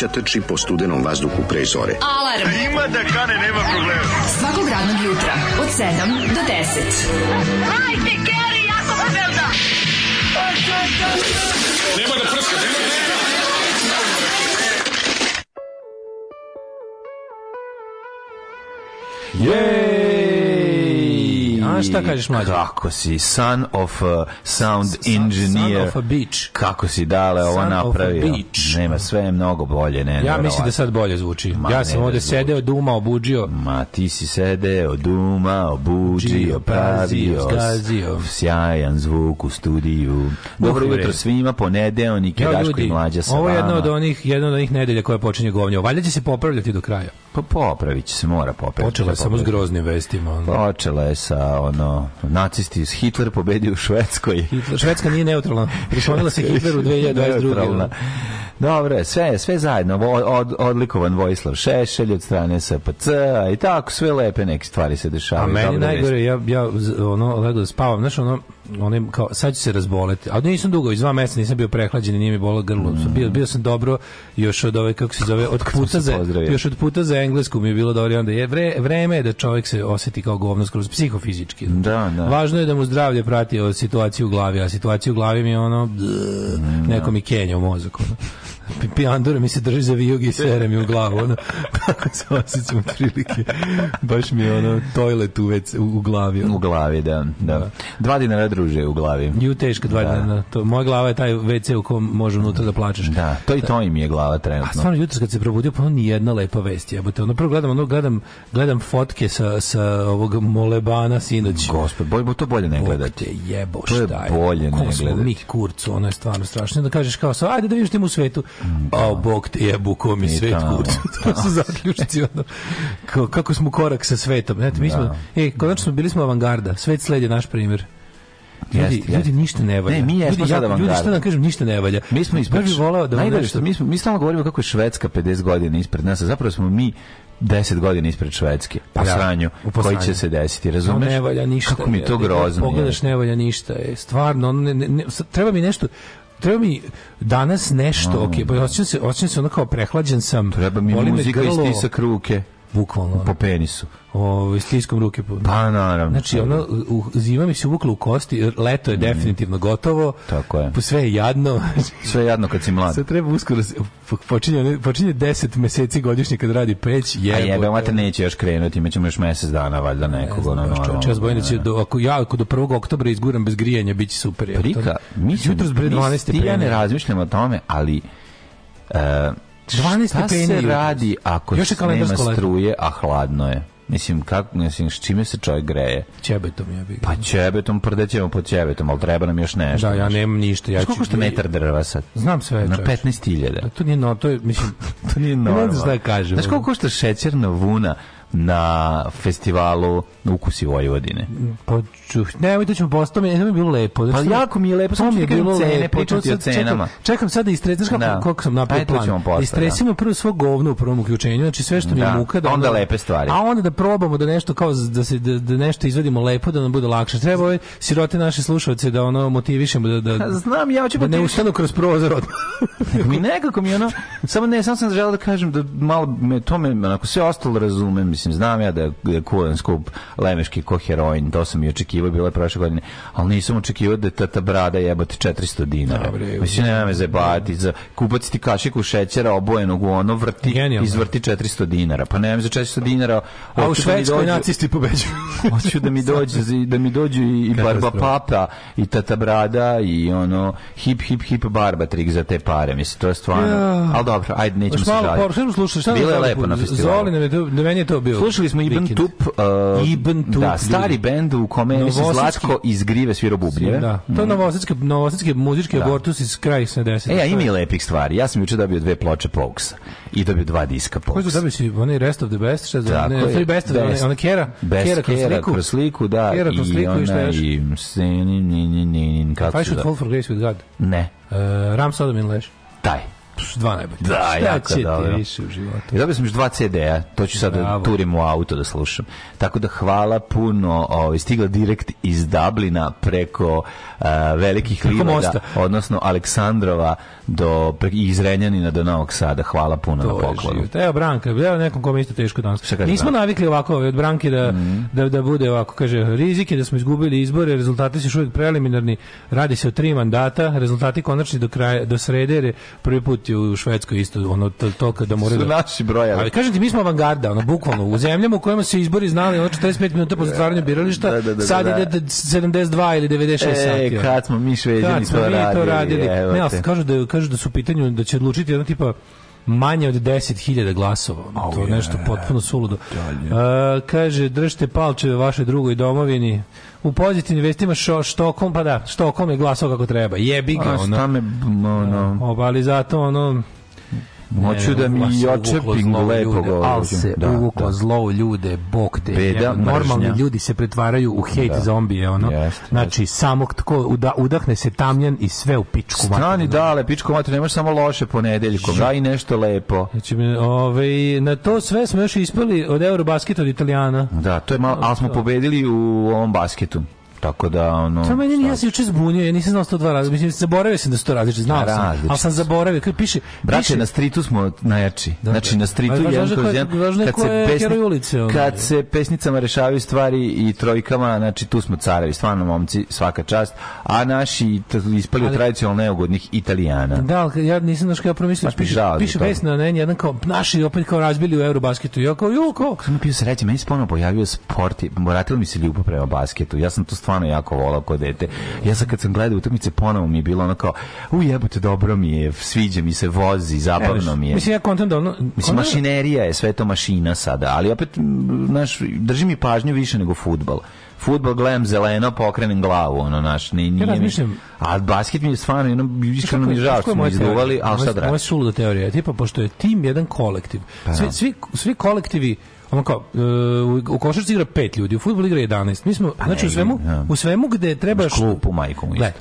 mladića trči po studenom vazduhu pre zore. Alarm! A ima da kane, nema problema. Svakog radnog jutra, od 7 do 10. Hajde, Keri, jako se velda! Nema da prska, nema da prska! Jej! A šta kažeš mlađe? Kako si, son of a uh, sound engineer. Son of a beach. Kako si dale ovo napravio. Son of a beach. Baš. Nema, sve je mnogo bolje, ne. Ja mislim da sad bolje zvuči. Ma, ja sam ovde da sedeo, dumao, budžio. Ma, ti si sedeo, dumao, obuđio, pravio, zgazio. Sjajan zvuk u studiju. Dobro jutro svima, ponedeonik je ja, Daško i Mlađa sa Ovo je jedna od onih, jedna od onih nedelja koja počinje govnjo. Valjda će se popravljati do kraja. Pa popravit će se, mora popraviti. Počela je samo s groznim vestima. Počela je sa, ono, nacisti, Hitler pobedio u Švedskoj. Hitler, Švedska nije neutralna. Prišonila se Hitleru 2022. Dobro, sve, sve zajedno, od, odlikovan Vojislav Šešelj od strane SPC, i tako, sve lepe neke stvari se dešavaju. A meni da najgore, ja, ja ono, ledo spavam, znaš, ono, oni kao sad ću se razboleti. A nisam dugo, iz dva meseca nisam bio prehlađen i nije mi bolo grlo. Mm. Bio, bio sam dobro još od ove kako se zove od puta za još od puta za englesku mi je bilo dobro i onda je vre, vreme je da čovjek se oseti kao govno skroz psihofizički. Da, da. Važno je da mu zdravlje prati od situaciju u glavi, a situacija u glavi mi je ono mm, neko da. mi kenja u mozgu. Pijandura mi se drži za vijug i sere mi u glavu. Ono, tako se osjećam prilike. Baš mi je ono toilet u, vec, u, u glavi. Ono. U glavi, da, da. Dva dinara druže u glavi. Ju teška dva da. dinara. To, moja glava je taj WC u kom može unutra da plačeš. Da, to i da. to im je glava trenutno. A stvarno, jutros kad se probudio, pa ono ni jedna lepa vest. Jebote. Ono, prvo gledam, ono, gledam, gledam fotke sa, sa ovog molebana sinoć. Gospod, bolje, to bolje ne gledati. Jebo, šta je? To je bolje ne gledati. Mi kurcu, ono je stvarno strašno. Da kažeš kao sa, ajde da vidiš tim u svetu a da. bog te je bukom i svet kurcu. to su da. zaključci. Ono. kako smo korak sa svetom. Znate, mi da. smo, e, konačno bili smo avangarda. Svet sledi naš primer Ljudi, jest, ljudi ništa ne valja. Ne, mi jesmo ljudi, sad Ljudi, šta da kažem, ništa ne valja. Mi smo ispred... Baš volao da vam nešto... Mi, smo, mi stalno govorimo kako je Švedska 50 godina ispred nas, a zapravo smo mi 10 godina ispred Švedske. Pa ja, sranju, koji će se desiti, razumeš? ne valja ništa. Kako mi to grozno. Pogledaš, ne valja ništa. Je. Stvarno, ne, ne, ne, treba mi nešto treba mi danas nešto, okej, okay, pa osjećam se, osjećam se ono kao prehlađen sam. Treba mi muzika da iz tisak ruke. Bukvalno. Po penisu. O, ovaj, stiskom ruke. Po... Pa, naravno. Znači, ono, u, zima mi se uvukla u kosti, leto je mm. definitivno gotovo. Tako je. Po sve je jadno. sve je jadno kad si mlad. Sad treba uskoro, počinje, počinje 10 meseci godišnje kad radi peć, jebo. A jebe, mate neće još krenuti, imat ćemo još mesec dana, valjda nekog. Ne, ono, ono, čovječ, ja da će, do, ako, ja ako do 1. oktobra izguram bez grijanja, biće super. Prika, pa mi jutros jutro 12. ja ne razmišljam o tome, ali... Uh, 12 šta stepeni. se radi ako Još nema struje, a hladno je? Mislim, kako, mislim, s čime se čovjek greje? Čebetom ja bih. Pa čebetom, prdećemo po čebetom, ali treba nam još nešto. Da, ja nemam ništa. Ja Koliko što metar drva sad? Znam sve. Na 15.000. Pa to nije no, to je, mislim, to nije normalno. Ne znam šta da kažem. Znaš koliko košta šećerna vuna? na festivalu Ukusi Vojvodine. Pa nemoj da ćemo postati, jedno mi bilo lepo. Da pa jako mi je lepo, samo je bilo cene, lepo. Pričati o cenama. Čekam, čekam sad da istresiš da. kako, da. kako sam napravio plan. Posta, da istresimo da. prvo svo govno u prvom uključenju, znači sve što mi je da, muka. Da onda, onda, lepe stvari. A onda da probamo da nešto kao da se da, da nešto izvedimo lepo da nam bude lakše. Treba ove sirote naše slušaoce da ono motivišemo da da Znam ja hoću da ne ustanu kroz prozor. mi nekako mi ono samo ne samo sam želeo da kažem da malo me to me onako sve ostalo razumem mislim, znam ja da je kuvan skup lemeški ko heroin, to sam i očekivao, bilo je prošle godine, ali nisam očekivao da je ta, brada jebate 400 dinara. Dobre, mislim, nema me zebati, za, kupac ti kašiku šećera obojenog u ono, vrti, Genijalno. izvrti 400 dinara, pa nema za 400 dinara. A u da Švedskoj nacisti pobeđuju. hoću da mi dođu, da mi dođu i, Kaj barba papa, i tata brada, i ono, hip, hip, hip barba trik za te pare, mislim, to je stvarno. Ja. Ali dobro, ajde, nećemo se žaliti. Bilo je da lepo na festivalu. Zoli, na meni je to bilo bio Slušali smo Ibn vikend. Tup, uh, Ibn Tup, da, stari bend u kome je Zlatko iz Grive svirao bubljeve. Da, to je novosadske, novosadske muzičke da. abortus iz kraja 70. E, ja ima i lepih stvari. Ja sam juče dobio dve ploče Pokesa i dobio dva diska Pokesa. Koji su dobio si onaj Rest of the Best, šta da, ne, Three Best, best ona Kera, best Kera kroz sliku, kroz sliku da, Kera kroz sliku i, šta još? I, ni, ni, ni, ni, ni, kako se Fall for Grace with God. Ne. Uh, Ram Sodom in Lash. Taj dva najbolje. Da, Šta jako će dobro. ti više u životu? I dobio sam još dva CD-a, to ću sad da turim u auto da slušam. Tako da hvala puno, ovaj, stigla direkt iz Dublina preko uh, velikih livada, odnosno Aleksandrova do iz Renjanina do Novog Sada. Hvala puno to na poklonu. Evo Branka, evo nekom kome isto teško danas. Nismo navikli ovako eh, od Branki da, mm -hmm. da, da bude ovako, kaže, rizik je da smo izgubili izbore, rezultati su još uvijek preliminarni, radi se o tri mandata, rezultati konačni do kraja, do srede, prvi put vesti u Švedskoj isto ono to, to kada mora da naši brojevi. Ali ti mi smo avangarda, ono bukvalno u zemljama u kojima se izbori znali od 45 minuta po zatvaranju birališta, da, da, da, da sad da. ide 72 ili 96 e, sati. E, kad smo mi Šveđani to, radili. To radili. Ne, ali kažu da kažu da su u pitanju da će odlučiti jedan tipa manje od 10.000 glasova. Oh, to je nešto potpuno suludo. Uh, kaže, držite palče vaše drugoj domovini u pozitivnim vestima što Štokom, pa da, Štokom je glasao kako treba. Jebi ga, ono. Stame, da, no, O, ali zato, ono, Hoću da mi očepim lepo Al se da, uvuklo da. zlo ljude, bog te. Beda, normalni mržnja. ljudi se pretvaraju u hate da. zombije, ono. Jest, znači, jest. samog tko uda, udahne se tamljan i sve u pičku Strani da, ale, dale, pičku vatru, nemaš samo loše ponedeljkom, da i nešto lepo. Znači, ove, na to sve smo još ispali od Eurobasket od Italijana. Da, to je malo, ali smo pobedili u ovom basketu. Tako da ono Samo meni ja se juče zbunio, ja nisam znao sto dva razlika. Mislim zaboravio sam da sto različiti, znao sam, različit. ali sam zaboravio. kad piše, brate piše... na stritu smo najjači. Da, znači na stritu je jedan kroz jedan kad se pesni, ulice, ono. kad se pesnicama rešavaju stvari i trojkama, znači tu smo carevi, stvarno momci, svaka čast. A naši ispali ali... od tradicionalno neugodnih Italijana. Da, ali ja nisam znaš kako promislio, pa piše, da, piše vest na jedan kao naši opet kao razbili u Eurobasketu. Jo, kao ju kao. Sam pio sreće, meni se ponovo pojavio sport, vratilo mi se ljubav prema basketu. Ja sam to stvarno stvarno jako volao kao dete. Ja sad kad sam gledao utakmice ponovo mi je bilo ono kao u jebote dobro mi je, sviđa mi se, vozi, zabavno mi je. Mislim ja kontam da ono, mislim da- mašinerija je sve to mašina sada, ali opet naš drži mi pažnju više nego fudbal fudbal gledam zeleno, pokrenem glavu, ono naš, ne nije. Ja razmišljam. A basket mi je stvarno, ono, iskreno e, mi je žao što smo izduvali, ali šta da. Ovo je suluda teorija, tipa pošto je tim jedan kolektiv. Pa, svi, da. svi, svi kolektivi on kao e, u košarci igra pet ljudi, u fudbalu igra 11. Mi smo pa znači u svemu u svemu gde treba U majkom. Gled,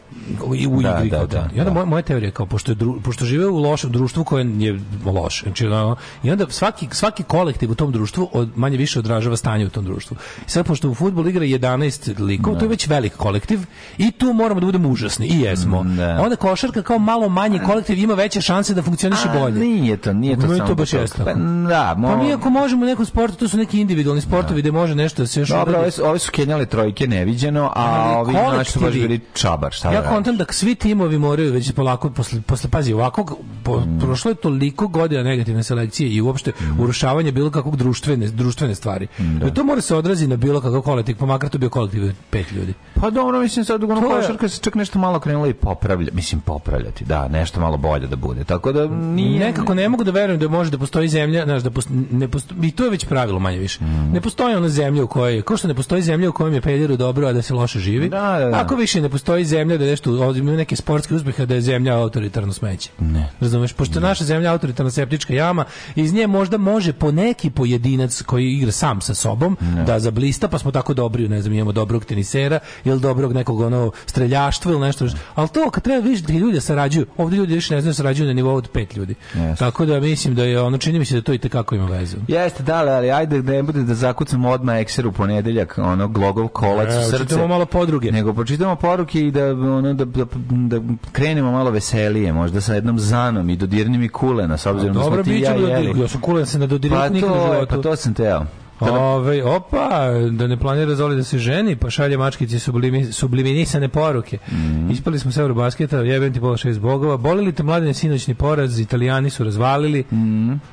u da, igri. Da, da, da, I onda da. moja, moja teorija kao pošto, dru, pošto žive u lošem društvu koje je loše. Znači, ono, I onda svaki, svaki kolektiv u tom društvu od, manje više odražava stanje u tom društvu. I sad pošto u futbol igra 11 likov, to je da. već velik kolektiv i tu moramo da budemo užasni i jesmo. Mm, da. Onda košarka kao malo manji kolektiv ima veće šanse da funkcioniše bolje. Nije to, nije to, samo to baš Pa, da, mo... pa mi ako možemo u nekom sportu, to su neki individualni sportovi gde može nešto da se još Dobro, ove su, ove su kenjale trojke neviđeno, a ali ovi naši su baš bili čabar, šta ja kontam da svi timovi moraju već polako posle posle pazi ovakvog po, mm. prošlo je toliko godina negativne selekcije i uopšte mm. urušavanje bilo kakvog društvene društvene stvari. Mm, da. da to mora se odrazi na bilo kakav kolektiv, pa makar to bio kolektiv pet ljudi. Pa dobro, mislim sad ono košarka se čak nešto malo krenula i popravlja, mislim popravljati, da, nešto malo bolje da bude. Tako da nije nekako ne mogu da verujem da može da postoji zemlja, znaš, da postoji, ne postoji, i to je već pravilo manje više. Mm. Ne postoji ona zemlja u kojoj, kao što ne postoji zemlja u kojoj je pederu dobro, a da se loše živi. Da, da, da. Ako više ne postoji zemlja da je nešto, ovdje imaju neke sportske uspjehe da je zemlja autoritarno smeće. Ne. Razumeš, pošto ne. naša zemlja autoritarna septička jama, iz nje možda može po neki pojedinac koji igra sam sa sobom ne. da zablista, pa smo tako dobri, ne znam, imamo dobrog tenisera ili dobrog nekog ono streljaštva ili nešto. Al to kad treba vidjeti da ljudi sarađuju, ovde ljudi više ne znaju da sarađuju na nivou od pet ljudi. Yes. Tako da mislim da je ono čini mi se da to i tekako ima vezu. Jeste, da, ali ajde da ne bude da zakucamo odmah ekser u ponedeljak, ono glogov kolac e, u srce. malo podruge. Nego pročitamo poruke i da ono ono da, da, da krenemo malo veselije, možda sa jednom zanom i dodirni mi kulena, s obzirom da smo ti i ja jeli. Ja sam kulen se na dodirni pa nikad životu. Pa to sam teo. Kada... Ove, opa, da ne planira Zoli da se ženi, pa šalje mačkici sublimi, subliminisane poruke. Mm -hmm. Ispali smo s Eurobasketa, jebem ti pola iz bogova. Bolili te mladine sinoćni poraz, italijani su razvalili. Mm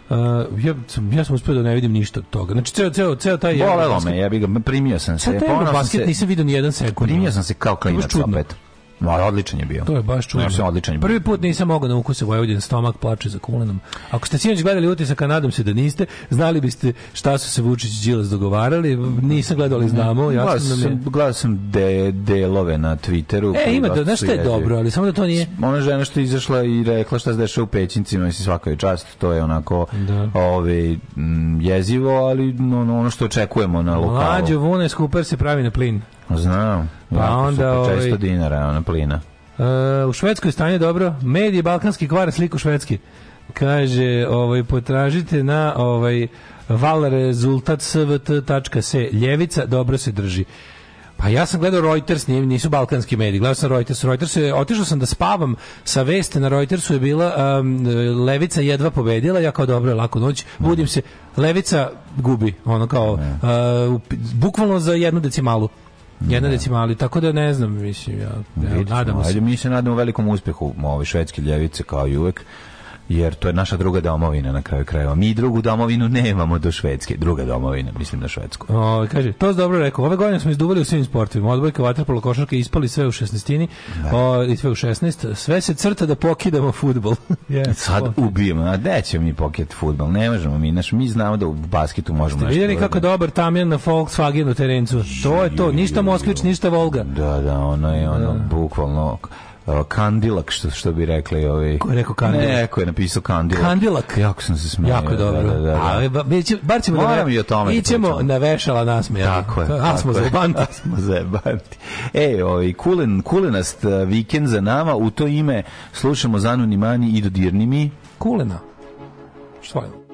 -hmm. uh, ja, ja sam uspio da ne vidim ništa od toga. Znači, ceo, ceo, ceo taj... Bolelo me, ja bih ga, primio sam se. Sad taj Eurobasket nisam vidio ni jedan sekund. Primio sam se kao klinac opet. Ma, odličan je bio. To je baš čudno. Znači, odličan Prvi put nisam mogao da ukuse Vojvodina, stomak plače za kulenom. Ako ste sinoć gledali utisak, a nadam se da niste, znali biste šta su se Vučić i Đilas dogovarali. Nisam gledao, ali znamo. Ja gledao sam, je... gledao sam de, delove na Twitteru. E, ima da, znaš šta je dobro, ali samo da to nije... Ona žena što je izašla i rekla šta se dešava u pećincima, mislim svaka je čast, to je onako da. ove, ovaj, jezivo, ali ono što očekujemo na lokalu. Mlađo, Vune, skuper se pravi na plin. Znam. Pa onda... Super, 400 ovaj, dinara, ona plina. Uh, u Švedskoj stanje dobro. Med balkanski kvar sliku švedski. Kaže, ovaj, potražite na ovaj, valrezultat.svt.se Ljevica dobro se drži. Pa ja sam gledao Reuters, nije, nisu balkanski mediji. Gledao sam Reuters. Reuters je, otišao sam da spavam sa veste na Reutersu je bila um, Levica jedva pobedila, ja kao dobro, lako noć, budim se. Levica gubi, ono kao, uh, bukvalno za jednu decimalu. Jedna decimali, tako da ne znam, mislim, ja, ja nadamo se. Ajde, mi se nadamo velikom uspehu ove švedske ljevice, kao i uvek jer to je naša druga domovina na kraju krajeva. Mi drugu domovinu nemamo do Švedske, druga domovina, mislim na Švedsku. O, kaže, to je dobro rekao. Ove godine smo izduvali u svim sportovima. Odbojka, vaterpolo, košarka, ispali sve u 16 da. o, i sve u 16. Sve se crta da pokidamo futbol. yes, Sad okay. ubijemo. A gde ćemo mi pokidati futbol? Ne možemo mi. Naš, mi znamo da u basketu možemo Ste vidjeli kako da dobar tamjan na Volkswagenu terencu. To je to. Ništa Moskvić, ništa Volga. Da, da, ono je ono, da. bukvalno Uh, Kandilak, što, što bi rekli ovaj. Ko je rekao Kandilak? ko je napisao Kandilak. Kandilak. Jako sam se smijao. Jako da, dobro. Da, da, da. A, ba, će, bar ćemo da Moram i o tome. Da ićemo na vešala nasmejati. Tako je. A smo zebanti. A smo zebanti. E, ovaj, kulen, kulenast uh, vikend za nama. U to ime slušamo Zanuni Mani i Dodirni mi. Kulena. Što je?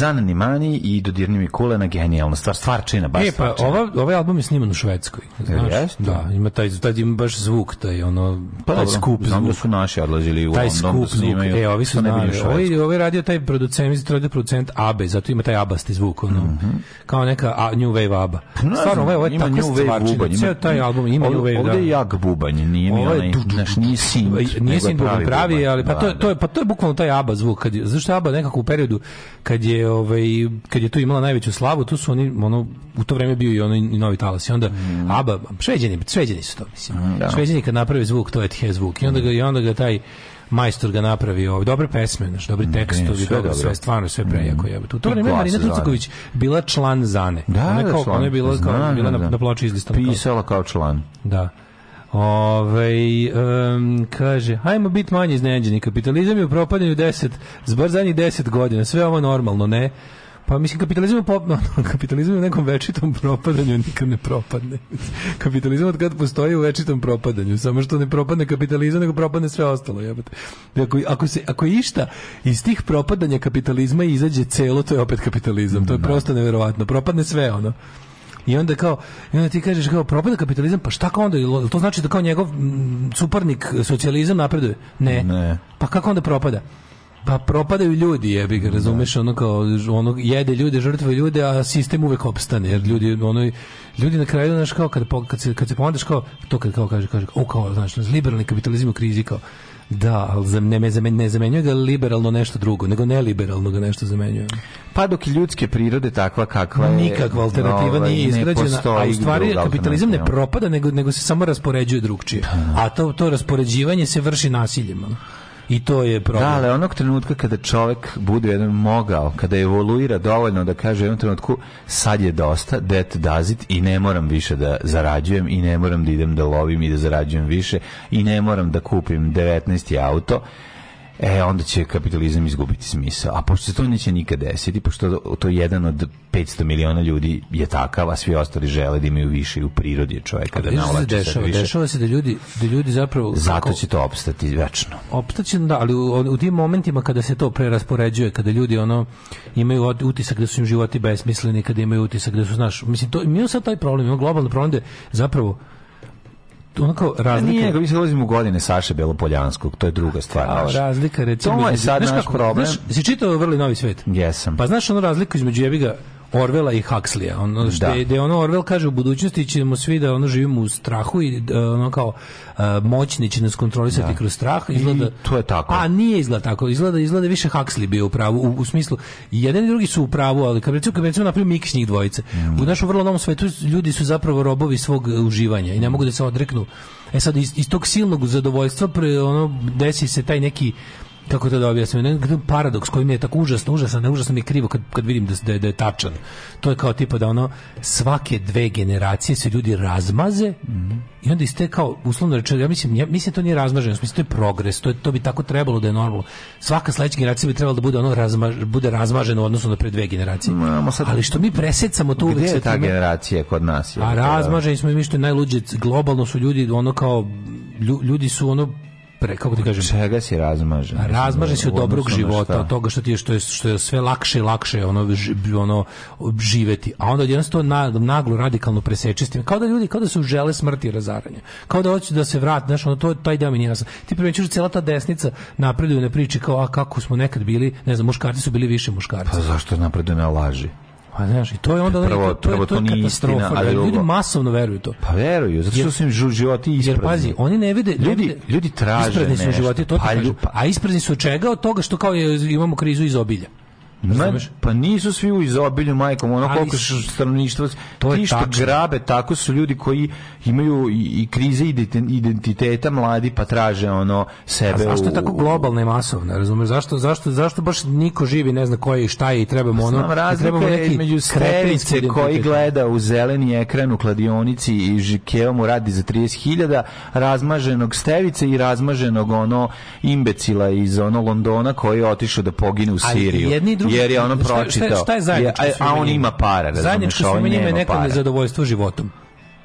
Zanan Nimani i Dodirni mi kolena, genijalna stvar, stvarčina, baš e, pa, ova, ovaj album je sniman u Švedskoj. Znaš? Da, ima taj, taj ima baš zvuk, taj ono, pa, taj da, skup znam da su naši odlazili u taj London da snimaju. E, ovi su znali, ovi, ovi radio taj producent, mislim, radio producent Abe, zato ima taj abasti zvuk, ono, mm -hmm. kao neka a, New Wave Aba. Pa no, Stvarno, ovo je takva stvarčina, ceo taj album ima New Wave, da. Ovde je jak bubanj, nije mi onaj, znaš, nije synth, nije synth pravi, ali pa da, to, da. to je, pa to je bukvalno taj Aba zvuk, kad, zašto Aba nekako u periodu kad je je ovaj kad je tu imala najveću slavu, tu su oni ono u to vrijeme bio i onaj novi talas i onda mm. ABBA, šveđani, šveđani su to mislim. Mm, da. Šveđani kad napravi zvuk, to je tih zvuk i onda ga i onda ga taj majstor ga napravi ovaj dobre pesme, znači dobri mm, tekstovi, sve, dobro, sve stvarno sve prejako mm. je. Tu to vreme Marina Tucaković bila član Zane. Da, ona da, kao ona je bila kao Znam, da, bila na, da. na plaču izlistana. Pisala kao član. Da. Ove, ovaj, um, kaže, hajmo bit manje iznenađeni. Kapitalizam je u propadanju 10, zbar zadnjih 10 godina. Sve ovo normalno, ne? Pa mislim kapitalizam je pop, kapitalizam je u nekom večitom propadanju nikad ne propadne. kapitalizam od kad postoji u večitom propadanju, samo što ne propadne kapitalizam, nego propadne sve ostalo, jebote. Ako ako se ako išta iz tih propadanja kapitalizma izađe celo, to je opet kapitalizam. To je da. prosto neverovatno. Propadne sve ono. I onda kao i onda ti kažeš kao propada kapitalizam, pa šta kao onda to znači da kao njegov suparnik socijalizam napreduje? Ne. ne. Pa kako onda propada? Pa propadaju ljudi, jebi ga, da. razumeš, ono kao, ono, jede ljude, žrtvuje ljude, a sistem uvek opstane, jer ljudi, ono, ljudi na kraju, znaš, kao, kad, kad, se, kad se pomandaš, kao, to kad kao kaže, kaže, o, kao, znaš, liberalni kapitalizam u krizi, kao, Da, ali ne, ne, zamenjuje, ga liberalno nešto drugo, nego neliberalno ga nešto zamenjuje. Pa dok je ljudske prirode takva kakva je... Nikakva alternativa no, ovaj, nije izgrađena, a u stvari kapitalizam ne propada, nego, nego se samo raspoređuje drugčije. A to, to raspoređivanje se vrši nasiljima i to je problem. Da, ali onog trenutka kada čovek bude jedan mogao, kada evoluira dovoljno da kaže u jednom trenutku sad je dosta, det dazit i ne moram više da zarađujem i ne moram da idem da lovim i da zarađujem više i ne moram da kupim 19. auto e, onda će kapitalizam izgubiti smisao. A pošto se to neće nikad desiti, pošto to jedan od 500 miliona ljudi je takav, a svi ostali žele da imaju više i u prirodi je čovjeka da, da navlače dešava, više. Dešava se da ljudi, da ljudi zapravo... Zato će to opstati večno. Opstaće, da, ali u, u tim momentima kada se to preraspoređuje, kada ljudi ono imaju utisak da su im životi besmisleni, kada imaju utisak da su, znaš, mislim, to, mi imamo sad taj problem, imamo globalni problem da zapravo onako razlika. Nije, mi se dolazimo u godine Saše Belopoljanskog, to je druga stvar. A, razlika recimo. To je sad naš kako, problem. Znaš, si čitao Vrli novi svet? Jesam. Pa znaš ono razliku između jebiga Orvela i Huxleya. Ono što da. je, da ono Orvel kaže u budućnosti ćemo svi da ono živimo u strahu i e, ono kao e, moćni će nas kontrolisati da. kroz strah. Izgleda, I to je tako. A nije izgleda tako. Izgleda, izgleda više Huxley bio u pravu. U, u smislu, jedan i drugi su u pravu, ali kad recimo, kad recimo napravio miks njih dvojice. Mm. U našom vrlo novom svetu ljudi su zapravo robovi svog uživanja i ne mm. mogu da se odreknu. E sad, iz, iz tog silnog zadovoljstva pre, ono, desi se taj neki kako to da objasnim, ne, paradoks koji mi je tako užasno, užasno, ne užasno mi je krivo kad, kad vidim da, da, je, da je tačan. To je kao tipa da ono, svake dve generacije se ljudi razmaze mm -hmm. i onda iste kao, uslovno rečeno, ja mislim, ja, mislim da to nije razmaženo, mislim to je progres, to, je, to bi tako trebalo da je normalno. Svaka sledeća generacija bi trebala da bude ono razmaž, bude razmaženo u odnosu na pre dve generacije. No, sad, Ali što mi presecamo to uvek je ta time, generacija kod nas? Je, a pa da- razmaženi smo i mi što je najluđe, globalno su ljudi ono kao, ljudi su ono pre kako ti kažem čega se razmaže pa, razmaže se od dobrog života šta? od toga što ti je što je što je sve lakše i lakše ono ži, ono živeti a onda jednostavno na, naglo radikalno preseče s tim kao da ljudi kao da se žele smrti i razaranja kao da hoće da se vrate znaš ono to taj deo mi nije jasno ti primećuješ da cela ta desnica napreduje na priči kao a kako smo nekad bili ne znam muškarci su bili više muškarci pa zašto napreduje na laži Pa znaš, i to je onda prvo, to, prvo, to, to, to nije istina, ali ljudi masovno veruju to. Pa veruju, zato što su im životi isprazni. Jer pazi, oni ne vide, ljudi, ne vide, ljudi traže isprazni su nešto. životi, to pa, pa, a isprazni su čega? Od toga što kao je, imamo krizu iz obilja. Ma, pa nisu svi u izobilju, majkom, ono koliko su stanovništva, to ti je što tačno. grabe, tako su ljudi koji imaju i, i krize identiteta mladi, pa traže ono sebe. A zašto je tako globalna i masovna, razumeš? Zašto, zašto, zašto baš niko živi ne zna koji šta je i trebamo pa ono? Znam, trebamo neki među strelice koji gleda u zeleni ekran u kladionici i žikevom mu radi za 30.000, razmaženog stevice i razmaženog ono imbecila iz ono Londona koji je otišao da pogine u Siriju. Ali jedni jer je ono pročitao. Šta, šta je zajedničko A on ima para, Zajedničko svimanje ovaj je neko nezadovoljstvo životom.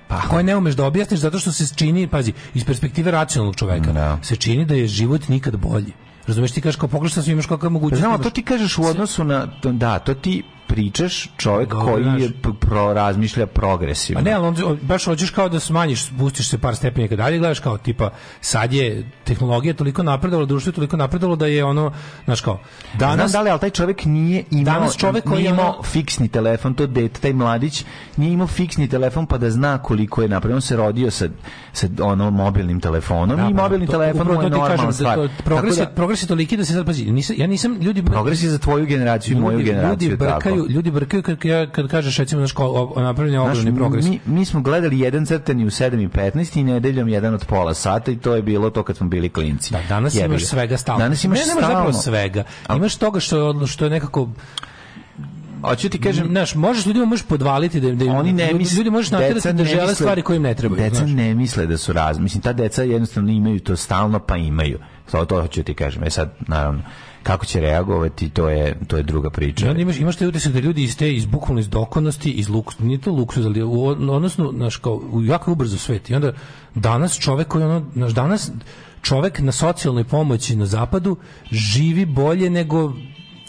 Pa koje ne umeš da objasniš zato što se čini, pazi, iz perspektive racionalnog čoveka, no. Da. se čini da je život nikad bolji. Razumeš ti kažeš kao pogledaš sa imaš kakve mogućnosti. Znamo, to ti kažeš u odnosu na da, to ti pričaš čovjek Dobre, koji je pro, razmišlja progresivno. A ne, ali on, baš hoćeš kao da smanjiš, spustiš se par stepenika dalje, gledaš kao tipa sad je tehnologija toliko napredovala, društvo je toliko napredovalo da je ono, znaš kao, danas... Znam da li, ali taj čovjek nije imao, danas čovjek koji nije imao ono, fiksni telefon, to dete, taj mladić, nije imao fiksni telefon pa da zna koliko je napravio, on se rodio sa sa ono mobilnim telefonom da, i pa, mobilni to, telefon mu je normalna da stvar. Da progres, je, progres je toliki da se sad pazi. Nisam, ja nisam ljudi progres je za tvoju generaciju i moju generaciju ljudi brkaju, tako. ljudi brkaju kad ja kad kažeš recimo na da školu napravljen ogromni progres. Mi, mi smo gledali jedan crtani u 7 i 15 i nedeljom jedan od pola sata i to je bilo to kad smo bili klinci. Da, danas Jebiga. imaš svega stalno. Danas imaš ne, nemaš stalno. zapravo svega. Imaš toga što je što je nekako Hoću ti kažem, znaš, možeš ljudima možeš podvaliti da, da oni ne misle, ljudi možeš naterati da žele misle, stvari koje im ne trebaju. Deca znaš. ne misle da su raz, mislim ta deca jednostavno imaju to stalno pa imaju. Samo to hoću ti kažem. E sad naravno kako će reagovati, to je to je druga priča. Ja, imaš imaš taj utisak da ljudi iz te iz bukvalno iz dokonosti, iz luks, nije to luksuz, ali u, odnosno naš kao u jako ubrzo svet i onda danas čovek koji ono naš danas čovek na socijalnoj pomoći na zapadu živi bolje nego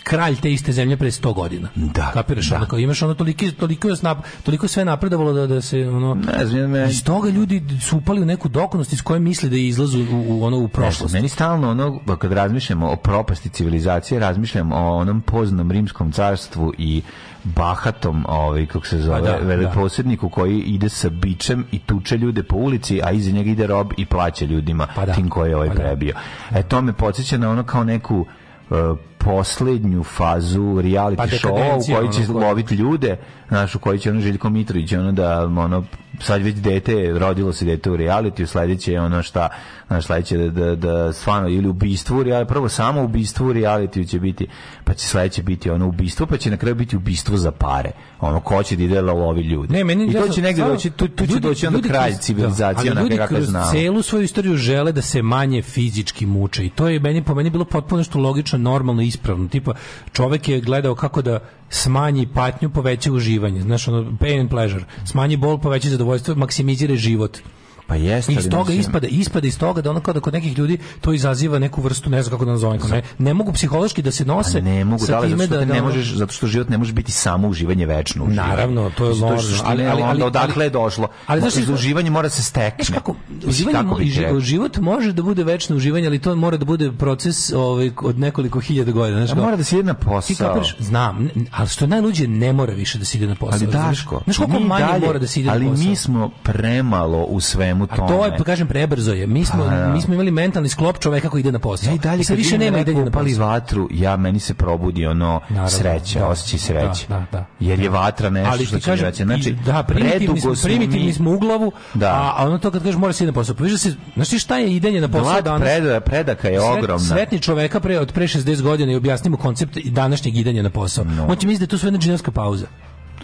kralj te iste zemlje pre 100 godina. Da. Kapiraš? Da. Ono, kao, imaš ono toliko, toliko, je snap, toliko sve napredovalo da, da se ono... Ne znam, ja. Iz toga ljudi su upali u neku dokonost iz koje misle da izlazu u, u ono u prošlost. Ne, meni stalno ono, kad razmišljamo o propasti civilizacije, razmišljam o onom poznom rimskom carstvu i bahatom, ovaj kako se zove, pa da, veleposedniku da. koji ide sa bičem i tuče ljude po ulici, a iza njega ide rob i plaća ljudima pa da. tim koje je ovaj pa da. prebio. E to me podsjeća na ono kao neku uh, poslednju fazu reality pa show u kojoj će ono, loviti ljude, znaš, u kojoj će ono Željko Mitrović, ono da, ono, sad već dete, rodilo se dete u reality, sledeće je ono šta, znaš, sledeće da, da, da stvarno, ili ubistvu, ali prvo samo ubistvu u reality će biti, pa će sledeće biti ono ubistvo, pa će na kraju biti ubistvo za pare. Ono, ko će da ide da lovi ljude. Ne, meni, I to će negde doći, tu, tu ljudi, će doći onda kralj civilizacije, da, onaka kako znamo. Ljudi celu svoju istoriju žele da se manje fizički muče i to je meni, po meni bilo potpuno što logično, normalno ispravno. Tipa, čovek je gledao kako da smanji patnju, poveća uživanje. Znaš, ono, pain and pleasure. Smanji bol, poveća zadovoljstvo, maksimizira život. Pa jeste. Iz toga mislim. ispada, ispada iz toga da ono kada kod nekih ljudi to izaziva neku vrstu, ne znam kako da nazovem, ne, ne mogu psihološki da se pa nose. A ne mogu, da, zato što da, ne da- možeš, zato što život ne može biti samo uživanje večno. Uživanje. Naravno, to je ložno. Ali, ali, ali, odakle je došlo? Ali znači uživanje mora se stekne. Znaš kako, uživanje, kako život može da bude večno uživanje, ali to mora da bude proces ovaj, od nekoliko hiljada godina. Znaš, da, mora da se jedna na posao. Kapiraš, znam, ali što najluđe, ne mora više da se ide na posao. Ali Daško, znaš, koliko manje mora da se ide na posao? Ali mi smo premalo u svemu svemu tome. A to je, kažem, prebrzo je. Mi smo, pa, da. mi smo imali mentalni sklop čoveka koji ide na posao. i dalje, I sad više nema da ide na pali vatru, ja, meni se probudi ono Naravno, sreće, da, osjećaj sreće. Da, da, da, jer je vatra nešto Ali, što kažem, će Znači, da, primitivni smo, primitivni mi... smo u glavu, da. a ono to kad kažeš mora se ide na posao. Pa se, znači šta je idenje na posao danas? predaka je ogromna. Sretni čoveka pre, od pre 60 godina i objasnimo koncept današnjeg idenja na posao. On će misliti da je to sve jedna pauza.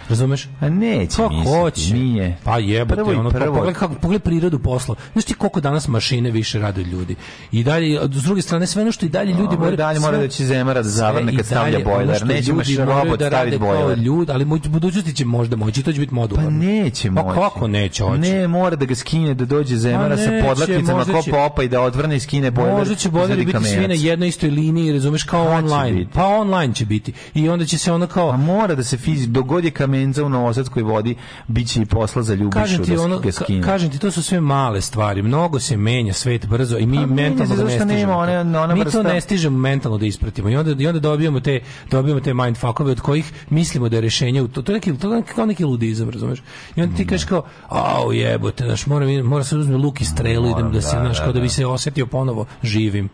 Razumeš? A neće Kako misliti, hoće? nije. Pa jebote, prvo ono, prvo. Pogledaj, kako, pogledaj prirodu posla. Znaš ti koliko danas mašine više rade od ljudi. I dalje, s druge strane, sve ono što i dalje ljudi moraju... dalje mora da će zemara da zavrne kad stavlja bojler. Neće imaš robot da staviti bojler. Ljudi, ali budućnosti će možda moći, to će biti modularno. Pa neće pa moći. Pa kako neće hoće? Ne, mora da ga skine, da dođe zemara pa sa podlaknicama ko popa i da odvrne i skine bojler. Možda će bojleri biti svi na jednoj istoj liniji, razumeš, kao pa online. Pa online će biti. I onda će se ono kao... A pa mora da se fizi, dogodi menza u Novosac koji vodi biće i posla za ljubišu kažem ti, da ono, ka, kažem ti, to su sve male stvari. Mnogo se menja svet brzo i mi A, pa, mentalno da ne stižemo. Nema, one, one mi to ne stižemo mentalno da ispratimo. I onda, i onda dobijamo te, dobijamo te mindfuckove od kojih mislimo da je rešenje. To, to, je neki, to je kao neki ludizam, razumeš? I onda ti mm, kažeš da. kao, au jebote, naš, moram, moram se uzme luk i strelu, idem da se, da, znaš, kao da bi se osetio ponovo živim.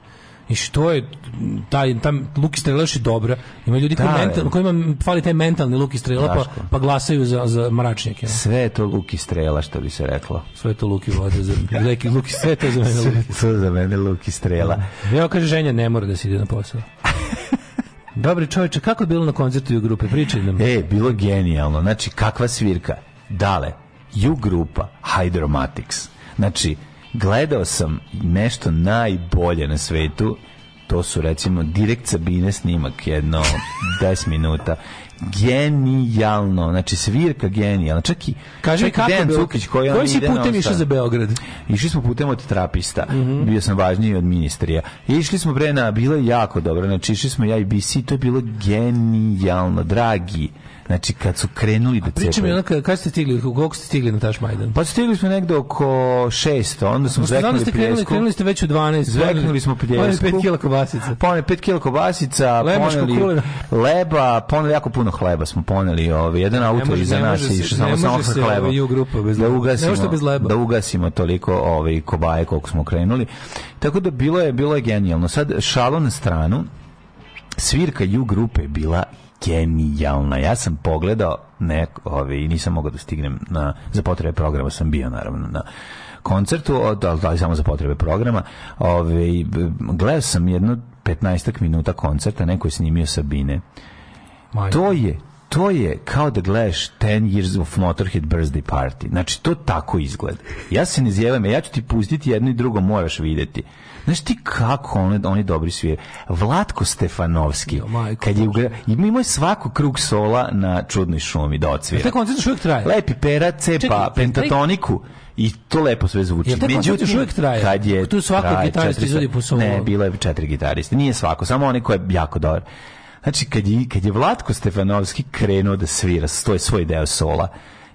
I što je taj tam luk Strela je dobra. Ima ljudi koji da, mental, koji kojima fali taj mentalni luk strela pa, pa glasaju za za mračnjake. Sve je to luk strela što bi se reklo. Sve je to luk i voda za neki luk i sve to za mene luk. Sve za mene luk strela. Da. Evo kaže ženja ne mora da se ide na posao. Dobri čovječe, kako je bilo na koncertu u grupe? Pričaj nam. E, bilo genijalno. Znači, kakva svirka? Dale, U grupa, Hydromatics. Znači, gledao sam nešto najbolje na svetu to su recimo direkt Sabine snimak jedno 10 minuta genijalno, znači svirka genijalna. Čak i Kaži čak kako Dan Cukić koji on si putem išao za Beograd? Išli smo putem od trapista. Mm -hmm. Bio sam važniji od ministrija. išli smo pre na bilo je jako dobro. Znači išli smo ja i BC, to je bilo genijalno, dragi. Znači, kad su krenuli da cepaju... Priča mi onaka, kada ste stigli, koliko ste stigli na Taš Majdan? Pa stigli smo negde oko 6, onda smo zveknuli ste krenuli, pljesku. krenuli ste već u 12. Zveknuli smo pljesku. Poneli 5 kila kobasica. Poneli 5 kila kobasica, poneli leba, poneli jako puno hleba smo poneli. Ovaj, jedan auto iza nas i što samo samo sa ovaj, da hleba. Ne grupa bez da ugasimo, ne bez leba. Da ugasimo toliko ovaj, kobaje koliko smo krenuli. Tako da bilo je, bilo je genijalno. Sad, šalo na stranu, svirka U grupe bila genijalna. Ja sam pogledao nek, ove, i nisam mogao da stignem na, za potrebe programa, sam bio naravno na koncertu, da, da samo za potrebe programa. Ove, gledao sam jedno 15 minuta koncerta, neko je snimio Sabine. Majka. To je to je kao da gledaš 10 years of Motorhead birthday party. Znači, to tako izgleda. Ja se ne zjevam, ja ću ti pustiti jedno i drugo, moraš videti. Znaš ti kako oni, oni dobri svi Vlatko Stefanovski. kad je ugra... imao svaku krug sola na čudnoj šumi da odsvira. Taj on još čovjek traje. Lepi pera, cepa, Čekaj, pentatoniku. I to lepo sve zvuči. Jel Međutim, još uvijek traje? Kad je tu svako gitarist izvodi po solo. Ne, bilo je četiri gitariste. Nije svako, samo oni koji je jako dobar. Znači, kad je, kad je Vlatko Stefanovski krenuo da svira, to je svoj deo sola.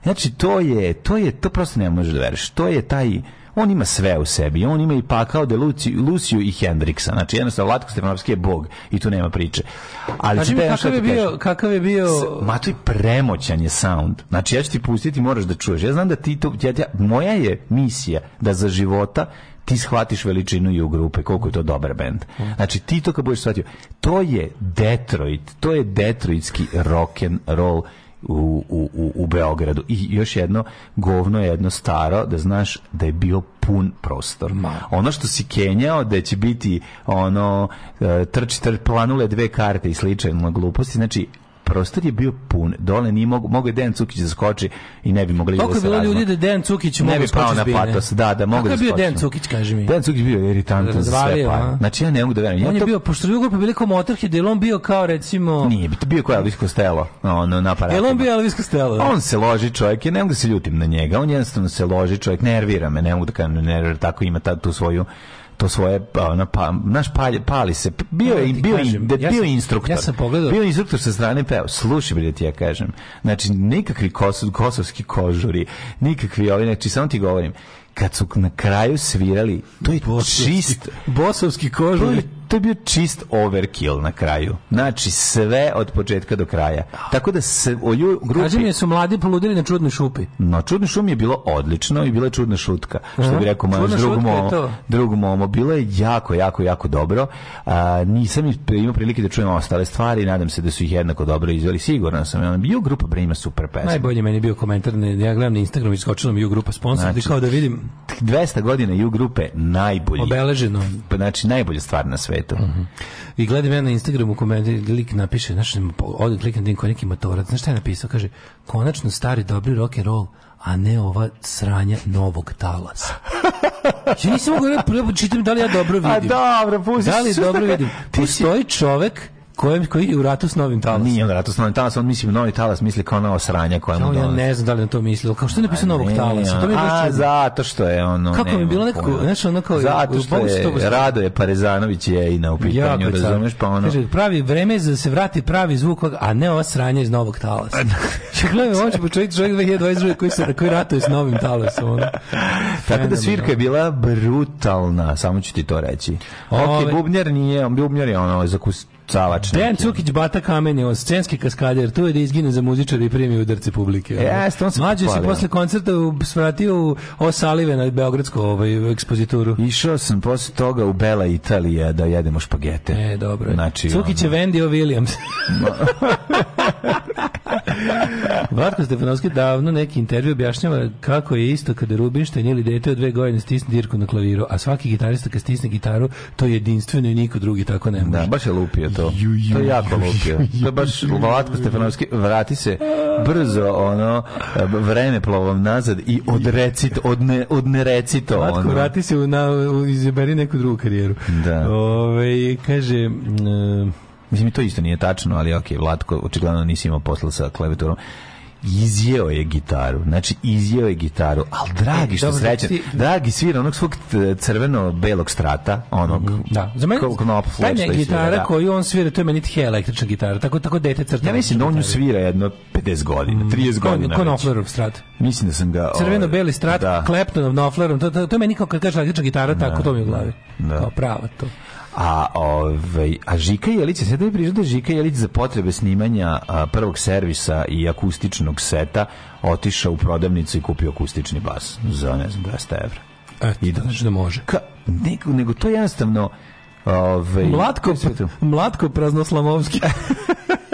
Znači, to je, to je, to prosto ne možeš da veriš. To je taj, on ima sve u sebi. On ima i pakao de Luci, Luciju i Hendriksa. Znači, jednostavno, Vlatko Stefanovski je bog i tu nema priče. Ali znači, te, da kakav, je bio, kakav je bio... Ma, to je premoćan je sound. Znači, ja ću ti pustiti, moraš da čuješ. Ja znam da ti to... Ja, ja, moja je misija da za života ti shvatiš veličinu i u grupe, koliko je to dobar bend. Znači, ti to kad budeš shvatio, to je Detroit, to je detroitski rock and roll u, u, u Beogradu. I još jedno, govno je jedno staro, da znaš da je bio pun prostor. Ma. Ono što si kenjao da će biti ono e, trči trč planule dve karte i slično gluposti, znači prostor je bio pun. Dole ni mogu mogu Dejan Cukić da skoči i ne bi mogli Kako da se bilo ljudi da Dejan Cukić ne bi pao na patos. Da, da, mogu da skoči. Kako je bio Dejan Cukić, kaže mi? Dejan Cukić bio iritantan za sve pa. Znači ja ne mogu da verujem. On ja to... je bio, pošto drugo pa bili kao Motorhead, on bio kao recimo... Nije, to bio koja Elvis Costello. On, na aparatima. on bio Elvis Costello? On se loži čovjek, ja ne mogu da se ljutim na njega. On jednostavno se loži čovjek, nervira me, ne mogu da kažem, nervira, tako ima ta, tu svoju to svoje ona pa, naš pali, pali se bio da, je bio kažem, da, bio ja sam, instruktor ja sam pogledao bio instruktor sa strane peo slušaj bre da ti ja kažem znači nikakvi kosov, kosovski kožuri nikakvi ovi znači samo ti govorim kad su na kraju svirali to je Bosovski, čist bosovski kožuri to je bio čist overkill na kraju. Znači, sve od početka do kraja. Tako da se o lju, grupi... Kaži su mladi poludili na čudnoj šupi. Na čudnoj šumi je bilo odlično i bila je čudna šutka. Što Aha. bi rekao Manoš drugom omo. Drugom omo. Bilo je jako, jako, jako dobro. A, nisam imao prilike da čujem ostale stvari. Nadam se da su ih jednako dobro izveli. Sigurno sam. Ona U grupa bre ima super pesma. Najbolje meni je bio komentar. Ja gledam na Instagram iskočila mi ju grupa sponsor. Znači, kao da vidim... 200 godina ju grupe najbolji. Obeleženo. Pa, znači, najbolja stvar na svetu svetu. Uh -huh. I gledam ja na Instagramu komentar, lik napiše, znaš, odem kliknem tim koji neki motorac, znaš šta je napisao, kaže, konačno stari dobri rock and roll, a ne ova sranja novog talasa. ja nisam mogu da čitam da li ja dobro vidim. A dobro, pusti. Da li dobro vidim? Postoji čovek Kojem koji u ratu s novim talasom. Nije on ratu s novim talasom, on misli novi talas, misli kao ona sranje koja mu Ja ne znam da li na to misli, Kao što je napisao pa novog talasa? To mi je baš A, zato što je ono... Kako mi bilo nekako, znači ono kao... Zato što je Radoje Parezanović je i na upitanju, razumeš, pa ono... Kaže, pravi vreme za da se vrati pravi zvuk, a ne ova sranja iz novog talasa. Da. Gledaj, on će početi čovjek 2022 koji, se, koji ratuje s novim talasom. Ono. Tako da svirka je bila brutalna, samo ću ti to reći. Ok, bubnjar nije, bubnjar je ono, zakus, cavač. Dejan Cukić, Bata Kamenjevo, scenski kaskader, tu je da izgine za muzičara i primi udarce publike. Jeste, on se Mlađe se posle koncerta svratio u Osalive na Beogradsku ovaj, ekspozituru. Išao sam posle toga u Bela Italija da jedemo špagete. E, dobro. Znači, Cukić je ono... Vendio Williams. Vlatko Stefanovski davno neki intervju objašnjava kako je isto kada Rubinštajn ili dete od dve godine stisne dirku na klaviru, a svaki gitarista kad stisne gitaru, to je jedinstveno i niko drugi tako ne da, može. Da, baš je lupio to. To je jako lupio. To je baš Vlatko Stefanovski, vrati se brzo, ono, vreme plovom nazad i odrecit, odne, odnereci to. Vlatko, ono. vrati se, u, na, u, izaberi neku drugu karijeru. Da. Ove, kaže... Uh, Mislim, to isto nije tačno, ali ok, Vlatko, očigledno nisi imao posla sa klavijeturom izjeo je gitaru. Znači, izjeo je gitaru. Ali dragi, e, što srećen, ti... dragi svira onog svog e, crveno-belog strata, onog... Mhm, da, za mene, taj je gitara da. koju on svira, to je meni tija električna gitara, tako, tako dete crta. Ja mislim da on ju svira jedno 50 godina, 30 mm, godina. Konoflerov strat. Mislim da sam ga... Ovaj, Crveno-beli strat, da. Kleptonov, Noflerov, to, to, to, je meni kao kad kaže električna gitara, tako da, to mi u glavi. Da. Kao prava to. A, ovaj, a Žika Jelić, sad da je prišao da Žika Jelić za potrebe snimanja a, prvog servisa i akustičnog seta otišao u prodavnicu i kupio akustični bas za, ne znam, 200 €. E, I da, znači da može. Ka, nego, nego to je jednostavno... Ovaj, Mlatko, Mlatko Praznoslamovski.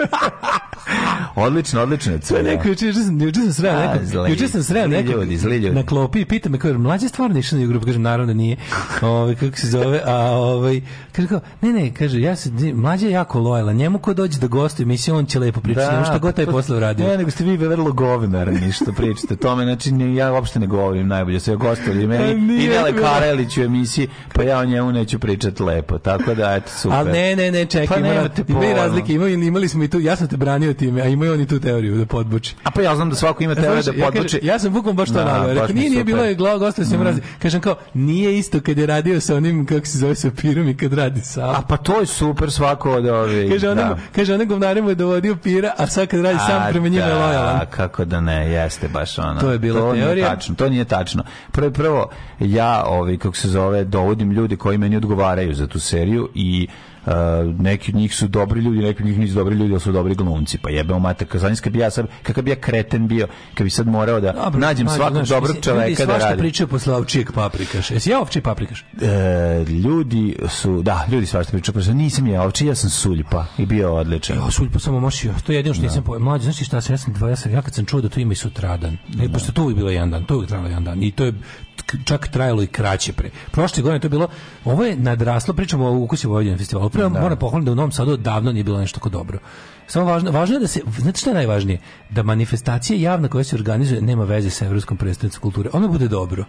odlično, odlično. To je neko, juče sam, juče sam sreo neko, juče sam sreo neko ljudi, zli ljudi. na klopi i pita me, kaže, mlađe stvarno išao na grupu, kažem, naravno nije, ovaj, kako se zove, a ovaj, kaže, kao, ne, ne, kaže, ja se, mlađe je jako lojala, njemu ko dođe da gostuje, mislim, on će lepo pričati, da, što god pa taj posle uradio. Ne, nego ste vi vrlo govinarni što pričate tome, znači, ja uopšte ne govorim najbolje, sve gostolji meni, pa i Nele Karelić u emisiji, pa ja o njemu neću pričati lepo, tako da, eto, super. Ali ne, ne, ne, čekaj, pa, ima, ima razlike, ima, imali smo i tu, ja sam te branio time, a imaju oni tu teoriju da podbuči. A pa ja znam da svako ima teoriju da podbuči. Ja, ja sam bukom baš to da, navio. Rekao, nije, nije bilo je glava gosta se mm. mrazi. Kažem kao, nije isto kad je radio sa onim, kako se zove, sa pirom i kad radi sam. A pa to je super svako od ovih. Kaže, onem, da. kaže, onem govnarima je dovodio pira, a sad kad radi a, sam prema njima je da, lojalan. A kako da ne, jeste baš ono. To je bilo to teorija. Nije tačno, to nije tačno. Prvo, prvo ja, ovi, kako se zove, dovodim ljudi koji meni odgovaraju za tu seriju i Uh, neki od njih su dobri ljudi, neki od njih nisu dobri ljudi, ali su dobri glumci. Pa jebeo mate, Kazanjska bi ja sad, kakav bi ja kreten bio, kad bi sad morao da Dobro, nađem nađe, svakog znaš, dobrog čoveka da radi. pričaju posle ovčijeg paprikaš. Jesi ja ovčiji paprikaš? E, ljudi su, da, ljudi svašta pričaju, pa nisam ja ovčiji, ja sam suljpa i bio odličan. Ja, suljpa sam omošio, to je jedino što da. nisam pojel. Mlađe, znaš šta, ja sam, ja, sam, ja kad sam čuo da to ima i sutradan, e, pošto to uvijek bilo jedan dan, to uvijek trajalo jedan dan i to je čak trajalo i kraće pre. Prošle godine to bilo, ovo je nadraslo, pričamo o ukusima Vojvodina festivalu. Prvo da. moram pohvaliti da u Novom Sadu davno nije bilo nešto tako dobro. Samo važno, važno je da se, znate što je najvažnije? Da manifestacija javna koja se organizuje nema veze sa Evropskom predstavnicom kulture. Ono bude dobro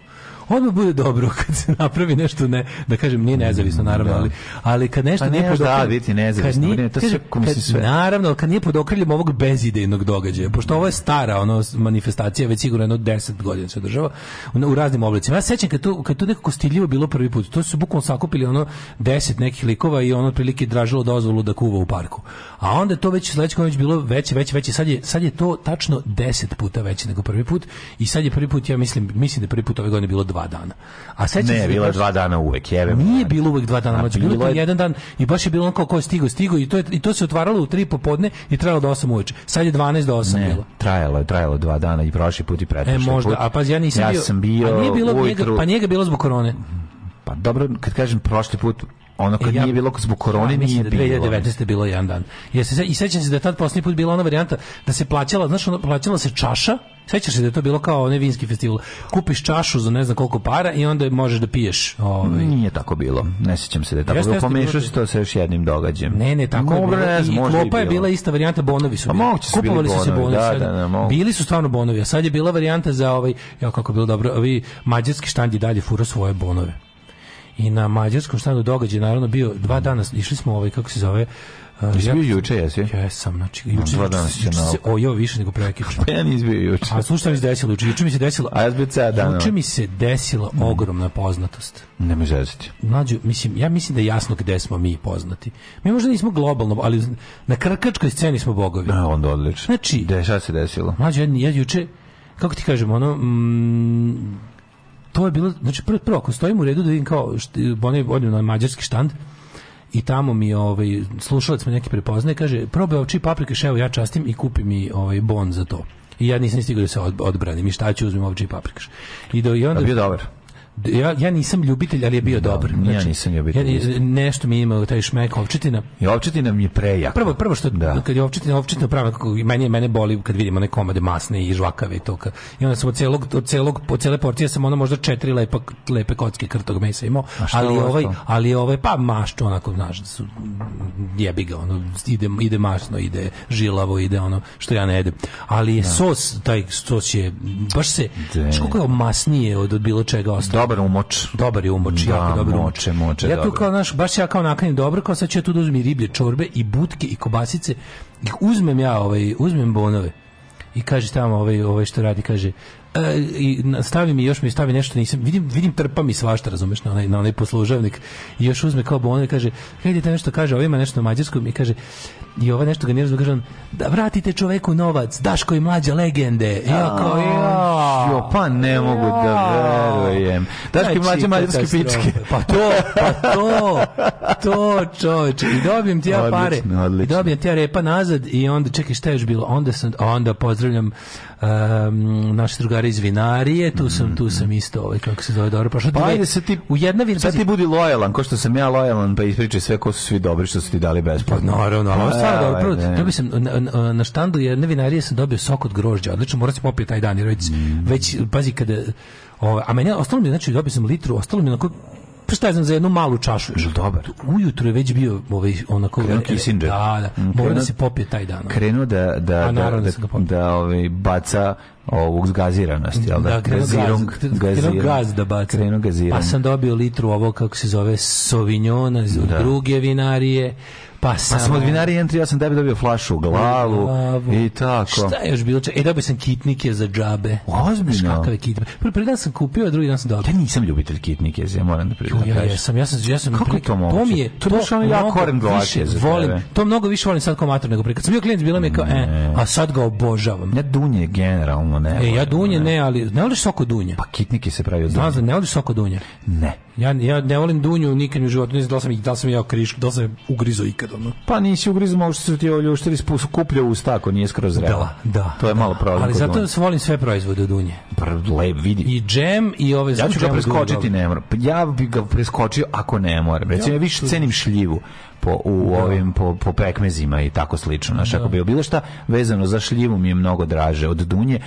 odmah bude dobro kad se napravi nešto ne da kažem nije nezavisno naravno da. ali ali kad nešto pa nije pod biti nezavisno nije, to se sve naravno kad nije pod okriljem ovog bezidejnog događaja pošto ovo je stara ono manifestacija već sigurno jedno 10 godina se održava u raznim oblicima ja sećam kad tu kad tu nekako stiljivo bilo prvi put to su bukvalno sakupili ono 10 nekih likova i ono otprilike dražilo dozvolu da kuva u parku a onda to već sledeće već bilo veće veće veće sad je sad je to tačno 10 puta veće nego prvi put i sad je prvi put ja mislim mislim da prvi put ove godine bilo dva dana. A sećam ne, bilo je dva dana uvek, jebe. Nije bilo uvek dva dana, znači bilo je jedan dan i baš je bilo onako ko stigo, stigo i to je, i to se otvaralo u 3 popodne i trajalo do 8 uveče. Sad je 12 do 8 ne, bilo. Trajalo je, trajalo dva dana i prošli put i e, pretprošli. E možda, put. a pa ja nisam ja bio. Ja sam bio. A nije bilo njega, pa njega bilo zbog korone. Pa dobro, kad kažem prošli put, Ono kad e, ja, nije bilo zbog korone ja, nije da bilo. 2019. bilo jedan dan. Ja se, I sećam se da je tad posljednji put bila ona varijanta da se plaćala, znaš, ono, plaćala se čaša, sećaš se da je to bilo kao onaj vinski festival. Kupiš čašu za ne znam koliko para i onda možeš da piješ. Ovaj. Nije tako bilo. Ne sećam se da je tako bilo. Pomešao si to sa još jednim događajem. Ne, ne, tako Mogu je bilo. I klopa je bila ista varijanta, bonovi pa su bili. Kupovali su se bonovi. Da, da, da, da, mogu. bili su stvarno bonovi, a sad je bila varijanta za ovaj, ja kako bilo dobro, ovi mađarski štandi dalje fura svoje bonove i na mađarskom štandu događaj naravno bio dva dana išli smo ovaj kako se zove uh, Jesi ja, juče, jesi? Jesam, znači, juče, dva dana juče, se ojeo više nego prekično. Pa ja nisam juče. A slušaj šta mi se desilo juče? Juče mi se desilo... A ja bio ceo dan. Juče mi se desila mm. ogromna poznatost. Ne me zezati. Da Mlađu, mislim, ja mislim da je jasno gde smo mi poznati. Mi možda nismo globalno, ali na krkačkoj sceni smo bogovi. Da, onda odlično. Znači... De, šta se desilo? Mlađu, ja, ja juče, kako ti kažem, ono... Mm, to je bilo, znači prvo, prvo ako stojim u redu da vidim kao, oni odim na mađarski štand, i tamo mi ovaj slušalac me neki prepoznaje kaže probaj ovči paprike ševo ja častim i kupi mi ovaj bon za to i ja nisam stigao da se odbranim i šta ću uzmem ovči paprikaš i do i onda bio dobar ja, ja nisam ljubitelj, ali je bio da, dobar. Znači, ja nisam ljubitelj. Ja, nešto mi je imao taj šmek ovčetina. I ovčetina mi je prejak. Prvo, prvo što, da. kad je ovčetina, ovčetina prava, kako, mene, mene boli kad vidim one komade masne i žvakave i to. Ka, I onda sam od, celog, od, celog, od cele porcije sam ono možda četiri lepe, lepe kocke krtog mesa imao. Ali ovaj, ali ovaj, pa mašću onako, znaš, da su, jebi ga, ono, ide, ide masno, ide žilavo, ide ono, što ja ne jedem. Ali je da. sos, taj sos je, baš se, da. znaš koliko je masnije od, od bilo čega ostalo dobar umoč. Dobar je umoč, da, jako dobar umoč. Moče, moče, ja tu kao, naš, baš ja kao nakanim dobro, kao sad ću ja tu da uzmem riblje čorbe i butke i kobasice. I uzmem ja, ovaj, uzmem bonove. I kaže tamo ovaj, ovaj što radi, kaže, i stavi mi još mi stavi nešto nisam vidim vidim trpa mi svašta razumeš na onaj na onaj poslužavnik i još uzme kao bono kaže hajde da nešto kaže ovima nešto na mađarskom i kaže i ova nešto ga nije kaže da vratite čoveku novac Daško i mlađa legende ja kao ja jo pa ne mogu da verujem Daško i mlađa znači, mađarske pičke pa to pa to to čoveče i dobijem ti ja pare i dobijem ti ja repa nazad i onda čekaj šta je još bilo onda sam onda pozdravljam um, naše drugare vinara iz vinarije, tu sam, tu sam mm-hmm. isto, ovaj, kako se zove, dobro prošlo. Pa, pa ajde se ti, u jedna vin... sad ti budi lojalan, ko što sam ja lojalan, pa ispriči sve ko su svi dobri što su ti dali besplatno. Pa naravno, ovo stvarno e, dobro. Prvo, dobio sam, na, na, na štandu jedne vinarije sam dobio sok od grožđa, odlično, moram se popiti taj dan, jer već, mm. već pazi, kada, ovaj a meni, ostalo mi, znači, dobio sam litru, ostalo mi na onako pa šta znam, za jednu malu čašu. je dobar. Ujutro je već bio ovaj, onako... Krenuo Kissinger. Da, da. Mm, mora da se popije taj dan. Krenuo da, da, A, da, da, da, da ovaj, baca ovog zgaziranosti, jel da? Da, krenuo gaz, krenuo gaz da baca. Krenuo gazirong. Pa sam dobio litru ovo, kako se zove, sovinjona iz da. druge vinarije Pa, sam, pa sam od vinari 1.389 dobio flašu u glavu, i tako. Šta još bilo? E, dobio sam kitnike za džabe. Ozbiljno? kakve kitnike. Prvi, prvi dan sam kupio, a drugi dan sam dobio. Ja nisam ljubitelj kitnike, ja moram da priznam. Ja, ja sam, ja sam, ja sam. Kako je to moguće? To mi je, to, to baš ja korem dlače volim, To mnogo više volim sad kao mater nego prije. Kad sam bio klijent, bilo mi je kao, e, ne. e, a sad ga obožavam. Ja dunje generalno ne. E, ja dunje ne, ali ne voliš soko dunje? Pa kitnike se pravi od dunje. Znam, ne voliš soko dunje? Ne. Ja, ja ne volim dunju nikad u životu, ne znam da li sam, da li sam jeo krišku, da li sam ugrizo ikad. Ono. Pa nisi ugrizo, možda su ti oljuštili kuplja u stako, nije skroz zrela. Da, da. To je da, malo problem. Ali zato dunje. volim sve proizvode od dunje. Pa, Lep, vidi. I džem i ove... Ja ću ga preskočiti, ne moram. Pa, ja bih ga preskočio ako ne moram. Recimo, ja više cenim šljivu po u da. ovim po, po pekmezima i tako slično. Znaš, ako da. bi bilo šta vezano za šljivu mi je mnogo draže od dunje,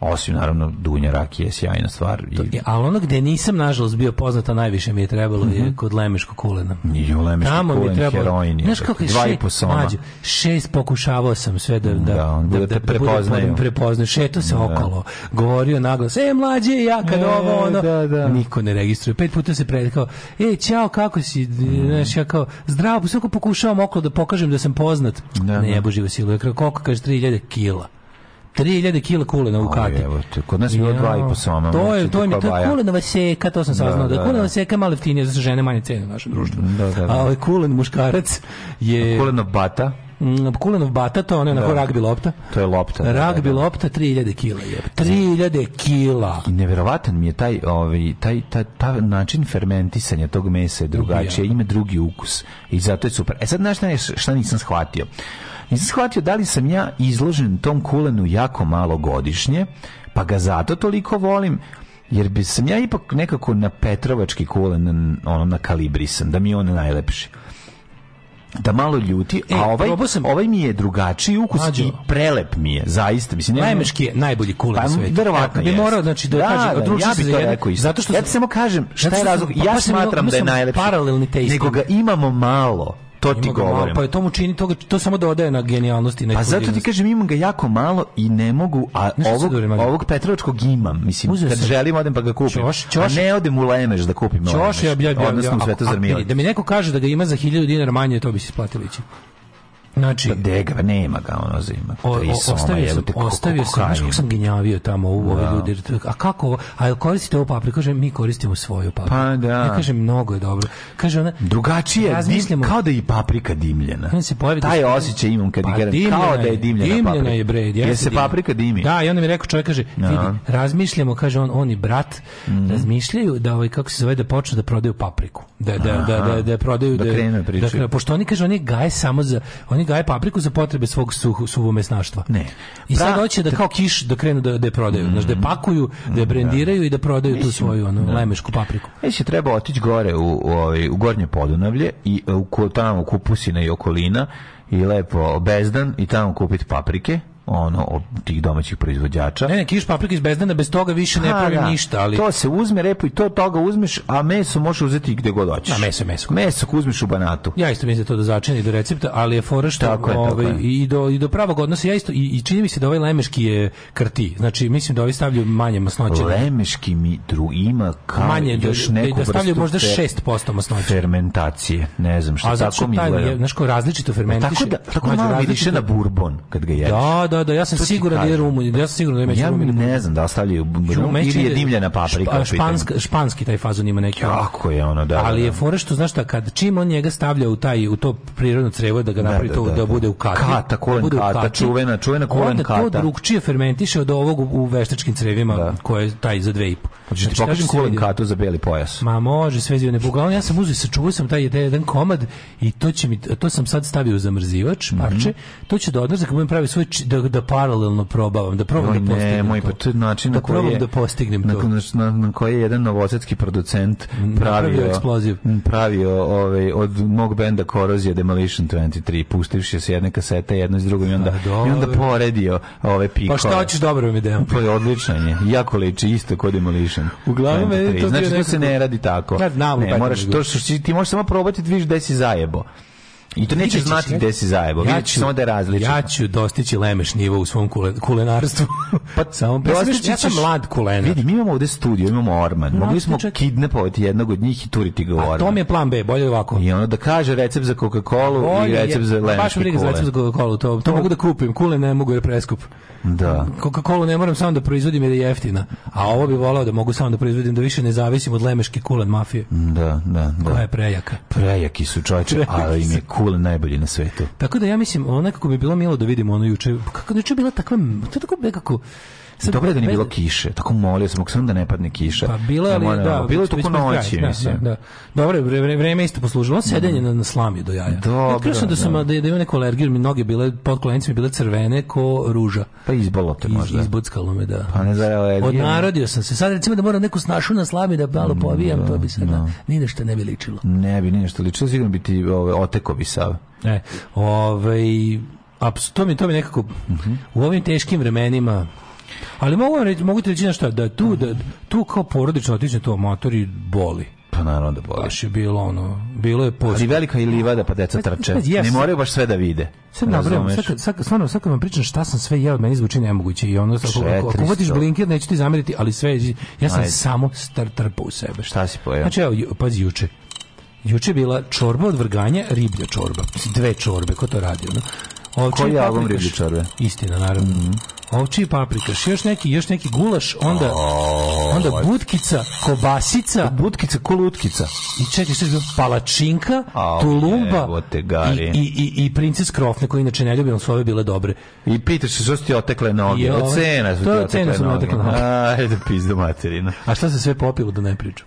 osim naravno Dunja Rakije sjajna stvar. I... To, ali ono gde nisam nažalost bio poznata najviše mi je trebalo mm -hmm. je mhm. kod Lemeškog kulena. I u Lemeškog Tamo kulen, mi je trebalo, heroin je. Znaš da, kako je dva i soma. Mađu, šest pokušavao sam sve da, da, da, da-, da, da, da, prepoznaju. da prepoznaju. Šeto se da. okolo, govorio naglas, e mlađe, ja kad e, ovo, ono, da, da. niko ne registruje. Pet puta se predkao, e, čao, kako si, mm. znaš, ja kao, zdravo, pa sve pokušavam okolo da pokažem da sam poznat. Da, ne, da. Jebo živo silu, kako kaže 3000 kila. 3000 kila kule na Ducati. Kod nas je bilo po soma. To je, znači, to je, to je kulenova seka, to sam da, saznao. Da, da, da. kulenova seka je malo jeftinija, zato žene manje cene u našem društvu. Da, da, da. A ovaj kulen muškarac je... Kulenov bata. Mm, Kulenov bata, to ono je onako da. ragbi lopta. To je lopta. Da, ragbi da, da. lopta 3000 kila je. 3000 kila. I neverovatan mi je taj, ovaj, taj, taj, taj, način fermentisanja tog mesa je drugačije, ima drugi ukus. I zato je super. E sad, znaš šta nisam shvatio? Nisam shvatio da li sam ja izložen tom kulenu jako malo godišnje, pa ga zato toliko volim, jer bi sam ja ipak nekako na Petrovački kulen ono na kalibrisan, da mi je on najlepši da malo ljuti, e, a ovaj, sam... ovaj mi je drugačiji ukus Mađo. i prelep mi je, zaista. Mislim, ne, Najmeški je najbolji kulen pa, na svijetu. Verovatno bi morao, znači, da, da kažem, da, ja bi to rekao isto. Zato što ja ti samo kažem, šta je razlog, pa, ja smatram da je najlepši. Paralelni taste. Nego ga imamo malo. To ti govorim. pa je to mu čini to, to samo dodaje na genijalnosti, na Pa zato ti kažem imam ga jako malo i ne mogu, a ovog ovog Petrovačkog imam, mislim, Uzeo kad sam. želim odem pa ga kupim. Ćoš, ćoš, a ne odem u Lemeš da kupim. Ćoš je ovaj odnosno u Svetozar Da mi neko kaže da ga ima za 1000 dinara manje, to bi se isplatilo ići. Znači, da, dega, nema ga ono zima. O, o, ostavio sam, ostavio sam, znaš kako sam ginjavio tamo u ove da. ljude. A kako, a koristite ovu papriku? Kaže, mi koristimo svoju papriku. Pa da. Ja kažem, mnogo je dobro. Kaže ona, drugačije, razmislimo, kao da je paprika dimljena. Ja se pojavi Taj da osjećaj imam kad pa, kažem, kao da je dimljena, dimljena paprika. je bred. Ja se paprika dimi. Da, i onda mi rekao čovjek, kaže, vidi, razmišljamo, kaže on, on i brat, mhm. razmišljaju da ovaj, kako se zove, da počnu da prodaju papriku. Da, da, da, da, da, prodaju, da, da, da, da, da, da, da, da, da, da, da, oni gaje papriku za potrebe svog suhu, suvomesnaštva. Ne. I sad hoće da kao kiš da krenu da, da prodaju, da mm, znači da pakuju, da je mm, da. brendiraju i da prodaju mislim, tu svoju onu da. lemešku papriku. Već je treba otići gore u, u, ovaj, u Gornje Podunavlje i u, tamo u Kupusina i okolina i lepo bezdan i tamo kupiti paprike ono od tih domaćih proizvođača. Ne, ne kiš paprika iz bezdana, bez toga više ne pravim da. ništa, ali to se uzme repu i to toga uzmeš, a meso možeš uzeti gde god hoćeš. Na da, meso, meso. Meso uzmeš u Banatu. Ja isto mislim da to da začini do recepta, ali je fora što ovaj, i do i do pravog odnosa ja isto i, i čini mi se da ovaj lemeški je krti. Znači mislim da ovi ovaj stavljaju manje masnoće. Lemeški mi dru ima kao manje da- još da, neku da stavljaju možda 6% masnoće. Fermentacije, ne znam šta a tako mi je. A znači različito e, fermentiše. Tako da tako malo miriše na bourbon kad ga jedeš. Da, da, Da, da, da, da, ja sam siguran da je Rumunija, pa ja sam siguran da je Ja ne znam da ostavljaju Rumunj ili je dimljena paprika. Španska, španski taj fazon ima neki. Kako je ono, da. Ali je fore što znaš šta, kad čim on njega stavlja u taj u to prirodno crevo da ga napravi da, to da, da, da bude u kati. Kata, kolen da kata, kati, čuvena, čuvena kolen onda kata. Onda to drugčije fermentiše od ovog u veštačkim crevima da. koje je taj za i po. Pa znači, ti pokažem kolen katu za beli pojas? Ma može, sve zivne. Uglavnom ja sam uzeo, sačuvao sam taj jedan komad i to će mi, to sam sad stavio u zamrzivač, mhm. parče, mm -hmm. to će da odmrzak, budem pravi svoj, da da paralelno probavam, da probam Joj, da postignem. Ne, moj, pa to je način da na koji je, da postignem to. Na, na koji je jedan novosadski producent pravio, pravio eksploziv. Pravio ovaj, od mog benda Korozija Demolition 23, pustivši se jedne kasete, jedno iz drugog i onda, A, pa i onda poredio ove pikove. Pa šta hoćeš dobro mi demo? To je pa odlično je. Jako liči isto kod Demolition. Uglavnom meni to znači to da se ne radi tako. Ne, ne moraš to što ti možeš samo probati, da vidiš da si zajebo. I to nećeš znati gde si zajebo. Ja ću, samo da je različno. Ja ću dostići lemeš nivo u svom kule, kulenarstvu. Pa, samo pa, da dostići, ja sam mlad kulenar. Vidi, mi imamo ovde studio, imamo orman. No, Mogli smo čak... kidnapovati jednog od njih i turiti ga u orman. A to mi je plan B, bolje ovako. I ono da kaže recept za Coca-Colu i recept za lemeš Baš briga za recept za Coca-Colu, to, to mogu da kupim. Kule ne mogu jer preskup. Da. Coca-Colu ne moram samo da proizvodim jer je jeftina. A ovo bi volao da mogu samo da proizvodim da više ne zavisim od lemeške kulen mafije. Da, da, da. Koja je prejaka. Prejaki su čovječe, ali im je kulen najbolji na svetu. Tako da ja mislim, onako kako bi bilo milo da vidimo ono juče, kako juče bila takva, to tako nekako Sad, Dobro je da nije bilo kiše, tako molio sam, samo da ne padne kiša. Pa bilo je, da, da, ali, da, bilo je znači, toko noći, da, mislim. Da, da. Dobro je, vreme, vreme isto poslužilo, sedenje na, na slami do jaja. Dobro, Otkrio da, sam, da. da, da imam neku alergiju, mi noge bile, pod kolenicima bile crvene ko ruža. Pa izbolo te možda. Iz, izbuckalo me, da. Pa ne zna, alergiju. Odnarodio sam se. Sad recimo da moram neku snašu na slami da malo mm, povijam, to pa bi se da, ni nešto ne bi ličilo. Ne bi ništa nešto ličilo, sigurno bi ti oteko bi sav. E, ovaj, to mi, to mi nekako, mhm. u ovim teškim vremenima, Ali mogu vam reći, mogu ti reći nešto, da tu, da, tu kao porodično otiče to motor i boli. Pa naravno da boli. Baš je bilo ono, bilo je post. Ali velika i livada pa deca pa, pa, trče. Yes. Pa, ne moraju baš sve da vide. Sad nabrajam, sad, sad, stvarno, sad kad vam pričam šta sam sve jeo, meni zvuči nemoguće i ono, ako, ako, ako vodiš blinker, neću ti zameriti, ali sve, ja sam Ajde. samo star trpa u sebe. Šta si pojeo? Znači, evo, pazi, juče, Juče je bila čorba od vrganja, riblja čorba. Dve čorbe, ko to radi? Ono? Ovči Koji je album ribičarve? Istina, naravno. Mm -hmm. Ovči i paprikaš, još neki, još neki gulaš, onda, oh, onda ovaj. budkica, kobasica. Budkica, kolutkica. I čekaj, što je bilo? Palačinka, oh, tulumba i, i, i, i princes krofne, koje inače ne ljubim, su ove bile dobre. I pitaš se, što su ti otekle noge? I, ove, ovaj, od cena su ti otekle noge. Ajde, pizdu materina. A šta se sve popilo da ne pričam?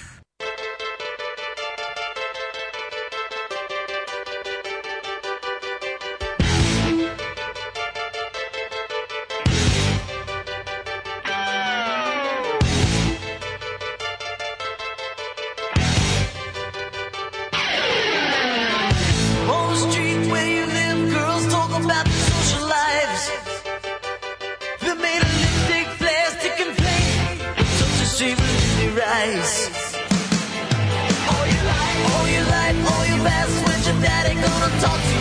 talk to you.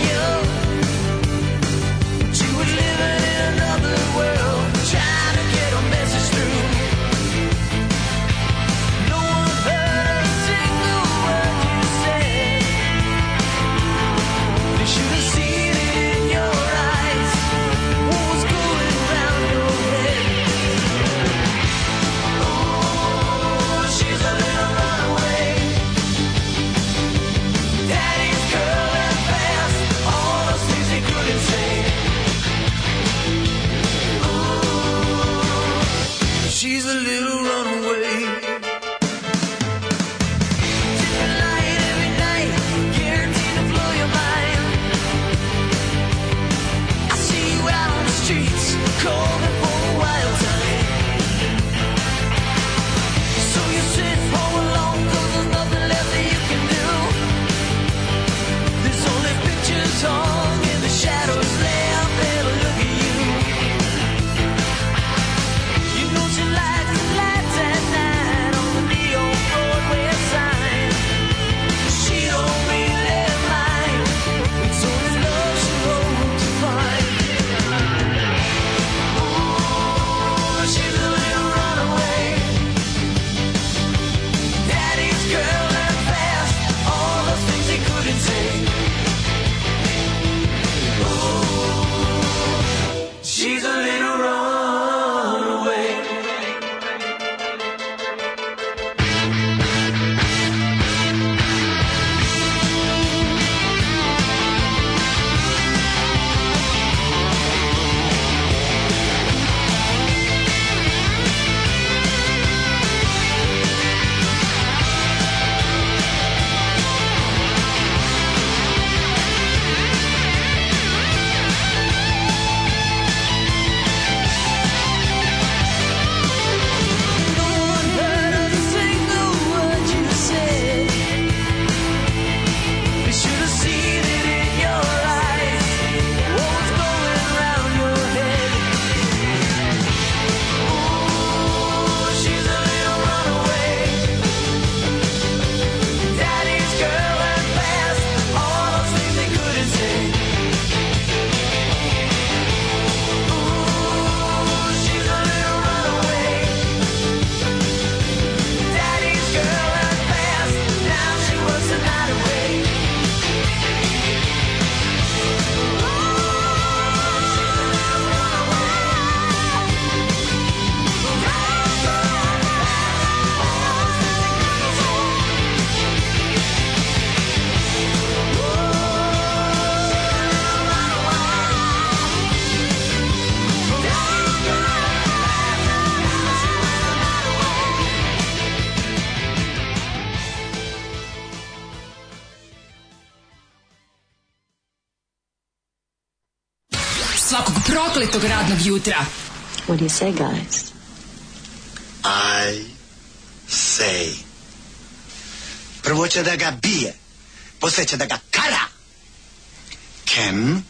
of Utah. What do you say, guys? I say. Promote da Gabia. Você da Gakara. Can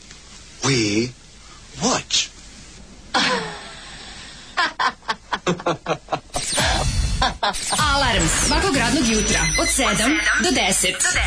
we watch? Alarms. Svakog radnog jutra od 7 do 10. Do 10.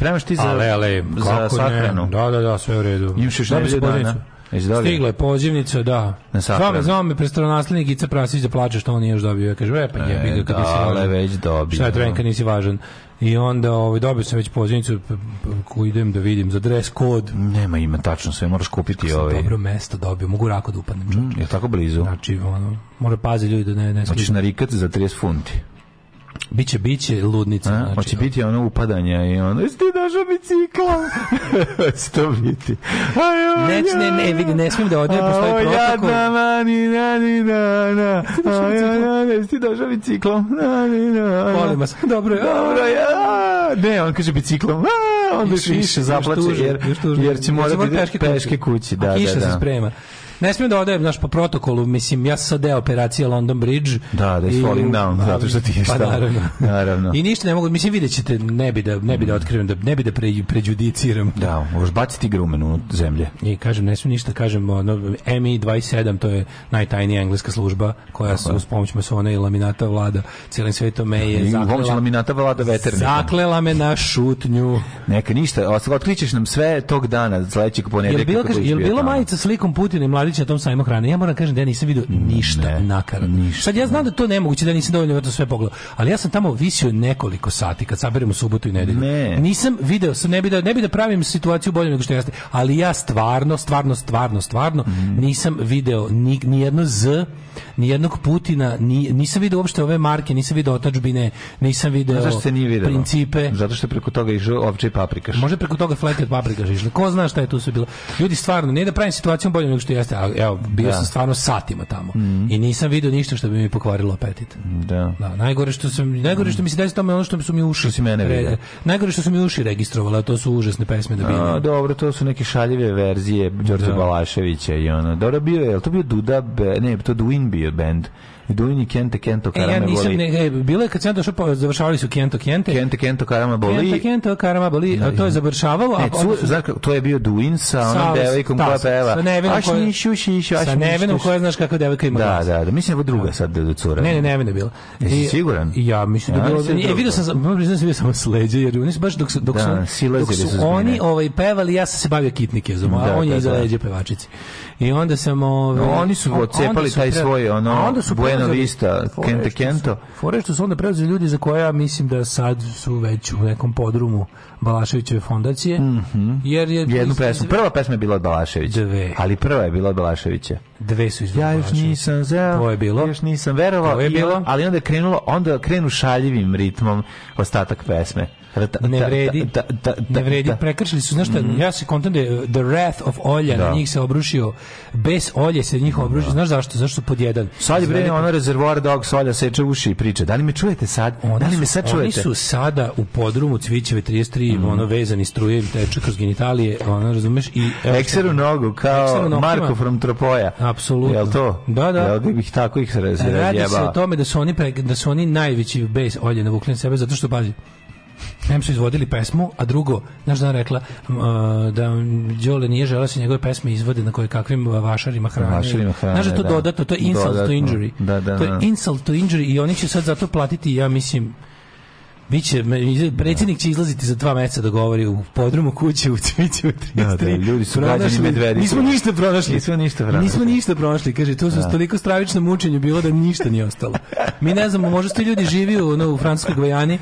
Spremaš ti za, ale, ale, za sahranu? Da, da, da, sve u redu. Imaš još nedelju dana? Stigla je pozivnica, da. Na sahranu. Zvao me prestronaslenik Ica Prasić da plače što on nije još dobio. Ja kažem, e, pa e, jebi ga kad nisi važan. Da, već dobio. Šta je trenka nisi važan. I onda ovaj dobio sam već pozivnicu koju idem da vidim za dres kod. Nema ima tačno sve, moraš kupiti ovaj. Dobro mesto dobio, mogu rako da upadnem. Mm, je tako blizu. Znači ono, mora paziti ljudi da ne ne. Hoćeš na rikat za 30 funti. Biće, biće ludnica. A, znači, hoće biti ono upadanje i ono, jesi ti našao bicikla? hoće to biti. Aj, ne, ne, ne, vidi, ne smijem da odem, postoji protokol. Jadna mani, na, ni, na, na. Jesi ti našao biciklom? Na, ni, na, na. Molim vas, dobro je. Dobro je. Ne, on kaže biciklom. A, onda još više zaplače, jer, jer će morati da peške kući. Da, da, da. Kiša se sprema ne smijem da odajem, znaš, po protokolu, mislim, ja sam sad deo operacije London Bridge. Da, da je falling down, zato što ti je Pa naravno. naravno. I ništa ne mogu, mislim, vidjet ćete, ne bi da, ne bi da mm. otkrivam, da, ne bi da pre, prejudiciram. Da, možeš baciti grumen u zemlje. I kažem, ne smijem ništa, kažem, ono, MI27, to je najtajnija engleska služba koja se uz pomoć masona i laminata vlada cijelim svetom me je da, zaklela. laminata vlada veternika. Zaklela me na šutnju. Neka ništa, otkrićeš nam sve tog dana, sledećeg ponedeljka. Je bilo, je bilo majica slikom Putina i Marić na tom sajmu hrane. Ja moram da kažem da ja nisam vidio ništa ne, Ništa. Sad ja znam da to nemoguće da nisam dovoljno to sve pogledao, ali ja sam tamo visio nekoliko sati kad saberemo subotu i nedelju. Ne. Nisam video, sam ne bi da ne bi da pravim situaciju bolje nego što jeste, ali ja stvarno, stvarno, stvarno, stvarno mm. nisam video ni, ni jedno z ni jednog Putina, ni, nisam video uopšte ove marke, nisam vidio otačbine, nisam video Zašto se nije vidjelo? principe. Zato što je preko toga išao ovče paprikaš. Može preko toga fleket paprikaš išli. Ko zna šta je tu sve bilo. Ljudi stvarno, ne da pravim situaciju bolje nego što jeste, a evo, bio da. sam stvarno satima tamo. Mm. I nisam video ništa što bi mi pokvarilo apetit. Da. da najgore što sam, najgore što mi se desilo tamo je ono što su mi uši. Si mene re, najgore što su mi uši registrovali, to su užasne pesme da bili. dobro, to su neke šaljive verzije Đorđe da. Balaševića i ono. Dobro bio je, to bio Duda, ne, to Duin a band Dujni Kente Kento Karama e, ja nisam, boli. Ne, e, bilo je kad sam ja došao, završavali su Kento Kente. Kente Kento Karama boli. Kente Kento Karama boli, no, a to je završavalo. Ne, su, znači, to je bio Duin sa onom devojkom da, koja peva. Sa Nevenom koja, šu, šu, šu, sa Nevenom koja znaš kako devojka ima. Da, da, da, mislim da je druga da. sad da cura. Ne, ne, Neven je bila. Jesi siguran? Ja, mislim da je bilo. Ja, e, vidio sam, moram priznati, bio da sam sleđe, jer oni su baš dok su, dok su, dok su oni ovaj, pevali, ja sam se bavio kitnike, a on je iza leđe pevačici. I onda sam... Ove, ovaj- oni su odcepali taj svoj, ono, onda su novista, Kente Kento. Fore što su onda preuzeli ljudi za koja ja mislim da sad su već u nekom podrumu Balaševićeve fondacije. Mm -hmm. jer je Jednu pesmu. Prva pesma je bila od Balaševića. Dve. Ali prva je bila od Balaševića. Dve su iz Ja još nisam zeo. To je bilo. Još nisam verovao. To je bilo. ali onda je krenulo, onda je krenu šaljivim ritmom ostatak pesme ne vredi, da, da, da, ne vredi, prekršili su, nešto mm. ja se kontam da the wrath of Olja, na da. njih se obrušio, bez Olje se njih obrušio, da. znaš zašto, zašto pod jedan. Sad bre ona rezervoar dog Solja seče uši i priča, da li me čujete sad, oni da li me sad čujete? Oni su sada u podrumu Cvićeve 33, mm. ono vezani struje im teče kroz genitalije, ono razumeš, i... ekseru nogu, kao Marko from Tropoja. Apsolutno. Jel to? Da, da. Jel bih tako ih razjebao? Radi se o tome da su oni, pre, da su oni najveći bez Olje navukli na sebe, zato što, pazi, Em su izvodili pesmu, a drugo, znaš da rekla uh, da Đole nije žela da se njegove pesme izvode na koje kakvim vašarima hrane. Vašarima hrane, Znaš da to da. dodatno, to je insult dodatno. to injury. Da, da, to je da. insult to injury i oni će sad zato platiti, ja mislim, Biće, predsjednik će izlaziti za dva meseca da govori u podrumu kuće u Cviće u 33. Da, da, ljudi su građani medvedi. Nismo ništa pronašli. Nismo ništa pronašli. Nismo ništa pronašli, kaže, to su da. toliko stravično mučenje bilo da ništa nije ostalo. Mi ne znamo, možda su ljudi živi u, no, u Francuskoj Gvajani,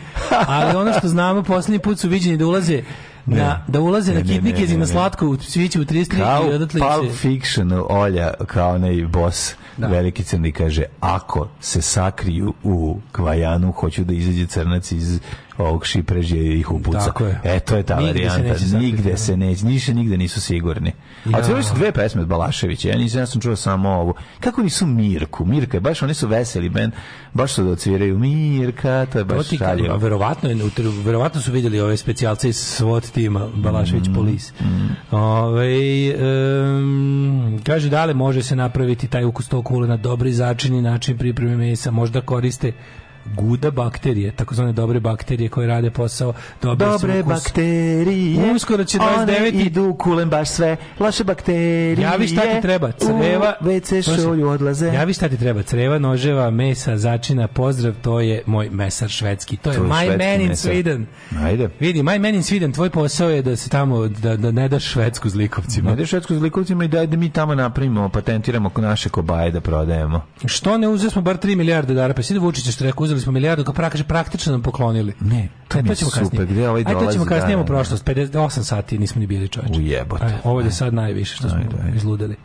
ali ono što znamo, poslednji put su viđeni da ulaze na, da ulaze ne, na kitnik jezi na slatko u sviće u 33 kao i odatle Pulp liče. Fiction Olja kao onaj bos da. veliki crni kaže ako se sakriju u kvajanu hoću da izađe crnac iz ovog šiprežje ih upuca. Tako je. E, to je ta nigde varijanta. Se nigde da. se neće, niše nigde nisu sigurni. Ja. A cijeli su dve pesme od Balaševića, ja nisam, ja sam čuo samo ovu. Kako nisu Mirku? Mirka je baš, oni su veseli band, baš su docviraju Mirka, to je baš šaljivo. Verovatno, je, verovatno su vidjeli ove specijalce iz SWAT tima, Balašević mm. Polis. Mm. Ove, um, kaže, dale može se napraviti taj ukus tog na dobri začini način pripreme mesa, možda koriste guda bakterije, takozvane dobre bakterije koje rade posao. Dobre, dobre ukus. bakterije, uskoro će 29. idu kulen baš sve, laše bakterije. Javi šta ti treba, creva, WC šolju odlaze. Javi šta ti treba, creva, noževa, mesa, začina, pozdrav, to je moj mesar švedski. To je Tvoj my man in Sweden. Ajde. Vidi, my man in Sweden, tvoj posao je da se tamo, da, da ne daš švedsku zlikovcima. Ne daš švedsku zlikovcima i daj da mi tamo napravimo, patentiramo naše kobaje da prodajemo. Što ne uzeli smo bar 3 milijarde dara, pa si da Vučić što rekao, uložili smo milijardu, kao pra, kaže, praktično nam poklonili. Ne, to, e, to ćemo super, kasnije. Ovaj Ajde, to ćemo kasnije, ovaj imamo da. prošlost, 58 sati nismo ni bili čovječe. Ujebote. Ajde, ovo je sad najviše što smo ajde. izludili.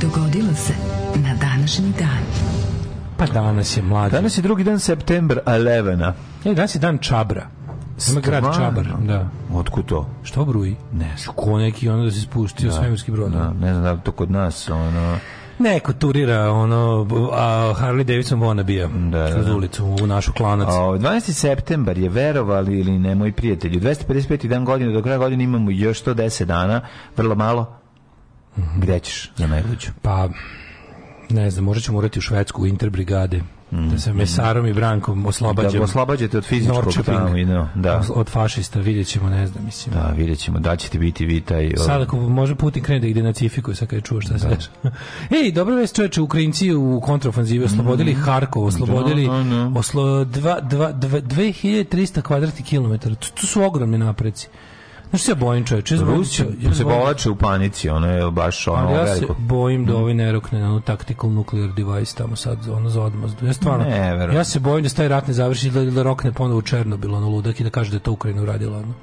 Dogodilo se na današnji dan. Pa danas je mlađi. Danas je drugi dan september 11. E, danas je dan čabra. Ima grad Čabar, da. Otkud to? Što bruji? Ne znam. Ko neki ono da se spustio da, svemirski brod. Da, ne znam da to kod nas, ono... Neko turira ono a Harley Davidson vona bija da, da, da. ulicu u našu klanac. A 12. Ovaj, septembar je verovali ili ne moj prijatelju. 255. dan godine do kraja godine imamo još 110 dana, vrlo malo. Mhm. Gde ćeš za najluđu? Pa ne znam, možda ćemo morati u Švedsku u Interbrigade. Mm. da se mesarom i brankom oslobađamo. Da oslobađate od fizičkog tamo, no, da. Od fašista, vidjet ćemo, ne znam, mislim. Da, vidjet ćemo, da ćete biti vi taj... Sad ako može Putin krene da ide na cifiku, sad kada čuo šta da. se Ej, dobro već čoveče, Ukrajinci u kontrafanzivi oslobodili mm. Harkov, oslobodili da, da, da. Oslo, dva, dva, dva, 2300 kvadratnih kilometara. To, to su ogromni napreci. Znaš se ja bojim čovječe? Rusi ja se da- povlače u panici, ono je baš ono ali ja veliko. se bojim da ovaj ne rokne na ono tactical nuclear device tamo sad, ono za odmazdu. Ja stvarno, ne, ja se bojim da se taj rat ne završi da, da rokne ponovo u Černobil, ono ludak i da kaže da je to Ukrajina uradila, ono.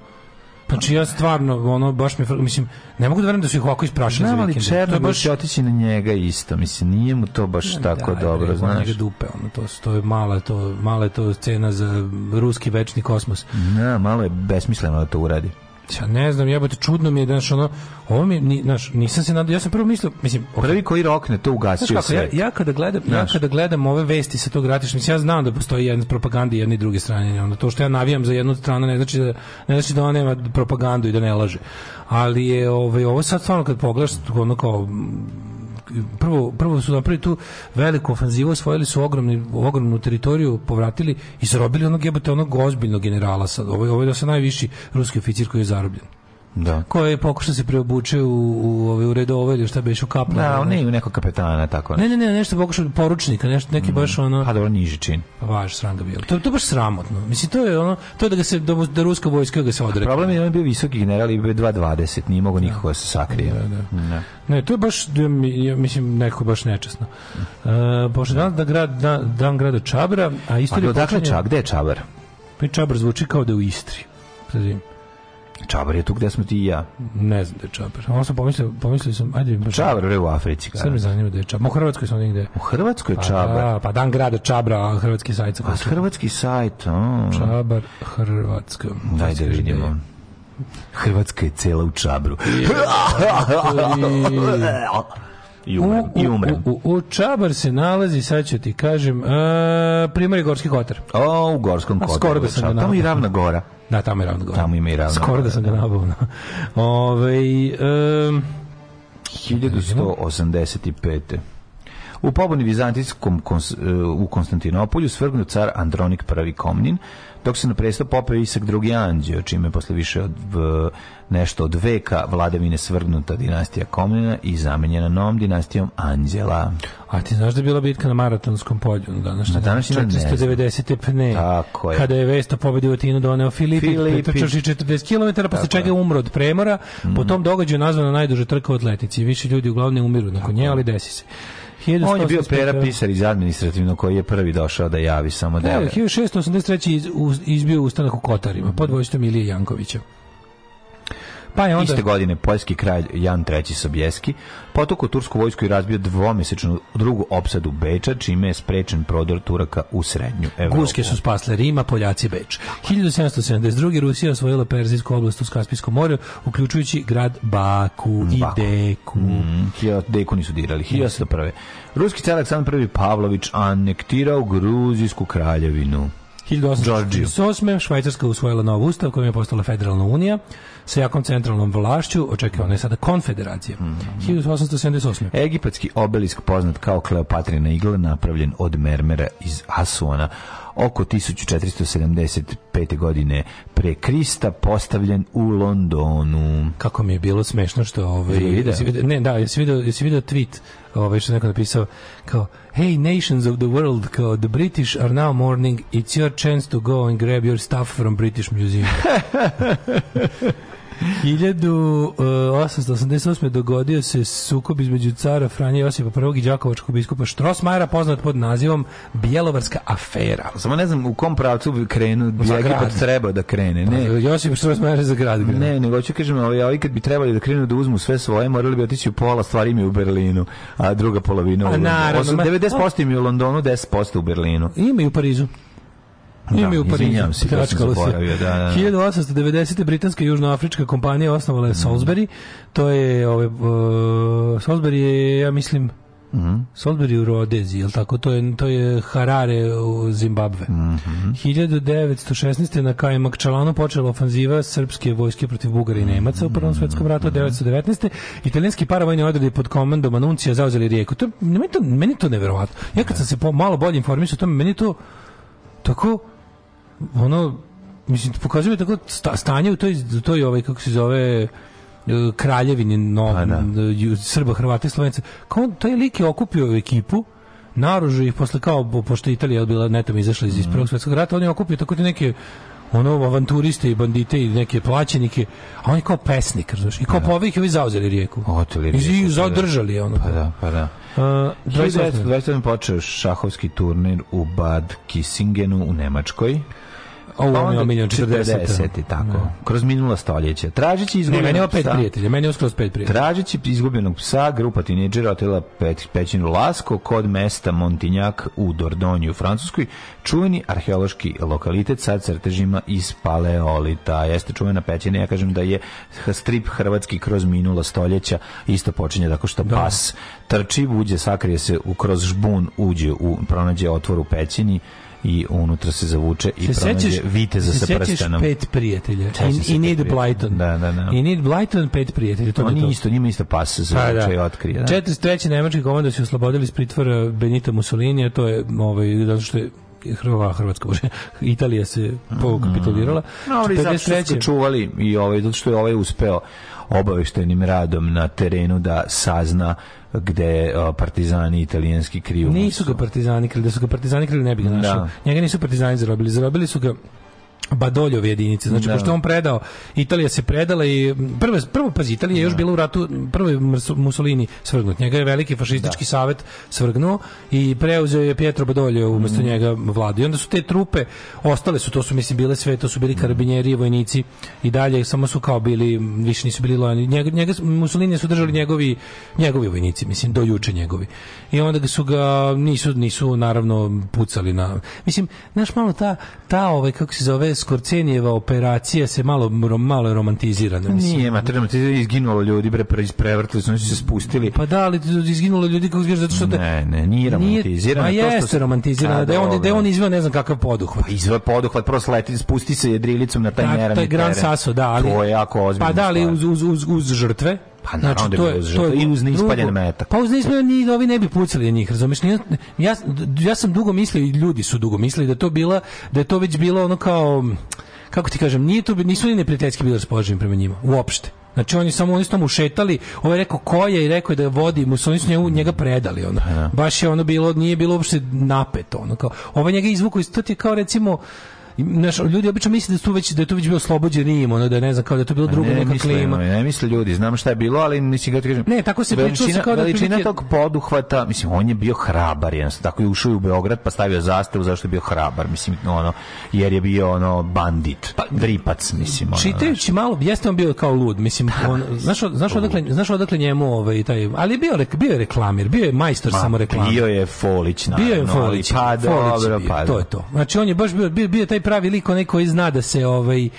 Znači ja stvarno ono baš mi mislim ne mogu da verujem da su ih ovako isprašili za vikend. to ali baš otići na njega isto, mislim nije mu to baš ne, tako da, dobro, bre, znaš. Njega dupe, ono to to je mala to, mala je to scena za ruski večni kosmos. Ne, malo je besmisleno da to uradi. Ja ne znam, jebote, čudno mi je, znaš, ono, ovo mi, ni, znaš, nisam se nadao, ja sam prvo mislio, mislim... Okay. Prvi koji rokne, to ugasio sve. Ja, ja, kada gledam, znaš. ja kada gledam ove vesti sa tog ratišta, mislim, ja znam da postoji jedna propaganda i jedne i druge strane, onda to što ja navijam za jednu stranu ne znači da, ne znači da ona nema propagandu i da ne laže. Ali je, ovaj, ovo sad stvarno kad pogledaš, ono kao, prvo, prvo su napravili tu veliku ofanzivu, osvojili su ogromni, ogromnu teritoriju, povratili i zarobili onog jebote, onog ozbiljnog generala sad. Ovo, ovo je da se najviši ruski oficir koji je zarobljen da. koji pokuša se preobuče u, u, u redove ili šta beš u kaplan. Da, ne, u nekog kapetana, tako nešto. ne. Ne, ne, nešto pokuša poručnika, nešto, neki mm. baš ono... Pa dobro, niži čin. Pa baš sranga bio. To, to baš sramotno. Mislim, to je ono, to je da ga se, da, da ruska vojska ga se odrekne. Problem je da on bio visoki general i bio 2.20, nije mogo da. nikoga da se sakrije. Da, da. Ne. Da. ne, to je baš, mislim, neko baš nečasno. Uh, Bože, dan, da grad, dan, dan grada Čabra, a istorija... A do dakle počinje... Čab, gde je Čabar? Pa Čabar zvuči kao da je u Istri. Prezim. Čabar je tu gde smo ti i ja. Ne znam da je Čabar. Ono sam pomislio, pomislio sam, ajde... Pa čabar je u Africi. Kada? Sve me zanima da je Čabar. U Hrvatskoj sam nigde. U Hrvatskoj je pa Čabar? Pa, pa dan grada Čabra, a hrvatski sajt. Pa hrvatski sajt. A. Čabar, Hrvatska. Ajde da vidimo. Hrvatska je cela u Čabru. Je, i umrem. U, i umrem. U, u, Čabar se nalazi, sad ću ti kažem, uh, e, primjer je Gorski kotar. O, u Gorskom kotaru. Skoro da sam ga Tamo i Ravna gora. Da, tamo je Ravna gora. Tamo ima i Ravna Skoro da sam ga nabavno. Ove, um, 1185. U pobuni Vizantijskom e, u Konstantinopolju svrgnu car Andronik I Komnin, dok se na presto popeo Isak drugi Anđeo, čime posle više od v, nešto od veka vladavine svrgnuta dinastija Komnina i zamenjena novom dinastijom Anđela. A ti znaš da je bila bitka na maratonskom polju na današnji na današnji 490. pne. Tako je. Kada je Vesta o u Tinu doneo Filipi, Filipi. 40 km, posle čega je umro od premora. Mm. Po mhm. tom događaju nazvana najduža trka u atletici. Više ljudi uglavnom umiru nakon nje, ali desi se. On je bio Pera Pisar iz administrativno koji je prvi došao da javi samo da je. 1683. izbio ustanak u Kotarima pod vojstvom Ilije Jankovića. Pa je onda... Iste godine poljski kralj Jan III Sobieski potukao tursku vojsku i razbio dvomesečnu drugu opsadu Beča, čime je sprečen prodor Turaka u srednju Evropu. Guske su spasle Rima, Poljaci Beč. 1772. Rusija osvojila Perzijsku oblast u Kaspijskom moru, uključujući grad Baku, Baku. i Deku. Mm, Deku nisu dirali. 1701. Ruski car Aleksandar I. Pavlović anektirao Gruzijsku kraljevinu. 1808. Švajcarska usvojila nov ustav kojim je postala federalna unija sa jakom centralnom vlašću, očekaj, ona je sada konfederacija. Mm -hmm. 1878. Egipatski obelisk poznat kao Kleopatrina igla napravljen od mermera iz Asuana oko 1475. godine pre Krista postavljen u Londonu. Kako mi je bilo smešno što... Ovaj, jesi ne, da, jesi vidio, jesi vidio tweet ovaj što neko napisao kao hey nations of the world kao the British are now mourning it's your chance to go and grab your stuff from British Museum 1888. Eh, dogodio se sukob između cara Franje Josipa I i Đakovačkog biskupa Štrosmajera, poznat pod nazivom Bjelovarska afera. Samo ne znam u kom pravcu bi krenu, bi Egipat trebao da krene. Ne. Pa, Josip Štrosmajer za grad. Krenu. Ne, nego hoću kažem, ovi, ovi kad bi trebali da krenu da uzmu sve svoje, morali bi otići u pola stvari mi u Berlinu, a druga polovina pa, u Londonu. 90% mi u Londonu, 10% u Berlinu. Ima i u Parizu. Ime da, u Parizu. se, da sam zaboravio. Da, da, da. 1890. britanska i južnoafrička kompanija osnovala je mhm. Salisbury. Mm. To je, ove, uh, Salisbury je, ja mislim, Mhm. -hmm. Salisbury u Rodezi, jel tako? To je, to je Harare u Zimbabve. Mhm. 1916. na Kajmak Čalanu počela ofanziva srpske vojske protiv Bugara i mhm. Nemaca u Prvom svetskom ratu, mm 1919. Italijanski paravojni odredi pod komandom Anuncija zauzeli rijeku. To, meni, to, meni to neverovatno. Ja kad sam se po, malo bolje informisao, to meni to tako ono, mislim, pokazuje tako sta, stanje u toj, u toj ovaj, kako se zove, kraljevini no, pa, da. Srba, Hrvata i Slovenca. Kao taj lik je okupio ekipu, naružio ih posle kao, pošto Italija je bila netom izašla iz, iz Prvog svjetskog rata, on je okupio tako ti neke ono avanturiste i bandite i neke plaćenike, a on je kao pesnik, razumiješ, i kao pa povih ovi zauzeli rijeku. Oteli rijeku. I zadržali je ono. Pa da, pa da. Uh, 1927. počeo šahovski turnir u Bad Kissingenu u Nemačkoj. Ovo mi je omiljen 40. 40 da. tako. Ja. Kroz minula stoljeća. Tražeći izgubljenog ne, meni pet psa. prijatelja, meni je skroz pet prijatelja. Tražeći izgubljenog psa, grupa tinejdžera otela pet, pećinu Lasko kod mesta Montinjak u Dordonju u Francuskoj. Čuveni arheološki lokalitet sa crtežima iz paleolita. Jeste čuvena pećina, ja kažem da je strip hrvatski kroz minula stoljeća isto počinje tako što da. pas trči, uđe, sakrije se u kroz žbun, uđe u pronađe otvor u pećini i unutra se zavuče i se pronađe vite za se, se prstanom. pet prijatelja. I, i need Blyton. Da, da, da. I need Blyton pet prijatelja. To Oni to. isto, njima isto pas za pa da, i otkrije. Da. 43. nemački komando se oslobodili iz pritvora Benita Mussolini, to je ovaj, zato što je Hrva, Hrvatska, bože, Italija se pokapitulirala. Mm. No, ali zato što su čuvali i ovaj, zato što je ovaj uspeo obaveštenim radom na terenu da sazna gde partizani italijanski kriju. Nisu ga partizani krili, da su ga partizani krili ne bi ga da. našao. Njega nisu partizani zarobili, zarobili su ga Badoljove jedinice. Znači, da. pošto on predao, Italija se predala i prvo, prvo pazi, Italija je još da. bila u ratu, prvo je Mussolini svrgnut. Njega je veliki fašistički da. savet svrgnuo i preuzeo je Pietro Badolje umesto mm. njega vladu. I onda su te trupe, ostale su, to su mislim bile sve, to su bili karabinjeri, vojnici i dalje, samo su kao bili, više nisu bili lojalni. Njega, njega, Mussolini su držali njegovi, njegovi vojnici, mislim, do juče njegovi. I onda su ga, nisu, nisu naravno pucali na... Mislim, znaš malo ta, ta ovaj, kako se zove, zove Skorcenijeva operacija se malo malo romantizirana mislim. Nije, ma romantizirana izginulo ljudi bre prevrtili su, oni su se spustili. Pa da, ali izginulo ljudi kako izginulo zato što Ne, ne, nije romantizirana. Nije, ma jeste romantizirana, da je on da on izveo ne znam kakav poduhvat. Pa izveo poduhvat, prosto sleti, spusti se jedrilicom na taj da, meram. Da, to je Gran Sasso, da, ali. To je jako ozbiljno. Pa da, ali uz, uz, uz, uz žrtve, Pa znači, da to je, to je, i uz neispaljen metak. Pa uz neispaljen ni ovi ne bi pucali na njih, razumeš? Ja, ja, ja sam dugo mislio i ljudi su dugo mislili da to bila da je to već bilo ono kao kako ti kažem, nije to, nisu ni neprijateljski bili raspoloženi prema njima, uopšte. Znači oni samo oni su mu šetali, ovaj rekao ko je i rekao je da vodi, mu su oni su njega, njega predali ono. Pa da. Baš je ono bilo, nije bilo uopšte napeto ono kao. Ovaj njega izvukao iz to ti kao recimo naš, ljudi obično misle da su već da je to već bio oslobođen Rim, ono da ne znam kako da je to bilo drugo ne, neka misle, klima. Ne, ne misle ljudi, znam šta je bilo, ali mislim da kažem. Ne, tako se pričalo se kao da veličina tog poduhvata, mislim on je bio hrabar, jednostavno tako je ušao u Beograd pa stavio zastavu zašto je bio hrabar, mislim ono jer je bio ono bandit, pa, dripac mislim. Ono, čitajući malo, jeste on bio kao lud, mislim da, on znaš, znaš odakle znaš odakle njemu ovaj taj, ali je bio bio je reklamir, bio je majstor Ma, samo reklame. Bio je Folić, naravno, bio je Folić, ali, pa, Folić, dobro, pa, to da. je to. Znači on je baš bio bio, bio taj pravi lik onaj koji zna da se ovaj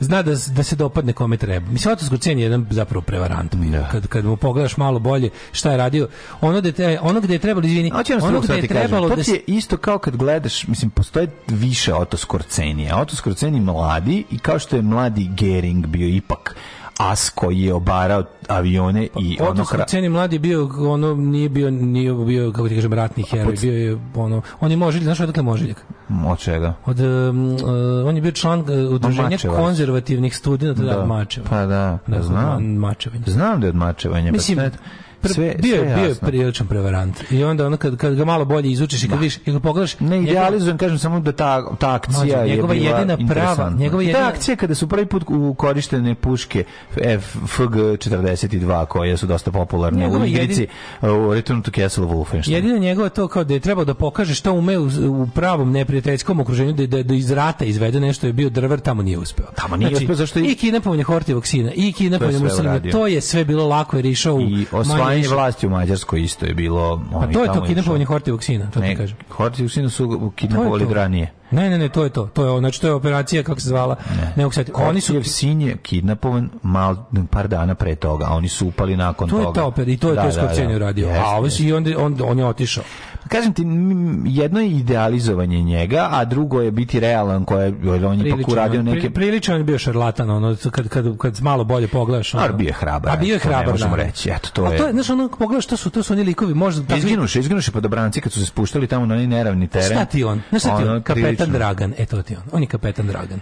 zna da, da se dopadne kome treba. Mislim, Otos Gurcen je jedan zapravo prevarant. Da. Kad, kad mu pogledaš malo bolje šta je radio, ono, gde, te, ono gde je trebalo, izvini, Oči, ono, ono gde je trebalo... Kažem, to da je isto kao kad gledaš, mislim, postoje više Otos Gurcenija. Otos Gurcen je mladi i kao što je mladi Gering bio ipak as koji je obarao avione pa i pa, ono kra... ceni mladi bio ono nije bio nije bio kako ti kažem ratni heroj bio je ono on je možilj znaš odakle moželjak od čega od um, uh, on je bio član uh, udruženja no, konzervativnih studija, da, da Mačeva pa da, da, znam. Mačevanja. Znam da je od Mačevanja. Pa Mislim, pa sve, bio, sve bio je priličan prevarant. I onda ono kad, kad ga malo bolje izučiš i kad da. vidiš i kad pogledaš, ne idealizujem, kažem samo da ta ta akcija je bila jedina prava, njegova jedina ta akcija kada su prvi put korištene puške FG42 koje su dosta popularne u igrici u Return to Castle Wolfenstein. Jedino njegovo to kao da je trebao da pokaže šta ume u, pravom neprijateljskom okruženju da, da, da iz rata izvede nešto je bio drvar tamo nije uspeo. Tamo nije znači, uspeo zašto i kidnapovanje Horti vaksina i kidnapovanje Muslima. To je sve bilo lako jer išao i osvajanje osvajanje vlasti u Mađarskoj isto je bilo... Pa to je to kidnapovanje Hortivoksina, to ne, ti kažem. Hortivoksina su kidnapovali granije. Ne, ne, ne, to je to. To je znači to je operacija kako se zvala. Ne, ne Oni su sin je kidnapovan mal par dana pre toga, a oni su upali nakon to toga. To je ta operacija i to je da, to da, da, radio. Yes, a ovi yes. i onda on, on je otišao kažem ti, jedno je idealizovanje njega, a drugo je biti realan, koje on ipak pak uradio neke... Prilično je bio šarlatan, ono, kad, kad, kad malo bolje pogledaš. Ono. Ar bio je hrabar. A bio je hrabar, ne možemo da. reći. Eto, to je... A to je, znaš, ono, pogledaš, to su, to su oni likovi, možda... Da, izginuše, izginuše po Dobranci kad su se spuštali tamo na onaj neravni teren. Šta ti on? Znaš šta ti on? Kapetan Dragan, eto to ti on. On je kapetan Dragan.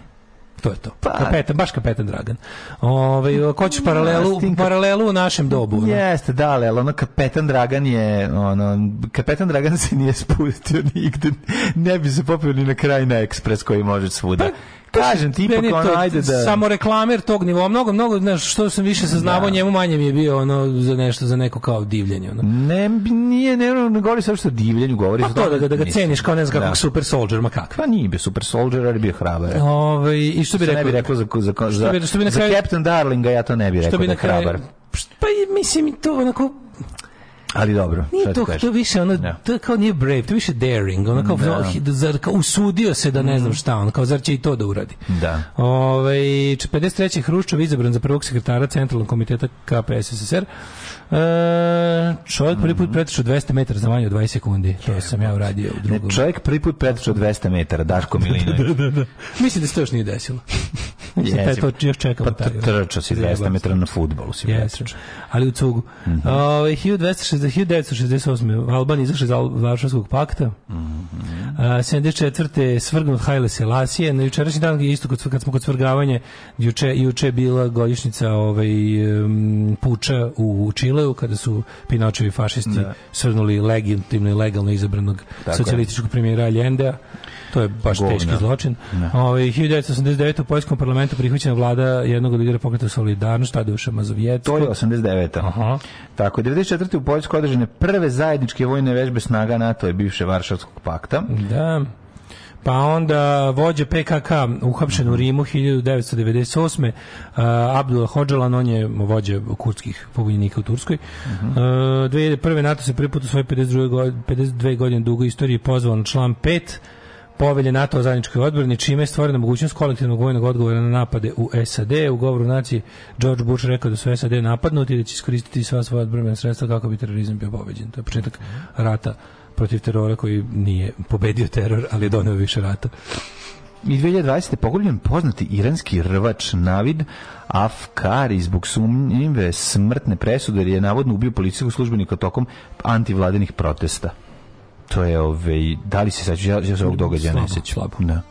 To je to. Pa, kapetan, baš kapetan Dragan. Ove, ovaj, ko ćeš paralelu, paralelu u našem dobu? Ne? Jeste, da, ali ono kapetan Dragan je, ono, kapetan Dragan se nije spustio nigde. Ne bi se popio ni na kraj na ekspres koji može svuda. Pa, kažem ti ipak ono, ajde da... Samo reklamer tog nivoa, mnogo, mnogo, znaš, što sam više da. saznavao, njemu manje mi je bio ono, za nešto, za neko kao divljenje. Ono. Ne, nije, ne, ne govori sa što divljenju, govori... Pa to, da, da, da ga mislim. ceniš kao ne znam da. kakvog super soldier, ma kakva. Pa nije bio super soldier, ali bio hrabar. ovaj I što bi rekao? Što ne bi rekao za, za, što bi, bi kraju, za Captain Darlinga, ja to ne bih rekao što bi da je hrabar. Pa mislim i to, onako Ali dobro, nije šta to, kažeš? to više ono, no. to kao nije brave, to više daring, ono kao, da. zar, kao usudio se da ne mhm. znam šta, ono kao zar će i to da uradi. Da. Ove, ovaj, 53. Hruščov izabran za prvog sekretara Centralnog komiteta KPSSR. E, čovjek prvi put mhm. pretišao 200 metara za manje od 20 sekundi. To sam ja uradio u drugom. Ne, čovjek prvi put pretišao 200 metara, Daško Milinović. da, da, da. Mislim da se to još nije desilo. Mislim, taj to još čekam. Pa da trčao si 200 metara na futbolu. Si yes, ali u cugu. Mm -hmm. uh, 1968. Alban izašli iz Varšavskog pakta. Mm -hmm. uh, 74. svrgnut Hajle Selasije. Na jučerašnji dan, isto kod, kad smo kod svrgavanje, juče, juče bila godišnica ovaj, um, puča u Čileu, kada su Pinočevi fašisti da. svrnuli legitimno i legalno izabranog socijalističkog premijera Allendea. To je baš govna. teški zločin. Ne. Ove, ovaj, 1989. u Poljskom parlamentu prihvaćena vlada jednog od lidera pokreta Solidarnost, Tadeuša Mazovjetskog. To je 89. Aha. Tako, 94. u Poljskoj održane prve zajedničke vojne vežbe snaga NATO i bivše Varšavskog pakta. Da. Pa onda vođe PKK uhapšen u mhm. Rimu 1998. Uh, Abdullah Hođalan, on je vođe kurdskih pobunjenika u Turskoj. Uh, mhm. 2001. NATO se prvi put u svojoj 52 godine dugo istorije pozvao na član 5 povelje NATO o zajedničkoj odbrani, čime je stvorena mogućnost kolektivnog vojnog odgovora na napade u SAD. U govoru nacije George Bush rekao da su SAD napadnuti i da će iskoristiti sva svoja odbrana sredstva kako bi terorizam bio pobeđen. To je početak rata protiv terora koji nije pobedio teror, ali je doneo više rata. I 2020. pogubljen poznati iranski rvač Navid Afkari zbog sumnjive smrtne presude jer je navodno ubio policijskog službenika tokom antivladenih protesta to je, ovaj, da li se sećaš, ja, ja se ovog događaja ne sećam. slabo. Da.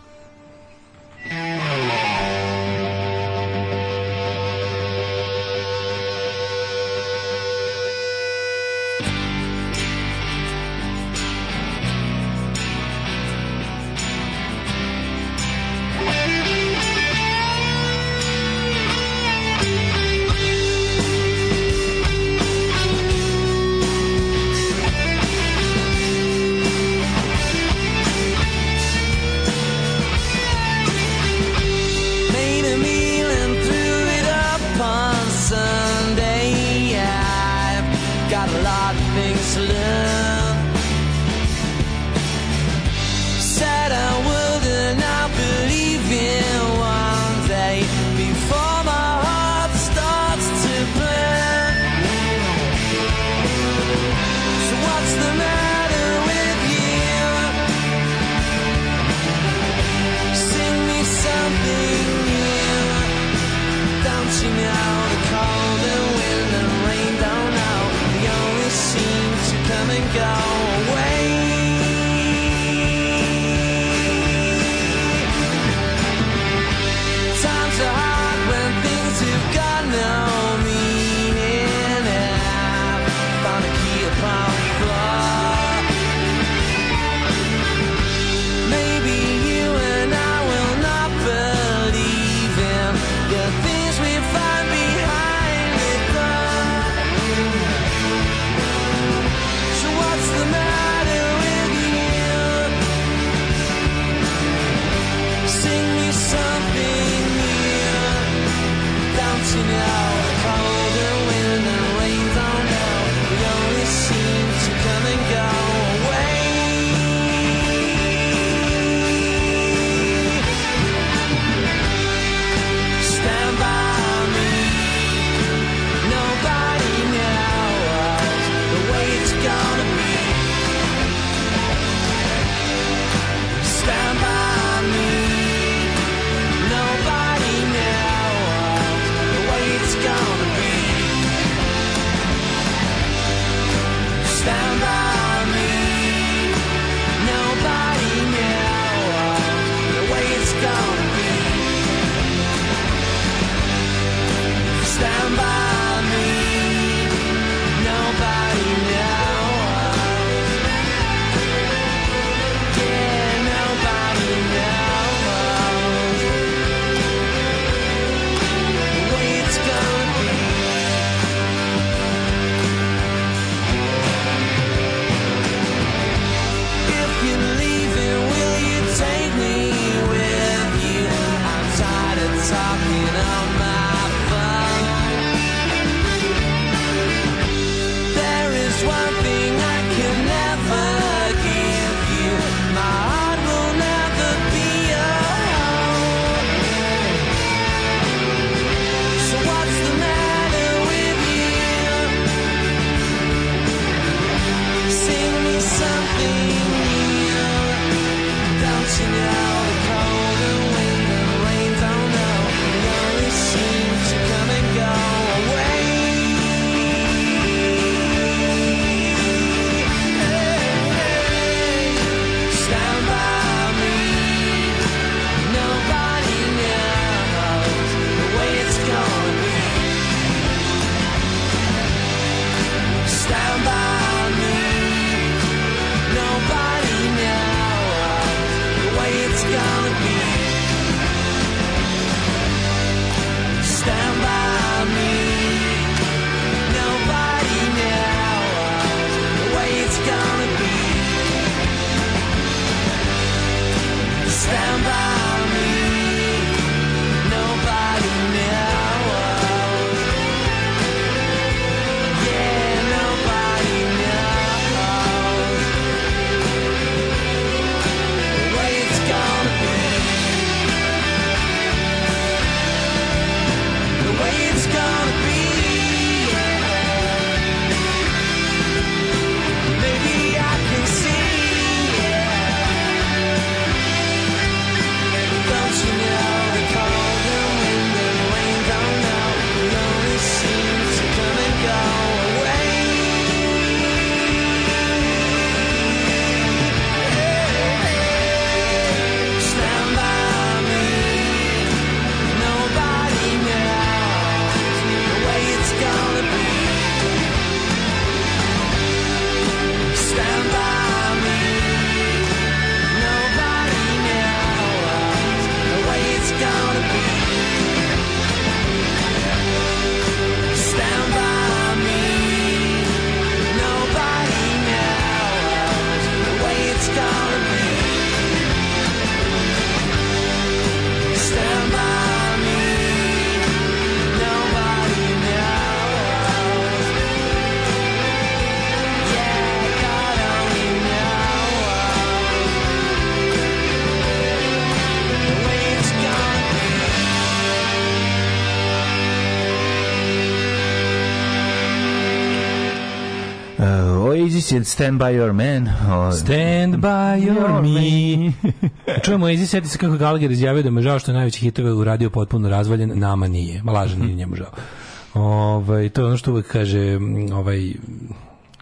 Oasis je Stand By Your Man. Oh. Stand By Your Me. Čujemo Oasis, sjeti se kako Gallagher izjavio da mu žao što je najveći hitove uradio potpuno razvaljen, nama nije. Malažan nije njemu žao. Ovaj, to je ono što uvek kaže mm, ovaj,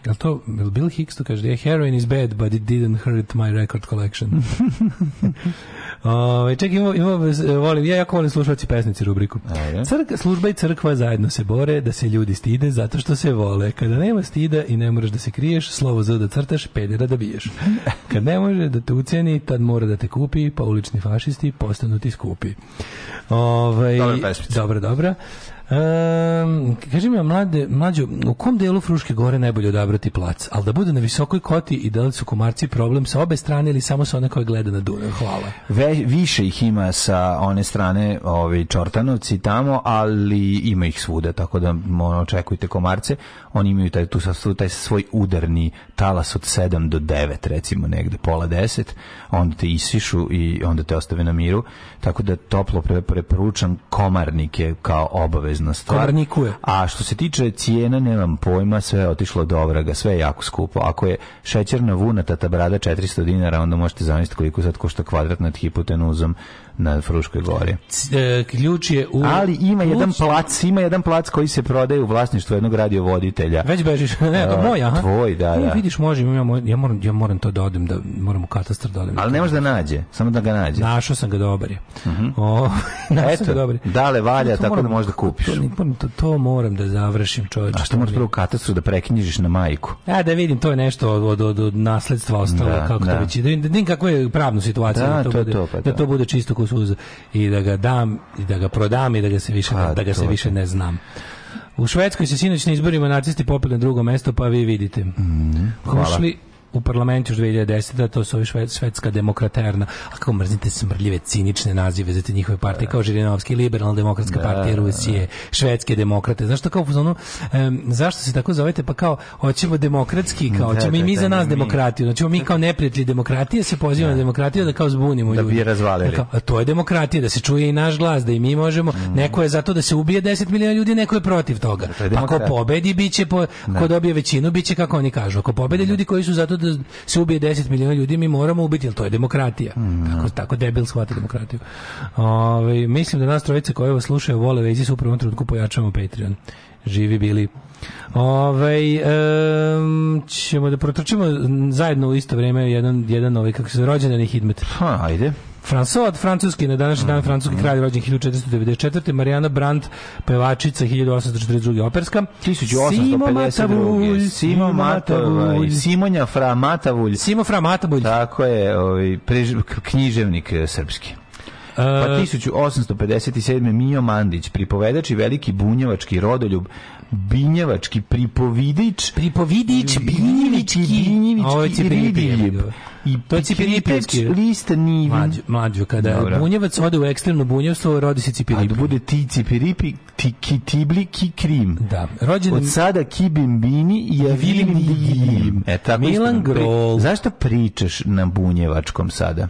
Jel to, Bill Hicks to kaže, heroin is bad, but it didn't hurt my record collection. Ovaj ček imamo, imamo e, volim ja jako volim slušaoci pesnici rubriku. Crk, služba i crkva zajedno se bore da se ljudi stide zato što se vole. Kada nema stida i ne moraš da se kriješ, slovo za da crtaš, pedera da biješ. Kad ne može da te uceni, tad mora da te kupi, pa ulični fašisti postanu ti skupi. Ovaj dobra, dobra. Um, kaži mi, mlade, mlađo, u kom delu Fruške gore najbolje odabrati plac? Ali da bude na visokoj koti i da li su komarci problem sa obe strane ili samo sa one koja gleda na Dunav? Hvala. Ve, više ih ima sa one strane ovi Čortanovci tamo, ali ima ih svuda, tako da ono, očekujte komarce. Oni imaju taj, tu, taj svoj udarni talas od 7 do 9, recimo negde, pola 10, onda te isišu i onda te ostave na miru. Tako da toplo preporučam komarnike kao obavez oprezna stvar. Komarnikuje. A što se tiče cijena, nemam pojma, sve je otišlo do vraga, sve je jako skupo. Ako je šećerna vuna tata brada 400 dinara, onda možete zamisliti koliko sad košta kvadrat nad hipotenuzom na Fruškoj gori. E, ključ je u... Ali ima ključ... jedan plac, ima jedan plac koji se prodaje u vlasništvu jednog radio voditelja. Već bežiš, ne, to moj, aha. Tvoj, da, e, da. E, vidiš, može, ja, ja, moram, ja moram to da odem, da moram u katastar da odem. Ali ne može da nađe, samo da ga nađe. Našao sam ga dobar je. Mhm. -huh. o, Eto, sam ga dobar je. dale valja, to tako da moram, da možda kupiš. To, to, to moram da završim, čoveče. A što moraš prvo u katastru da preknjižiš na majku? Ja, e, da vidim, to je nešto od, od, od, od nasledstva ostalo, da, kako da. to već, da vidim, da vidim kakva je pravna situacija da, da to, to, bude, to, pa, da. da to bude čisto neku suzu i da ga dam i da ga prodam i da ga se više A, da ga se više ne znam. U Švedskoj se sinoć na izborima nacisti popeli na drugo mesto, pa vi vidite. Mm, hvala. Ušli u parlamentu još 2010. to su ovi šved, švedska demokraterna, a kako mrzite smrljive, cinične nazive za te njihove partije, kao Žirinovski, liberalna demokratska da, partija da, Rusije, da. švedske demokrate. Znaš to kao ono, zašto se tako zovete? Pa kao, hoćemo demokratski, kao, da, ćemo i da, mi za nas mi. demokratiju, znači mi kao neprijatelji demokratije se pozivamo na demokratiju da kao zbunimo da ljudi. Da bi je razvalili. Kao, a to je demokratija, da se čuje i naš glas, da i mi možemo, mm. neko je zato da se ubije 10 miliona ljudi, neko je protiv toga. pa ko pobedi, biće, po, ko dobije većinu, biće kako oni kažu. Ako pobede ljudi koji su zato to da se ubije 10 miliona ljudi, mi moramo ubiti, jer to je demokratija. Mm. Tako, tako debil shvata demokratiju. Ove, mislim da nas trojica koje vas slušaju vole vezi su u prvom trenutku pojačamo Patreon. Živi bili. Ove, um, ćemo da protrčimo zajedno u isto vrijeme jedan, jedan ovaj, kako se rođendan ni hidmet. Ha, ajde. François Francuski, Francuske, na današnji dan francuski mhm. kralj rođen 1494. Marijana Brandt, pevačica 1842. operska. 1852. Simo Matavulj. Simonja Fra Matavulj. Simo Fra Matavulj. Tako je, ovaj, književnik e, srpski. Pa 1857. E, Mio Mandić, pripovedač i veliki bunjevački rodoljub, binjevački pripovidič, pripovidić, binjevički, binjevički, binjevički, da. i to je list nivi. Mlađo, mlađo kada Dobra. bunjevac ode u ekstremno bunjevstvo, rodi se cipiripi. A da bude ti cipiripi, ti kitibli, ki krim. Da. Rođen... Od sada kibimbini i ja vilim divim. E, tako Milan Grol. Zašto pričaš na bunjevačkom sada?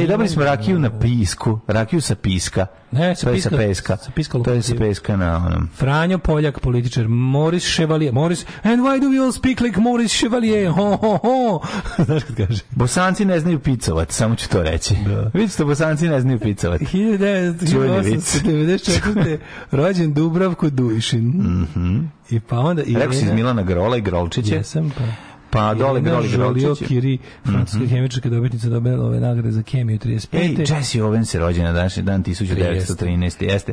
E, dobili smo rakiju na pisku, rakiju sa piska. Ne, sa piska, sa peska. Sa piska to je sa peska na onom. Franjo Poljak, političar, Moris Chevalier, Moris, and why do we all speak like Moris Chevalier? Ho, ho, ho. Znaš kad kaže? Bosanci ne znaju picovat, samo ću to reći. Da. Vidite, bosanci ne znaju picovat. 1894. rođen Dubravko Dujišin. Mhm. Mm I pa onda... I Rekao si iz Milana Grola i Grolčiće. Jesam, pa... Pa dole Groli Grolčić. Kiri, mhm. francuska mm -hmm. hemičarka dobitnica Nobelove nagrade za kemiju 35. Ej, Jesse Owens je rođen na današnji dan 1913. Jeste.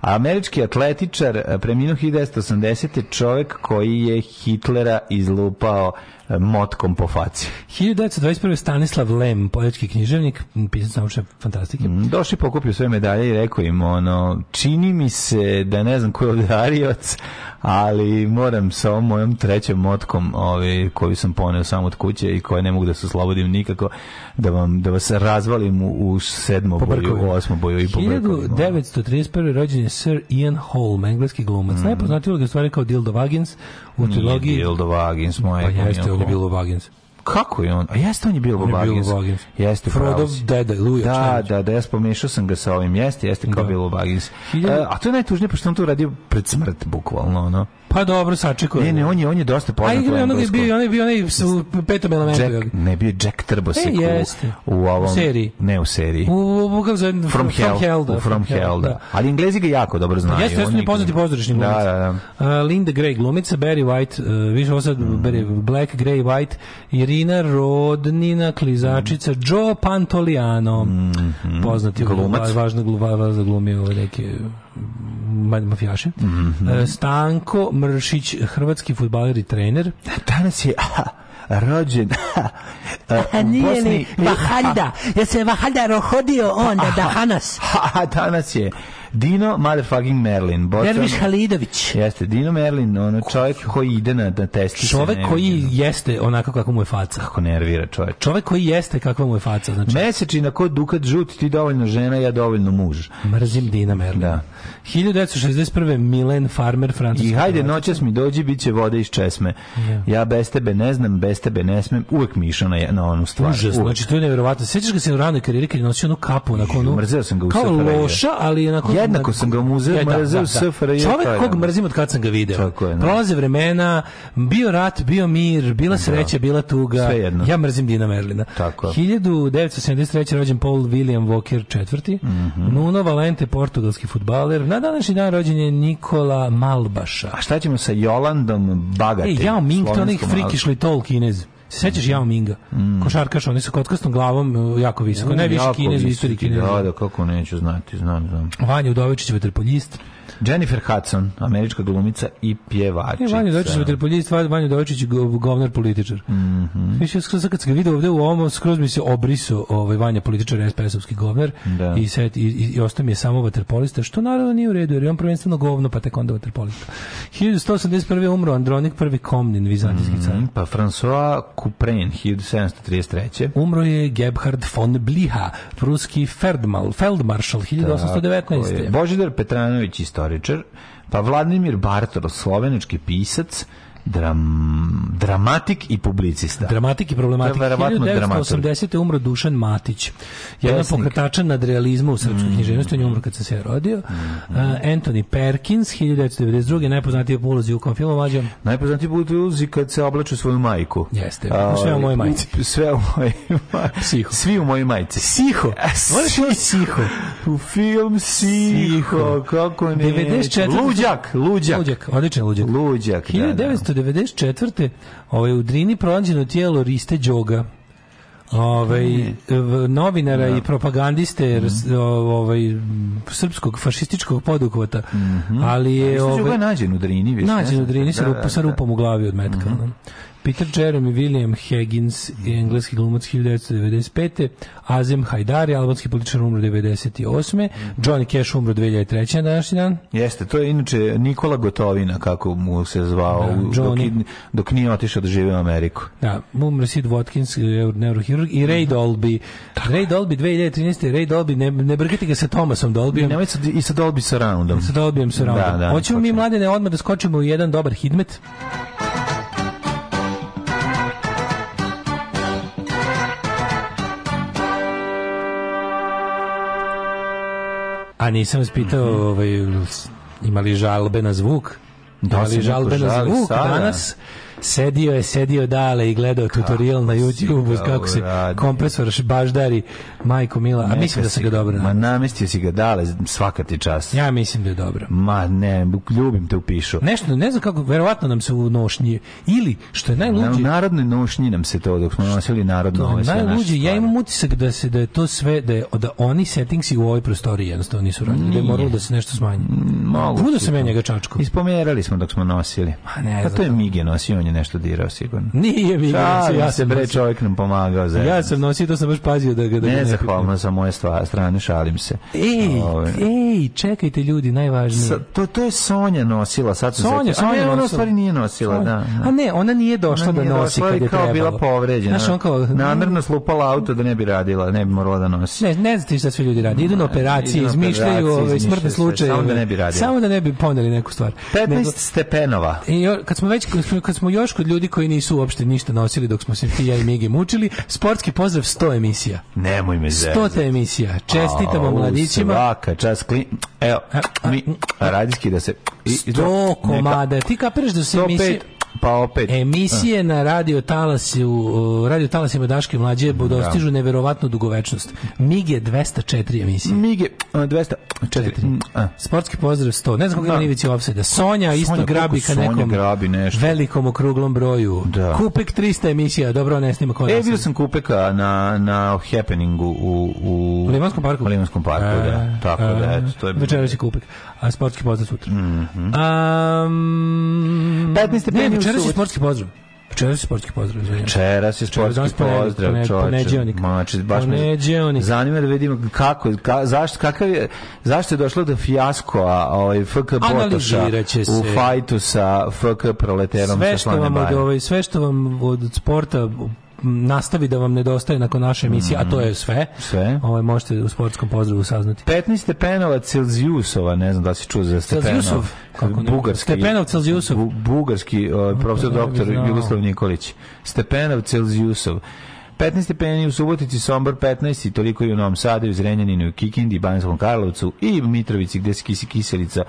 Američki atletičar eh, preminuo 1980. čovjek koji je Hitlera izlupao motkom po faci. 1921. Stanislav Lem, poljski književnik, pisac naučne fantastike. Mm, Došli pokupio sve medalje i rekao im, ono, čini mi se da ne znam ko je odarioc, ali moram sa ovom mojom trećom motkom ovaj, koju sam poneo sam od kuće i koja ne mogu da se oslobodim nikako da, vam, da vas razvalim u, u sedmo boju, u osmo boju i pobrkovim. 1931. rođen je Sir Ian Holm, engleski glumac. Mm. Najpoznatiji uloga stvari kao Dildo Vagins U trilogiji... Nije Bilbo Baggins, moj. Pa jeste, on je bilo Baggins. Kako je on? A jeste on je Bilbo Baggins. Baggins. Jeste, Frodo, deda, Luja. Da, da, da, ja spomešao sam ga sa ovim. Jeste, jeste kao da. Bilbo Baggins. A, e, a to je najtužnije, pošto on to radio pred smrt, bukvalno, no. Pa dobro, sačekuje. Ne, ne, da. on je on je dosta poznat. A igra onog je bio, on je bio onaj sa petom elementu. Jack, ne bio Jack Trbosek e, jeste. u, u ovom seriji. Ne u seriji. U, u kako zove, From, from Hell, Hell da, From Hell, da. da. Ali Englezi ga jako dobro znaju. Pa jeste, jeste poznati pozorišni da, glumac. Da, da, da. Uh, Linda Gray glumica, Barry White, uh, više ovo sad mm. Barry, Black Gray White, Irina Rodnina klizačica, mm. Joe Pantoliano. Mm, mm. Poznati glumac, važno glumac, za glumio neke mafijaše. Mhm. Mm -hmm. Stanko Mršić, hrvatski futbaler i trener. Danas je rođen e, a, nije Bosni, li Vahalda ja se Vahalda rohodio onda da danas danas je Dino motherfucking Merlin. Bocan, Halidović. Jeste, Dino Merlin, ono čovjek koji ide na, na testi. Čovjek koji jeste onako kako mu je faca. Kako nervira čovjek. Čovjek koji jeste kakva mu je faca. Znači... Mesečina kod Dukat Žut, ti dovoljno žena, ja dovoljno muž. Mrzim Dina Merlin. Da. 1961. Milen Farmer, francuski. I hajde, noćas mi dođi, bit će vode iz česme. Yeah. Ja bez tebe ne znam, bez tebe ne smem. Uvek mi išao na, na onu stvar. Užas, znači to je nevjerovatno. Sjećaš ga se u ranoj karijeri kad je nosio onu kapu na konu? Mrzeo sam ga u Kao loša, ali onako jednako sam ga muzeo, da, mrzeo da, da. SFRJ. Čovjek kog mrzim od kad sam ga video. Tako je, Prolaze vremena, bio rat, bio mir, bila sreća, bila tuga. Sve jedno. Ja mrzim Dina Merlina. Tako. 1973. rođen Paul William Walker IV. Mm -hmm. Nuno Valente, portugalski futbaler. Na današnji dan rođen je Nikola Malbaša. A šta ćemo sa Jolandom Bagate? E, jao, Mink, to onih frikišli tol kinez. Se sećaš Jao Minga? Mm. Košarkaš, oni su kotkastom glavom e, jako visoko. Mm, Najviše kinez u istoriji Kineza. Da, da, kako neću znati, znam, znam. Vanja Udovičić, veterpoljist. Jennifer Hudson, američka glumica i pjevačica. E, Vanja Dojčić, metropolitist, Vanja Dojčić, govnar političar. Mm -hmm. Više, skroz, kad sam ga vidio ovde u ovom, skroz mi se obriso ovaj, Vanja političar, SPS-ovski govnar da. i, set, i, i, i ostao mi je samo vaterpolista, što naravno nije u redu, jer je on prvenstveno govno, pa tek onda vaterpolista. 1181. umro Andronik, prvi komnin, vizantijski mm -hmm. car. Mhm, pa François Couperin, 1733. Umro je Gebhard von Bliha, pruski Feldmal, Feldmaršal, 1819. Božidar Petranović, isto istoričar, pa Vladimir Bartol, slovenački pisac, dram, dramatik i publicista. Dramatik i problematik. Da, 1980. je umro Dušan Matić. Jedan pokretačan nad realizmu u srpskoj mm. književnosti. On je umro kad se se rodio. Mm uh, Anthony Perkins, 1992. Najpoznatiji po ulozi u kom filmu vađam? Najpoznatiji po ulozi kad se oblaču svoju majku. Jeste. A, sve u mojoj majci. Sve u mojoj majci. Psiho. Svi u mojoj majci. Siho. Voliš e, Siho? U film Siho. Kako ne? 94. Luđak. Luđak. Luđak. Odličan Luđak. Luđak, da, da. 1994. Ovaj, u Drini pronađeno tijelo Riste Đoga. Ovaj novinara i da. propagandiste mm. ovaj srpskog fašističkog poduhvata. Mm -hmm. Ali je ovaj nađen u Drini, Nađen u Drini sa, da, sa da. rupom u glavi od metka. Mm -hmm. Peter Jeremy, William Higgins, engleski glumac 1995. Azem Hajdari, albanski političar umro 98. Mhm. Johnny Cash umro 2003. na današnji dan. Jeste, to je inače Nikola Gotovina, kako mu se zvao, da, dok, i, dok nije otišao da žive u Ameriku. Da, umro Sid Watkins, neurohirurg, i Ray mhm. Dolby. Ray Dolby 2013. Ray Dolby, ne, ne brkati ga sa Thomasom Dolbyom. Ne, sa, I sa Dolby Surroundom. Sa Dolbyom Surroundom. Da, da, Hoćemo mi, mladene, odmah da skočimo u jedan dobar Hitmet. A nisam vas pitao, mm -hmm. ovaj, imali žalbe na zvuk? Da, da žalbe na zvuk sada? danas? Sedio je, sedio dale i gledao tutorial na YouTube u kako se kompresor baždari, majko mila, a mislim da se ga dobro Ma namestio si ga dale, svaka ti čast. Ja mislim da je dobro. Ma ne, ljubim te upišu. Nešto, ne znam kako, verovatno nam se u nošnji, ili što je najluđe... Na, u narodnoj nošnji nam se to, dok smo nosili narodno ove sve Najluđe, ja imam utisak da, se, da je to sve, da, je, da oni settingsi u ovoj prostoriji jednostavno nisu radili, da je moralo da se nešto smanji. Moguće. Budu sam ja njega čačku. Ispomerali smo dok smo nosili. Ma ne, pa to je Mige nosio, je nešto dirao sigurno. Nije mi ja se bre čovjek nam pomagao za. Ja sam nosio to sam baš pazio da ga da ne zahvalno za moje stvar, strane šalim se. Ej, ovaj. ej, čekajte ljudi, najvažnije. Sa, to to je Sonja nosila, sad se Sonja, Sonja, Sonja ona stvari nije nosila, Sonja. Da, da, A ne, ona nije došla ona da nije da nosi kad je kao trebalo. bila povređena. Znaš, on kao namerno slupala auto da ne bi radila, ne bi morala da nosi. Ne, ne znate šta sve ljudi radi. Idu na operacije, izmišljaju ove smrtne slučajeve. Samo da ne bi radila. Samo da ne bi poneli neku stvar. 15 stepenova. I kad smo već kad smo još kod ljudi koji nisu uopšte ništa nosili dok smo se ti ja i Migi mučili, sportski pozdrav 100 emisija. Nemoj me zezati. 100 emisija. Čestitamo mladićima. Svaka čas klin... Evo, mi radijski da se... 100 komada. Ti kapiraš da se emisije... Pa opet. Emisije da. na radio talasu, radio talasima Daške mlađe da. dostižu neverovatnu dugovečnost. MIG je 204 emisije. MIG je 204. Mm, sportski pozdrav 100. Ne znam kako da. Ivici Opseda. Sonja, Sonja isto grabi ka nekom grabi nešto. velikom okruglom broju. Da. Kupek 300 emisija, dobro ne snima kod E, vidio sam Kupeka na, na happeningu u, u, u Limanskom parku. U Limanskom parku, a, da. E, Tako a, da, e, eto, to je... Večera će Kupek, a sportski pozdrav sutra. Mm -hmm. um, 15 stepeni Večeras je sportski pozdrav. Večeras je sportski pozdrav. Večeras je sportski pozdrav, čovječe. Mači, baš me zanima da vidimo kako, ka, zašto, kakav je, zašto je došlo do fijasko, a ovaj FK Botoša u fajtu sa FK Proleterom sve što sa vam od, ovaj, sve što vam od sporta nastavi da vam nedostaje nakon naše emisije, mm -hmm. a to mhm. je sve. Sve. Ovaj možete u sportskom pozdravu saznati. 15 stepenova Celzijusova, ne znam da si čuo za Stepenov. Celzijusov? Kako ne? Bugarski. Stepenov Celzijusov. Bu, bugarski uh, profesor doktor Jugoslav Nikolić. Stepenov Celzijusov. 15 stepeni u Subotici, Sombor 15 i toliko i u Novom Sadu, i u Zrenjaninu, i Kikindi, i Banjskom Karlovcu i Mitrovici gde se kisi kiselica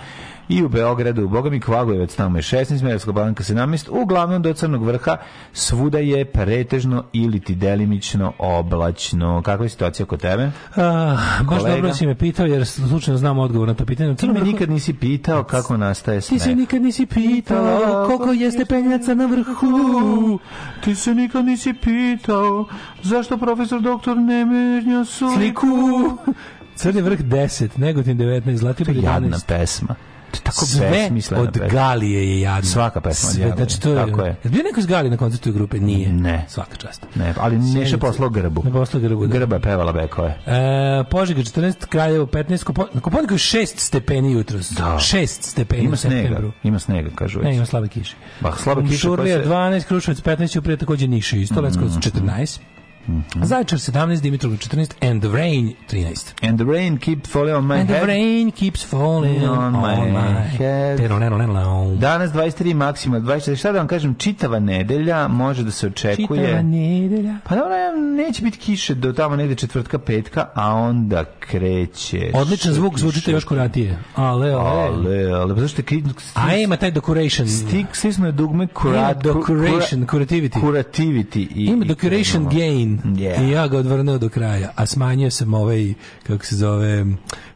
i u Beogradu, u Bogami Kvagojevac, tamo je 16, Merevska banka 17, uglavnom do Crnog vrha svuda je pretežno ili ti delimično oblačno. Kakva je situacija kod tebe? A, ah, baš dobro si me pitao jer slučajno znam odgovor na to pitanje. Ti me nikad nisi pitao kako nastaje sneg. Ti se nikad nisi pitao koliko je stepenjaca na vrhu. Ti se nikad nisi pitao zašto profesor doktor ne menja sliku. Sliku. Crni vrh 10, Negotin 19, Zlatibor 11. To je jadna pesma tako sve od Galije je jadno. Svaka pesma sve, Znači to tako je. Jel bio neko iz Galije na koncertu grupe? Nije. Ne. Svaka čast. Ne, ali Neša poslao grbu. Ne poslao grbu. Da. Grba je pevala bekove. E, Požega 14, Kraljevo 15, Kopo, na Koponiku 6 stepeni jutros. Da. 6 stepeni ima u snega, septembru. Ima snega, kažu. Ne, ima slabe kiše. Bah, slabe kiše. Šurlija 12, Krušovac 15, uprije takođe Niši isto, mm. Leskovac 14. Mm -hmm. Zaječar 17, Dimitrov 14, and the rain 13. And the rain keeps falling on my head. And the rain keeps falling on, on my, my head. head. Danas 23, maksima 24. Šta da vam kažem, čitava nedelja može da se očekuje. Čitava nedelja. Pa dobro, neće biti kiše do tamo negde četvrtka, petka, a onda kreće. Odličan zvuk zvučite još kuratije. Ale, ale. Ale, ale. Pa zašto je kri... A ima taj decoration. Stik, svi smo je dugme kurat... Ima decoration, curativity. Curativity. I, ima decoration gain. Sullivan. Yeah. I ja ga odvrnuo do kraja, a smanjio sam ovaj, kako se zove,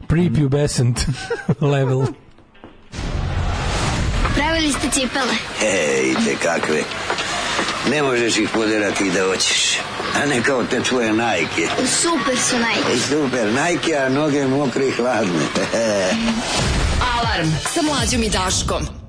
prepubescent level. Pravili ste cipele? Ej, te kakve. Ne možeš ih poderati da hoćeš. A ne kao te tvoje Nike. Super su Nike. Super, Nike, a noge mokre i hladne. Alarm sa mlađom i Daškom.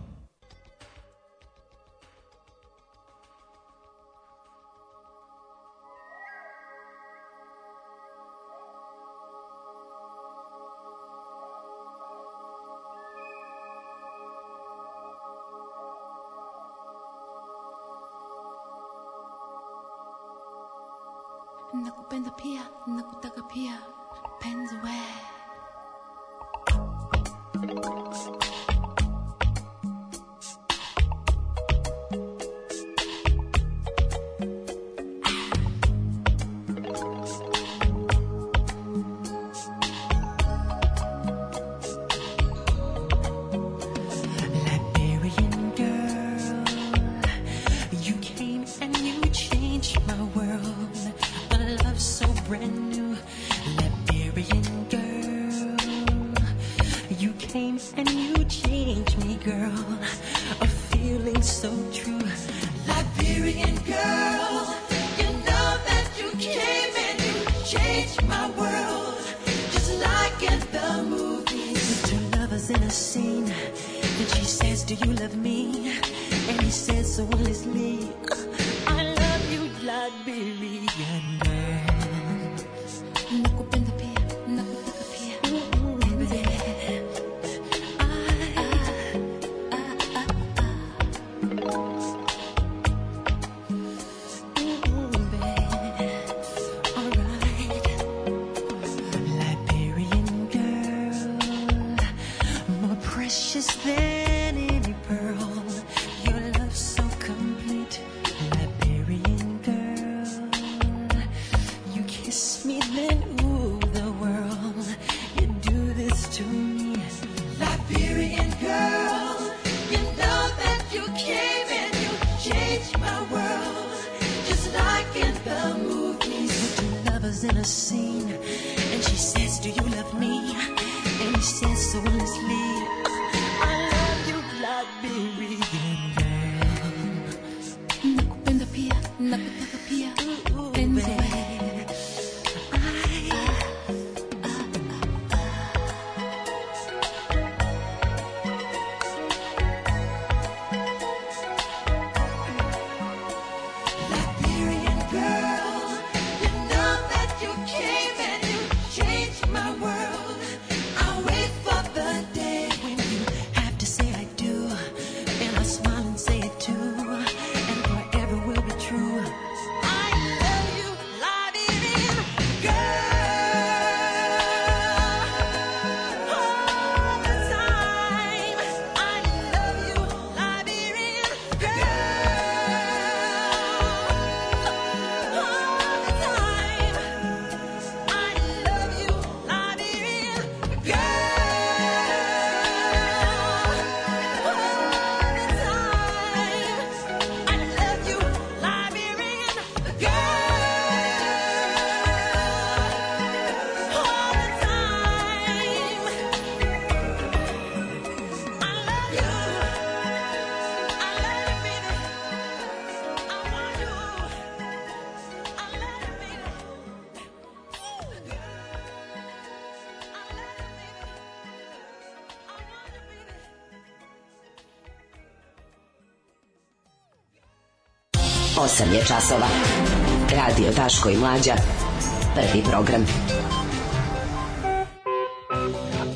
8 je časova. Radio Taško i Mlađa. Prvi program.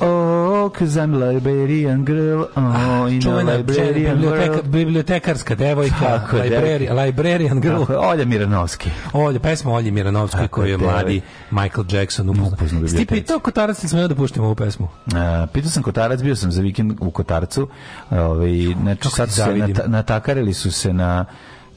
Oh, cause I'm librarian girl. Oh, ah, in a librarian biblioteka, girl. Bibliotekarska devojka. Tako, librari, librarian girl. Tako, Olja Miranovski. Olja, pesma Olje Miranovski koju je mladi Michael Jackson upoznao. Ti pitao Kotarac, nisam da puštimo ovu pesmu. Uh, pitao sam Kotarac, bio sam za vikend u Kotarcu. Ovaj, znači, sad su se nata, natakarili su se na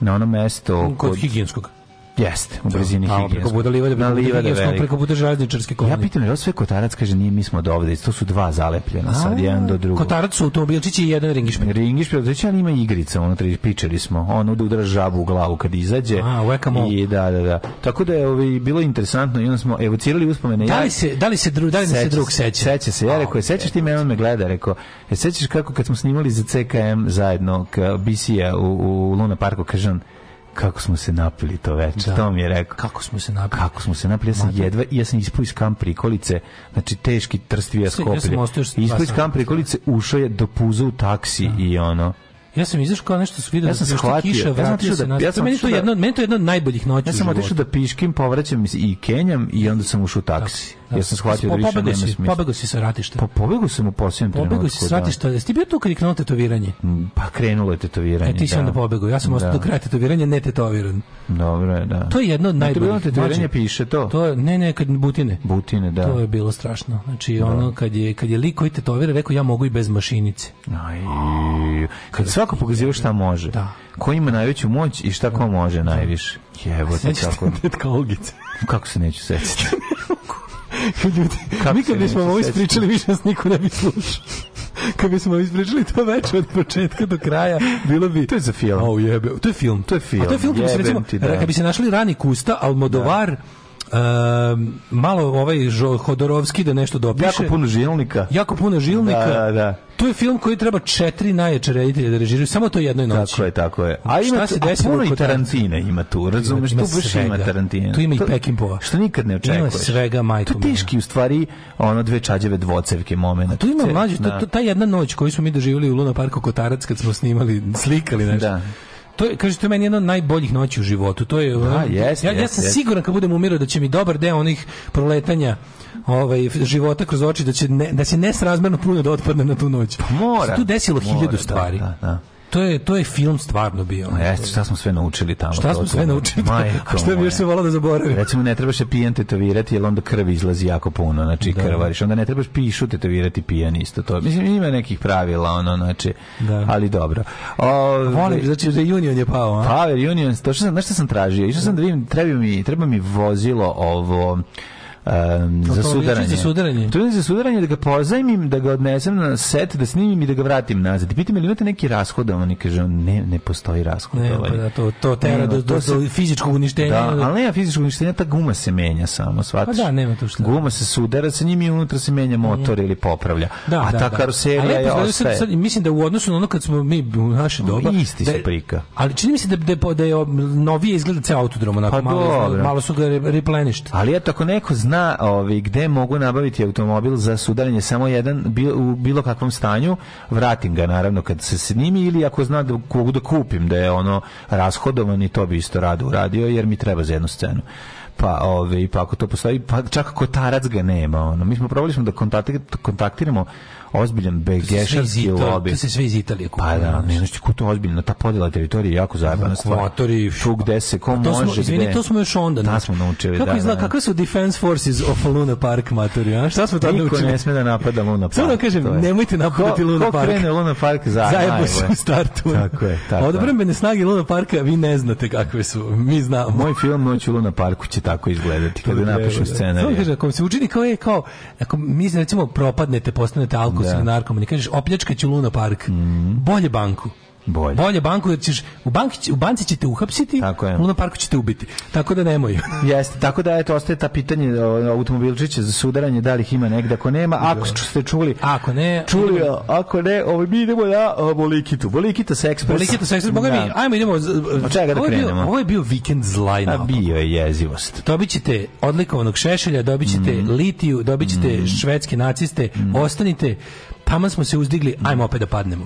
na ono mesto kod, kod higijenskog Jeste, u brzini Tamo preko Buda Livade, preko, livade Buda preko Buda železničarske kolonije. Ja pitam, je sve Kotarac, kaže, nije, mi smo od ovde, to su dva zalepljena, A, sad jedan do drugog. Kotarac su automobilčići i jedan ringišpil. Ringišpil, znači on ima igrica, ono, tri, pričali smo, on da udara žabu u glavu kad izađe. A, wekamo. I da, da, da. Tako da je ovaj, bilo interesantno i onda smo evocirali uspomene. Da li se, da li se, dru, da li se drug seća? Seća se, ja rekao, sećaš ti me, on me gleda, rekao, e, sećaš kako kad smo snimali za CKM zajedno, BC-a u, u Luna Parku, kaže on, kako smo se napili to veče. Da. To mi je rekao. Kako smo se napili? Kako smo se napili? Ja sam Mata. jedva, ja sam ispao iz kamp prikolice, znači teški trstvi ja skoplje. ispao iz kamp prikolice, ušao je do puza u taksi da. i ono. Ja sam izašao kao nešto vidio ja sam da shvatio, kiša, ja sam otišao da, ja sam meni to da- jedno, meni to jedno od najboljih noći. Ja sam otišao da piškim, povraćam i Kenjam i onda sam ušao u taksi. Tako ja sam shvatio da više nema smisla. Pobegao si sa ratišta. Po, pobegao sam u posljednjem trenutku. Pobegao si sa da. ratišta. Jesi ti bio tu kad je krenulo tetoviranje? Mm, pa krenulo je tetoviranje, E, ti si da. onda pobegao. Ja sam da. ostao do kraja tetoviranja ne tetoviran. Dobro, je, da. To je jedno od najboljih. To je tetoviranje piše to? To je, ne, ne, kad butine. Butine, da. To je bilo strašno. Znači, da. ono, kad je, kad je lik koji tetovira, rekao, ja mogu i bez mašinice. Aj, kad svako pokaziva šta može. Da. Ko ima najveću moć i šta ko može najviše. Jebote, kako. Kako se neću setiti? Ljudi, kad nismo ovo ispričali, više nas niko ne bi slušao. Kad bismo ispričali to večer od početka do kraja, bilo bi To je za film. Au jebe, to je film, to je film. A to je film, koji se recimo, ti, da. kad bi se našli rani Kusta, Almodovar, da Um, malo ovaj Žo, Hodorovski da nešto dopiše. Jako puno žilnika. Jako puno žilnika. Da, da, da. To je film koji treba četiri najjače reditelja da režiraju, samo to jednoj noći. Tako je, tako je. A ima tu, a puno i Tarantina ima tu, razumeš, tu baš ima Tarantina. Tu ima i Peckinpah. Što nikad ne očekuješ. Ima svega majku. Tu teški u stvari ono dve čađeve dvocevke momenat. Tu ima mlađe, da. ta jedna noć koju smo mi doživjeli u Luna parku Kotarac kad smo snimali, slikali nešto. Da to je kaže to je meni jedna od najboljih noći u životu. To je da, jest, ja, ja sam jest. siguran kad budem umirao da će mi dobar deo onih proletanja ovaj života kroz oči da će ne, da se nesrazmerno puno da otpadne na tu noć. Pa mora. Se tu desilo mora, hiljadu da, stvari. Da, da, to je to je film stvarno bio. Jeste, šta smo sve naučili tamo. Šta smo sve naučili? Majko, šta mi još se volalo da zaboravim. Recimo ne trebaš se pijan tetovirati jer onda krv izlazi jako puno, znači da. krvariš. Onda ne trebaš pišu tetovirati pijan isto. To mislim ima nekih pravila ono znači. Da. Ali dobro. O, Volim, znači da Union je pao, a? Pa, Union, to što sam, znaš šta sam tražio? Išao sam da vidim, treba mi, treba mi vozilo ovo um, za sudaranje. To je za sudaranje da ga pozajmim, da ga odnesem na set, da snimim i da ga vratim nazad. I pitam li imate neki rashod, a oni kažu ne, ne postoji rashod. Ne, ovaj. pa da, to, to tera do, do, do fizičkog uništenja. Da, ali nema fizičkog uništenja, ta guma se menja samo, shvataš. Pa da, nema to što. Guma se sudara sa njim i unutra se menja motor ili popravlja. Da, a da, ta da. karoserija je pa, ostaje. Sad, sad, mislim da u odnosu na ono kad smo mi u naše doba... Isti da su prika. Ali čini mi se da, da, da je novije izgleda ceo autodrom, onako, pa, malo, malo su ga replenished. Ali eto, ako neko zna zna ovi, gde mogu nabaviti automobil za sudaranje samo jedan bil, u bilo kakvom stanju, vratim ga naravno kad se snimi ili ako zna da, da kupim da je ono rashodovan i to bi isto rado uradio jer mi treba za jednu scenu pa ove pa ako to postoji pa čak tarac ga nema ono mi smo probali smo da kontaktiramo ozbiljan begešarski lobby. To se sve iz Italije pa kupuje. Pa da, ne znaš ko to ozbiljno, ta podjela teritorije je jako zajebana stvar. Kvatori, tu gde se, ko to može, smo, izvini, gde. to smo još onda. Da smo naučili, Kako da, izgleda, da. kakve su defense forces of Luna Park maturi, a? Šta smo tamo naučili? Niko ne sme da napada Luna Park. Samo da kažem, nemojte napadati Luna Park. Ko krene Luna Park za Zajebo se u startu. Tako je, tako. Odbrambene snage Luna Parka vi ne znate kakve su. Mi znamo. Moj film Noć u Luna Parku će tako izgledati kada napišu scenarij. Samo da kaže, ako se učini kao je kao, ako mi recimo propadnete, postanete alko Da. narkomani, kažeš opljačkaću Luna Park, mhm. bolje banku bolje. Bolje banku jer ćeš u banki u banci ćete uhapsiti, tako je. u parku ćete ubiti. Tako da nemoj. Jeste, tako da eto ostaje ta pitanje automobilčića za sudaranje, da li ih ima negde, ako nema, da. ako ste čuli. Ako ne, čuli, idemo. ako ne, ovaj mi idemo na Bolikitu. Bolikita sa ekspres. Bolikita sa ekspres, boga mi. Da. Ajmo idemo. Od čega da ovo krenemo? Bio, ovo je bio vikend zlajna. A bio je jezivost. Dobićete odlikovanog šešelja, dobićete mm. litiju, dobićete mm. švedske naciste, mm. ostanite, taman smo se uzdigli, ajmo opet da padnemo.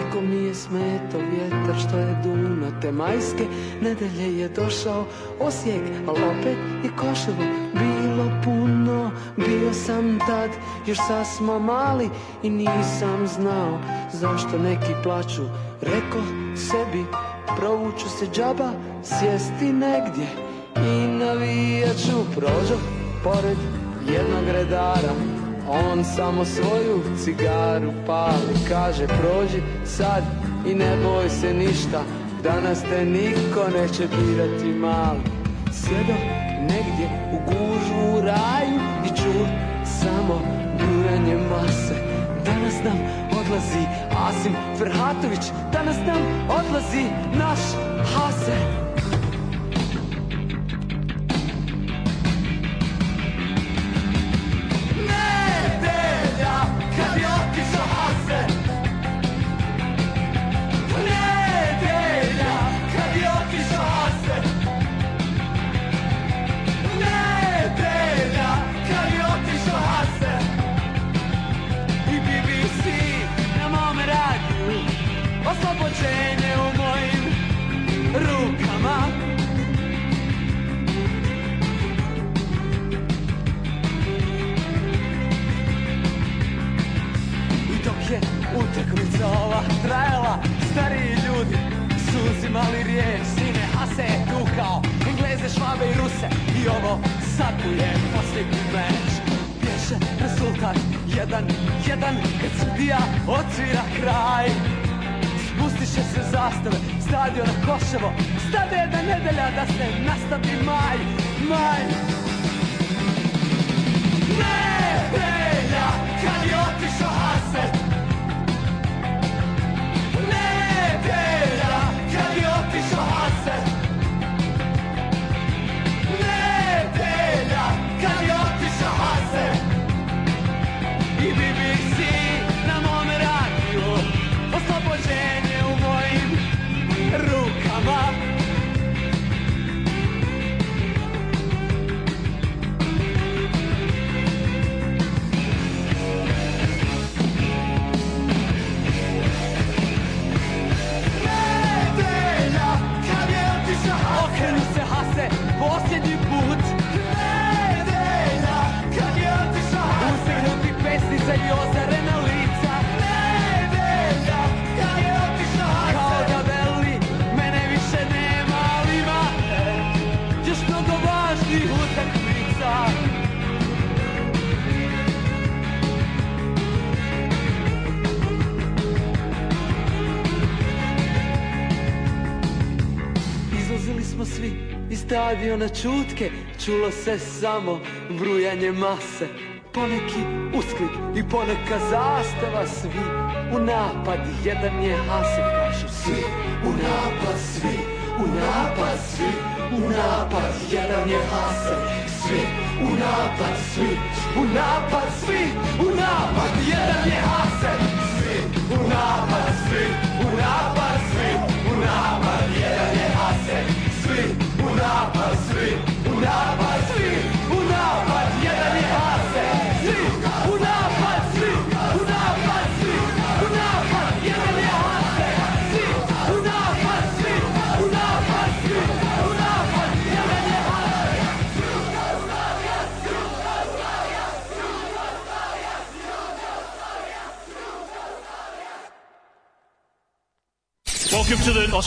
Nikom nije smeto vjetar što je duno te majske Nedelje je došao Osijek, al opet i Koševo Bilo puno, bio sam tad Još sad smo mali i nisam znao Zašto neki plaću, reko sebi Provuću se džaba, sjesti negdje I navijat ću prođo pored jednog redara On samo svoju cigaru pali Kaže prođi sad i ne boj se ništa Danas te niko neće birati mali Sjedo negdje u gužu u raju I čuj samo bujanje mase Danas nam odlazi Asim Ferhatović Danas nam odlazi naš Hase Davio na čutke, čulo se samo brujanje mase Poneki usklik i poneka zastava Svi u napad, jedan je hasa, Kažu svi u napad, svi u napad, svi u napad Jedan je hasa, Svi u napad, svi u napad, svi u napad Jedan je haso Svi u napad, svi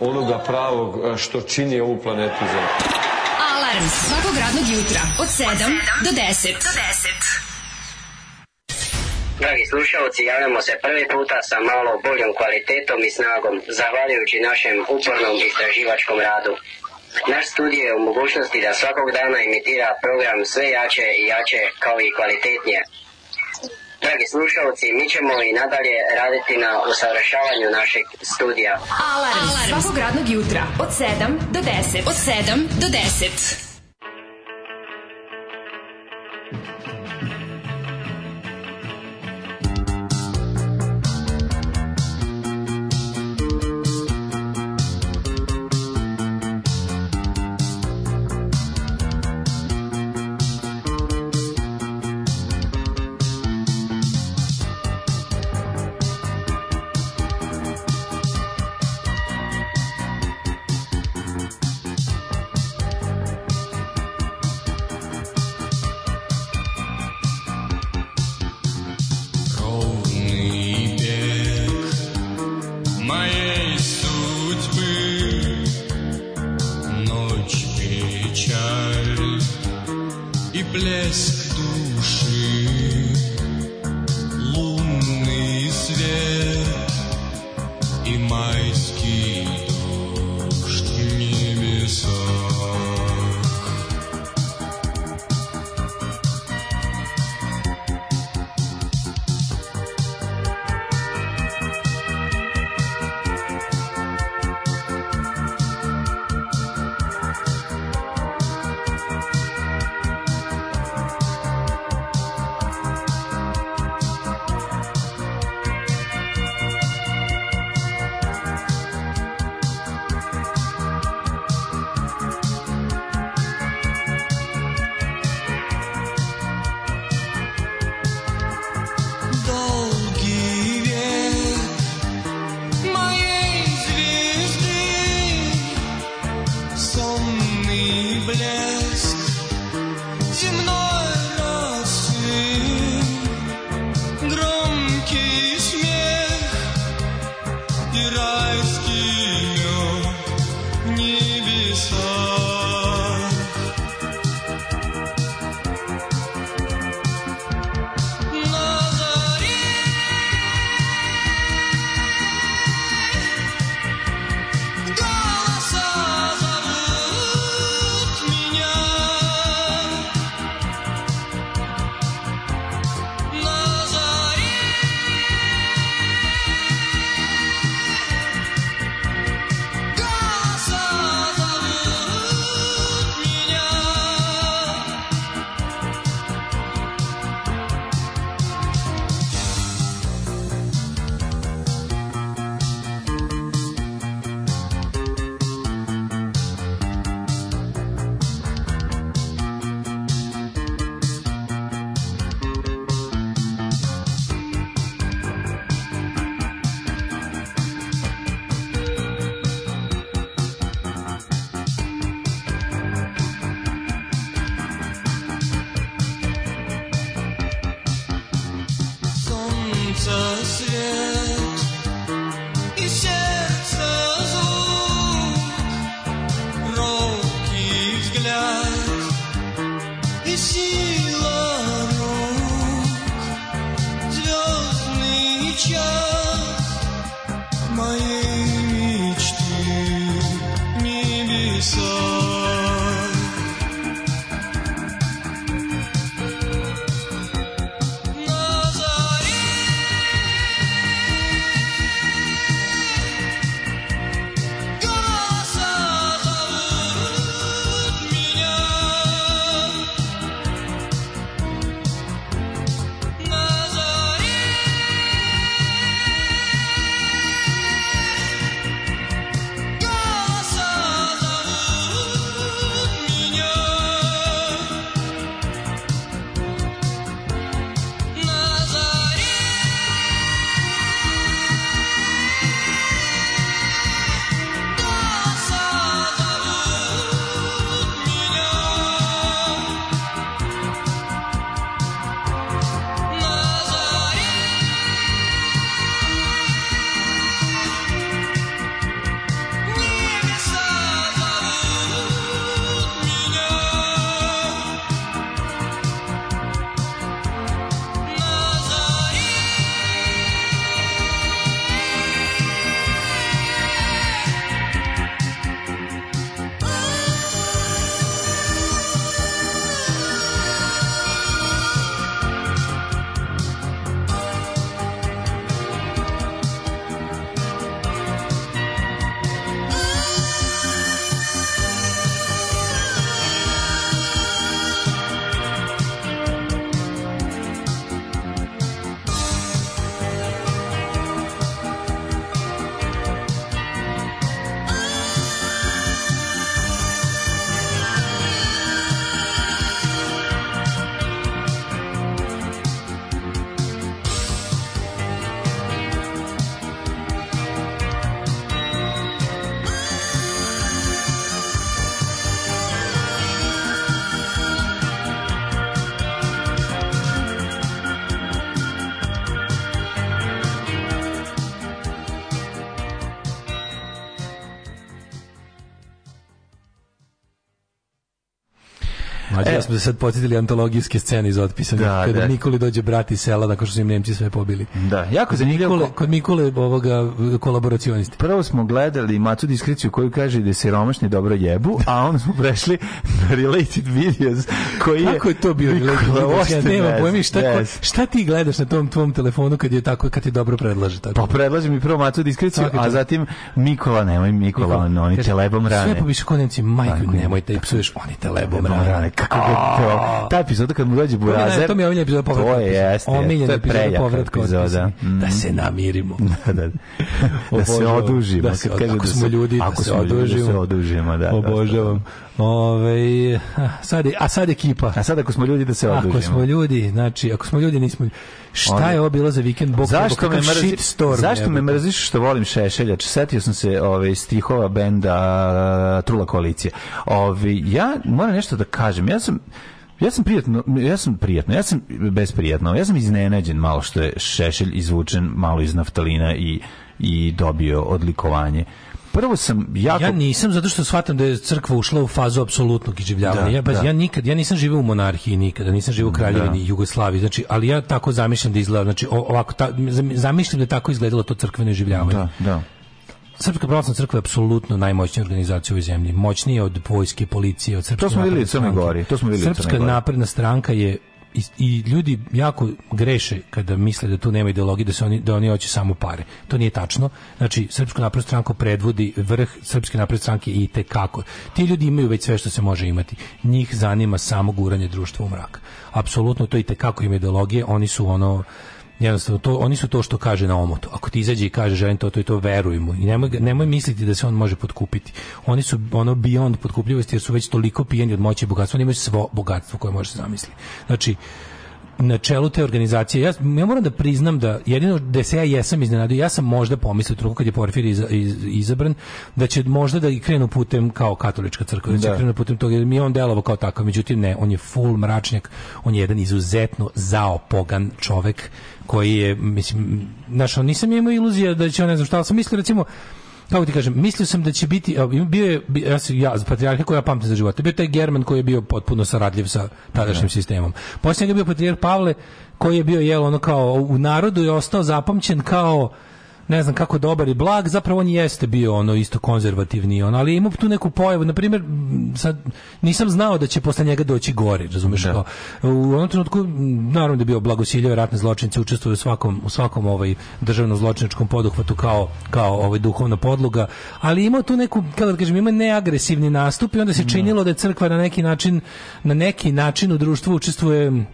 onoga pravog e, što čini ovu planetu zemlju. Alarm svakog radnog jutra od 7 do 10. Do 10. Dragi slušalci, javljamo se prvi puta sa malo boljom kvalitetom i snagom, zahvaljujući našem upornom istraživačkom radu. Naš studij je u mogućnosti da svakog dana imitira program sve jače i jače, kao i kvalitetnije. Dragi slušalci, mi ćemo i nadalje raditi na usavršavanju našeg studija. Alarm, Alarm. svakog radnog jutra od 7 do 10. Od 7 do 10. smo se sad podsjetili antologijske scene iz otpisanja. Da, kada da. Nikoli dođe brat iz sela nakon što su im Nemci sve pobili. Da, jako zanimljivo. Nikole, kod Nikole ovoga e, kolaboracionisti. Prvo smo gledali macu diskriciju koju kaže da se romašni dobro jebu, a onda smo prešli related videos koji Kako je to bio related Ja nema pojmi šta, yes. šta ti gledaš na tom tvom telefonu kad je tako kad ti dobro predlaže tako. Pa predlaže mi prvo Macu diskreciju, a zatim Mikola, nemoj Mikola, Nikola, oni te lebom rane. Sve pobiš konenci, majku nemoj taj da psuješ, oni te lebom rane. Kako je to? Ta epizoda kad mu dođe burazer. To mi je omiljena epizoda povratka. To je, jeste. Omiljena epizoda povratka. Mm. Da se namirimo. da, da, da, da se odužimo. Da se, ako da smo ljudi, da se odužimo. Da se odužimo, da. Obožavam. Ove, sad je, a sad ekipa. A sad ako smo ljudi da se odužimo. Ako smo ljudi, znači, ako smo ljudi nismo... Šta je ovo bilo za vikend? Bog zašto me mrzi, Zašto me mrziš što volim Šešelja? Setio sam se ove, ovaj, stihova benda Trula koalicija. Ove, ovaj, ja moram nešto da kažem. Ja sam... Ja sam prijatno, ja sam prijatno, ja sam besprijatno, ja sam iznenađen malo što je Šešelj izvučen malo iz naftalina i i dobio odlikovanje prvo sam jako... Ja nisam, zato što shvatam da je crkva ušla u fazu apsolutnog iživljavanja. ja, da, bez, da. ja, nikad, ja nisam živio u monarhiji nikada, nisam živio u kraljevini da. Jugoslaviji, znači, ali ja tako zamišljam da izgleda, znači, ovako, ta, zamišljam da tako izgledalo to crkveno iživljavanje. Da, da. Srpska pravoslavna crkva je apsolutno najmoćnija organizacija u zemlji. Moćnija od vojske, policije, od Srpske To smo videli u Crnoj Gori. To smo videli Srpska napredna stranka je i, i ljudi jako greše kada misle da tu nema ideologije da se oni da oni hoće samo pare. To nije tačno. Znači Srpsku napredna stranka predvodi vrh Srpske napredne stranke i te kako. Ti ljudi imaju već sve što se može imati. Njih zanima samo guranje društva u mrak. Apsolutno to i te kako im ideologije, oni su ono jednostavno to, oni su to što kaže na omotu. Ako ti izađe i kaže želim to, to i to, veruj mu. I nemoj, nemoj misliti da se on može potkupiti. Oni su ono beyond potkupljivosti jer su već toliko pijeni od moći i bogatstva. Oni imaju svo bogatstvo koje možeš zamisliti. Znači, na čelu te organizacije. Ja, ja moram da priznam da jedino da se ja jesam iznenadio, ja sam možda pomislio truku kad je Porfir iz, iz, izabran da će možda da i krenu putem kao katolička crkva, da će da. krenu putem toga, jer mi on delovao kao tako međutim ne, on je full mračnjak, on je jedan izuzetno zaopogan čovek koji je, mislim, znaš, nisam imao iluzija da će on ne znam šta, ali sam mislio, recimo, kako ti kažem, mislio sam da će biti, bio je, ja, ja patrijarh koja ja pamtim za života, bio taj German koji je bio potpuno saradljiv sa tadašnjim da. sistemom. Poslije je bio patrijarh Pavle koji je bio, jel, ono kao, u narodu je ostao zapamćen kao ne znam kako dobar i blag, zapravo on jeste bio ono isto konzervativni on, ali ima tu neku pojavu, na primjer, sad nisam znao da će posle njega doći gori, razumeš da. U onom trenutku naravno da bio blagosiljao ratne zločince učestvovao u svakom u svakom ovaj državno zločinačkom poduhvatu kao kao ovaj duhovna podloga, ali ima tu neku kako da kažem, ima neagresivni nastup i onda se da. činilo da je crkva na neki način na neki način u društvu učestvuje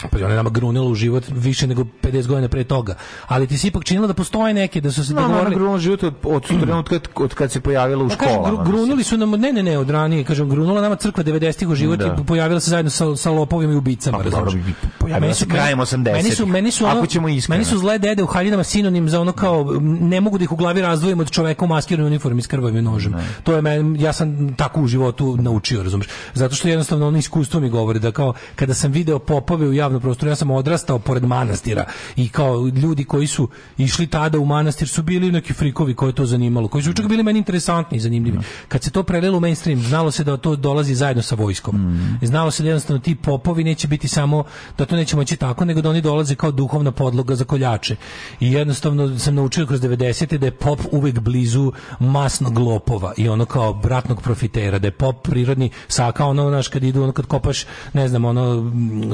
pa ona nam grunila u život više nego 50 godina pre toga. Ali ti si ipak činila da postoje neke, da su se da, da, dogovorili. No, grunila život od, od trenutka od, kad se pojavila u školi pa Kažem, gru, grunili su nam, ne, ne, ne, od ranije, kažem, grunula nama crkva 90-ih u život da. i pojavila se zajedno sa, sa lopovima i ubicama. Pa, dobro, pojavila pa da se krajem 80 Meni su, meni su, ono, Ako ćemo iskreno. Meni su zle dede u haljinama sinonim za ono kao, ne mogu da ih u glavi razdvojim od čoveka u maskiranoj uniformi s krvavim nožem. Ne. To je men, ja sam tako u životu naučio, razumeš Zato što jednostavno ono iskustvo mi govori da kao, kada sam video popove u javnom prostoru. Ja sam odrastao pored manastira i kao ljudi koji su išli tada u manastir su bili neki frikovi koje to zanimalo, koji su čak bili meni interesantni i zanimljivi. Kad se to prelilo u mainstream, znalo se da to dolazi zajedno sa vojskom. Mhm. Znalo se da jednostavno ti popovi neće biti samo da to neće moći tako, nego da oni dolaze kao duhovna podloga za koljače. I jednostavno sam naučio kroz 90. da je pop uvek blizu masnog lopova i ono kao bratnog profitera, da je pop prirodni saka, ono, naš kad idu, ono kad kopaš, ne znam, ono,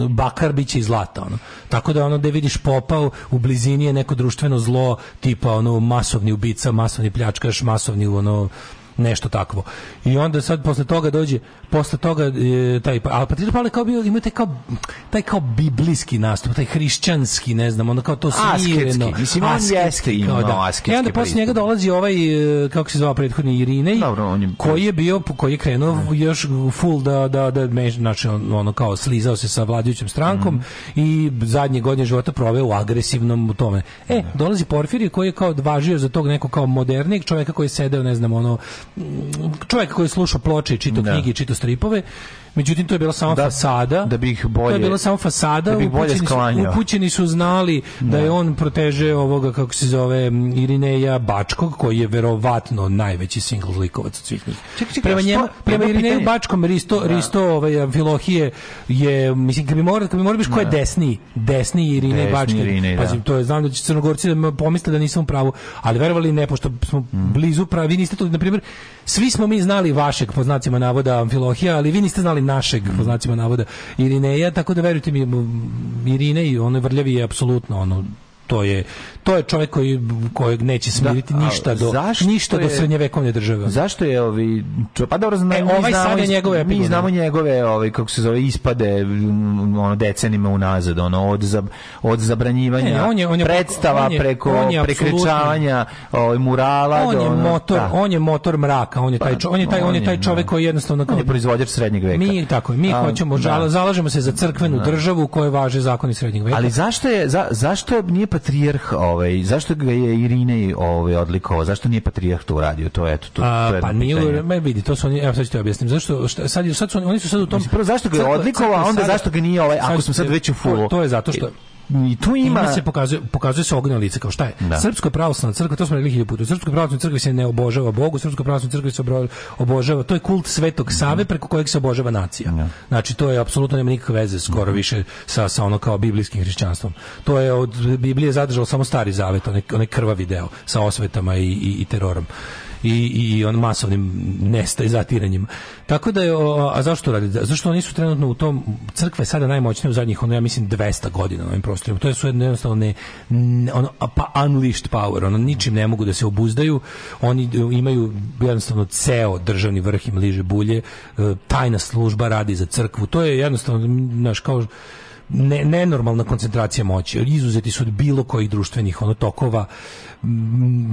bakar biće i zlata ono. Tako da ono da vidiš popao u blizini je neko društveno zlo tipa ono masovni ubica, masovni pljačkaš, masovni ono nešto takvo. I onda sad posle toga dođe, posle toga e, taj pa, al Petar Pavle kao bio ima taj kao taj kao biblijski nastup, taj hrišćanski, ne znam, onda kao to smireno. Mislim on jeste imao da. asketski. I onda posle njega dolazi ovaj e, kako se zvao prethodni Irinej, Dobro, on je... koji je bio koji je krenuo mm. još full da da da meš, znači ono kao slizao se sa vladajućim strankom mm. i zadnje godine života proveo u agresivnom tome. E, da, da. dolazi Porfirije koji je kao važio za tog nekog kao modernijeg čovjeka koji je sedeo, ne znam, ono čovjek koji je slušao ploče i čitao da. knjige i čitao stripove Međutim to je bila samo da, fasada. Da bi bolje. To je bila samo fasada. Da bi bolje upućeni sklanjao. Su, upućeni su znali da je da. on proteže ovoga kako se zove Irineja Bačkog koji je verovatno najveći single likovac od svih njih. Čekaj, čekaj, prema njemu, prema Irineju Bačkom Risto da. Risto ovaj Filohije je mislim kad bi morao kad bi morao biš ko je da. desni, desni Irine Bački. Da. Pazi, to je znam da će Crnogorci da pomisle da nisam u pravu, ali verovali ne pošto smo mm. blizu pravi, vi niste to na primer svi smo mi znali vašeg po navoda Amfilohija, ali vi niste znali našeg, po znacima navoda, Irineja, tako da verujte mi, Irine i onoj vrljavi je apsolutno ono, to je to je čovjek koji kojeg neće da, smiriti ništa do ništa je, do srednjevekovne države. Zašto je ovi pa dobro znam, e, ovaj znamo, njegove epigone. mi znamo njegove ovaj kako se zove ispade mm, ono decenima unazad ono od za, od zabranjivanja e, on je, on je, predstava on je, preko on je prekrečavanja ovaj murala on je ono, motor da. on je motor mraka on je taj pa, on je taj on je taj da. čovjek koji jednostavno on je proizvođač srednjeg veka. Mi tako mi A, hoćemo da. zalažemo se za crkvenu da. državu u kojoj važe zakoni srednjeg veka. Ali zašto je za, zašto nije pa patrijarh, ovaj, zašto ga je Irine ovaj, odlikovao? Zašto nije patrijarh to uradio? To je, to, to, to je pa nije, me vidi, to su oni, evo sad ću te objasnim. Zašto, šta, sad, sad su oni, oni su sad u tom... Mislim, prvo zašto ga je odlikovao, onda zašto ga nije ovaj, ako smo sad već u fulu. To je zato što i tu ima, ima se pokazuje pokazuje se ognjeno lice kao šta je da. srpska pravoslavna crkva to smo rekli hiljadu puta srpska pravoslavna crkva se ne obožava bogu srpska pravoslavna crkva se obožava to je kult Svetog Save da. preko kojeg se obožava nacija da. znači to je apsolutno nema nikakve veze skoro da. više sa sa ono kao biblijskim hrišćanstvom to je od Biblije zadržao samo stari zavet onaj, onaj krvavi deo sa osvetama i, i, i terorom i, i on masovnim nestaj zatiranjem. Tako da je, a zašto radi? Da, zašto oni su trenutno u tom, crkva je sada najmoćnija u zadnjih, ono ja mislim 200 godina na ovim prostorima. To je su jednostavno ne, ne ono, pa unleashed power, ono ničim ne mogu da se obuzdaju, oni e, imaju jednostavno ceo državni vrh im liže bulje, e, tajna služba radi za crkvu, to je jednostavno, znaš, kao ne, nenormalna koncentracija moći. Izuzeti su od bilo kojih društvenih ono tokova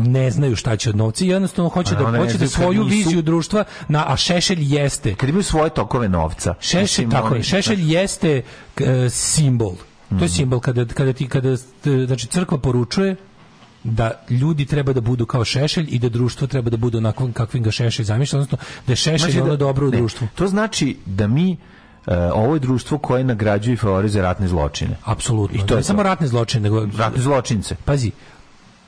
ne znaju šta će od novca i jednostavno hoće pa da hoće da svoju nisu... viziju društva na a Šešelj jeste kad imaju svoje tokove novca. Šešelj tako je, Šešelj jeste uh, simbol. To je mhm. simbol kada kada ti kada e, znači crkva poručuje da ljudi treba da budu kao šešelj i da društvo treba da bude onako kakvim ga šešelj zamišlja, odnosno da je šešelj znači da ono dobro u ne, To znači da mi E, ovo je društvo koje nagrađuje i favorize ratne zločine. Apsolutno. I to je samo ratne zločine, nego ratne zločince. Pazi,